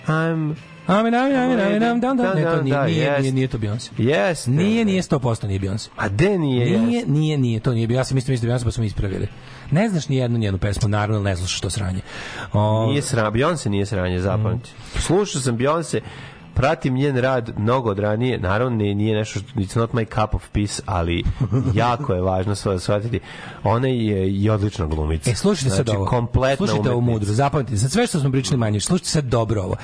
Speaker 2: I'm...
Speaker 3: Amen, amen, amen, amen, amen, da, da. Ne, to nije,
Speaker 2: Da,
Speaker 3: nije, nije, nije to Beyoncé.
Speaker 2: Jeste.
Speaker 3: Nije, nije 100% nije Beyoncé.
Speaker 2: A de nije?
Speaker 3: Nije,
Speaker 2: jeste?
Speaker 3: nije, nije, to nije. Ja sam mislio Beyoncé pa smo ispravili. Ne znaš ni jednu njenu pesmu, naravno ne slušaš to sranje. O,
Speaker 2: Nije sranje, Beyoncé nije sranje, zapamti.
Speaker 3: Mm.
Speaker 2: Slušao sam Beyoncé, pratim njen rad mnogo od ranije, naravno nije, nije nešto što, it's not my cup of peace, ali jako je važno sve shvatiti. Ona je i odlična glumica.
Speaker 3: E, slušajte sad
Speaker 2: znači,
Speaker 3: ovo.
Speaker 2: kompletna
Speaker 3: Slušajte ovo mudro. Zapamtite, sad sve što smo pričali manje, slušajte sad dobro ovo.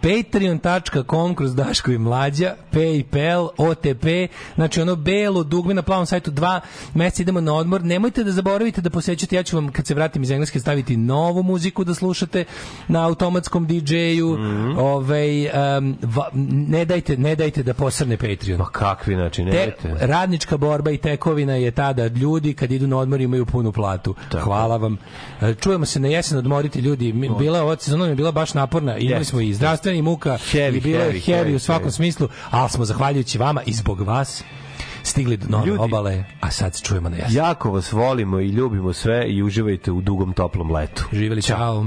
Speaker 3: patreon.com kroz Daško i Mlađa, Paypal, OTP, znači ono belo dugme na plavom sajtu, dva meseca idemo na odmor. Nemojte da zaboravite da posećate, ja ću vam kad se vratim iz Engleske staviti novu muziku da slušate na automatskom DJ-u.
Speaker 2: Mhm.
Speaker 3: ovaj, um, va- ne, dajte, ne dajte da posrne Patreon.
Speaker 2: Ma kakvi, znači, ne
Speaker 3: Te,
Speaker 2: dajte.
Speaker 3: radnička borba i tekovina je tada ljudi kad idu na odmor imaju punu platu. Hvala vam. E, Čujemo se na jesen odmoriti ljudi. Bila ova sezona je bila baš naporna. Imali smo i zdravstveni muka
Speaker 2: Heavy,
Speaker 3: i bilo je
Speaker 2: heavy,
Speaker 3: heavy,
Speaker 2: heavy,
Speaker 3: u svakom
Speaker 2: heavy.
Speaker 3: smislu, ali smo zahvaljujući vama i zbog vas stigli do nove
Speaker 2: Ljudi-
Speaker 3: obale, a sad se čujemo na jesen.
Speaker 2: Jako vas volimo i ljubimo sve i uživajte u dugom toplom letu.
Speaker 3: Živjeli, čao.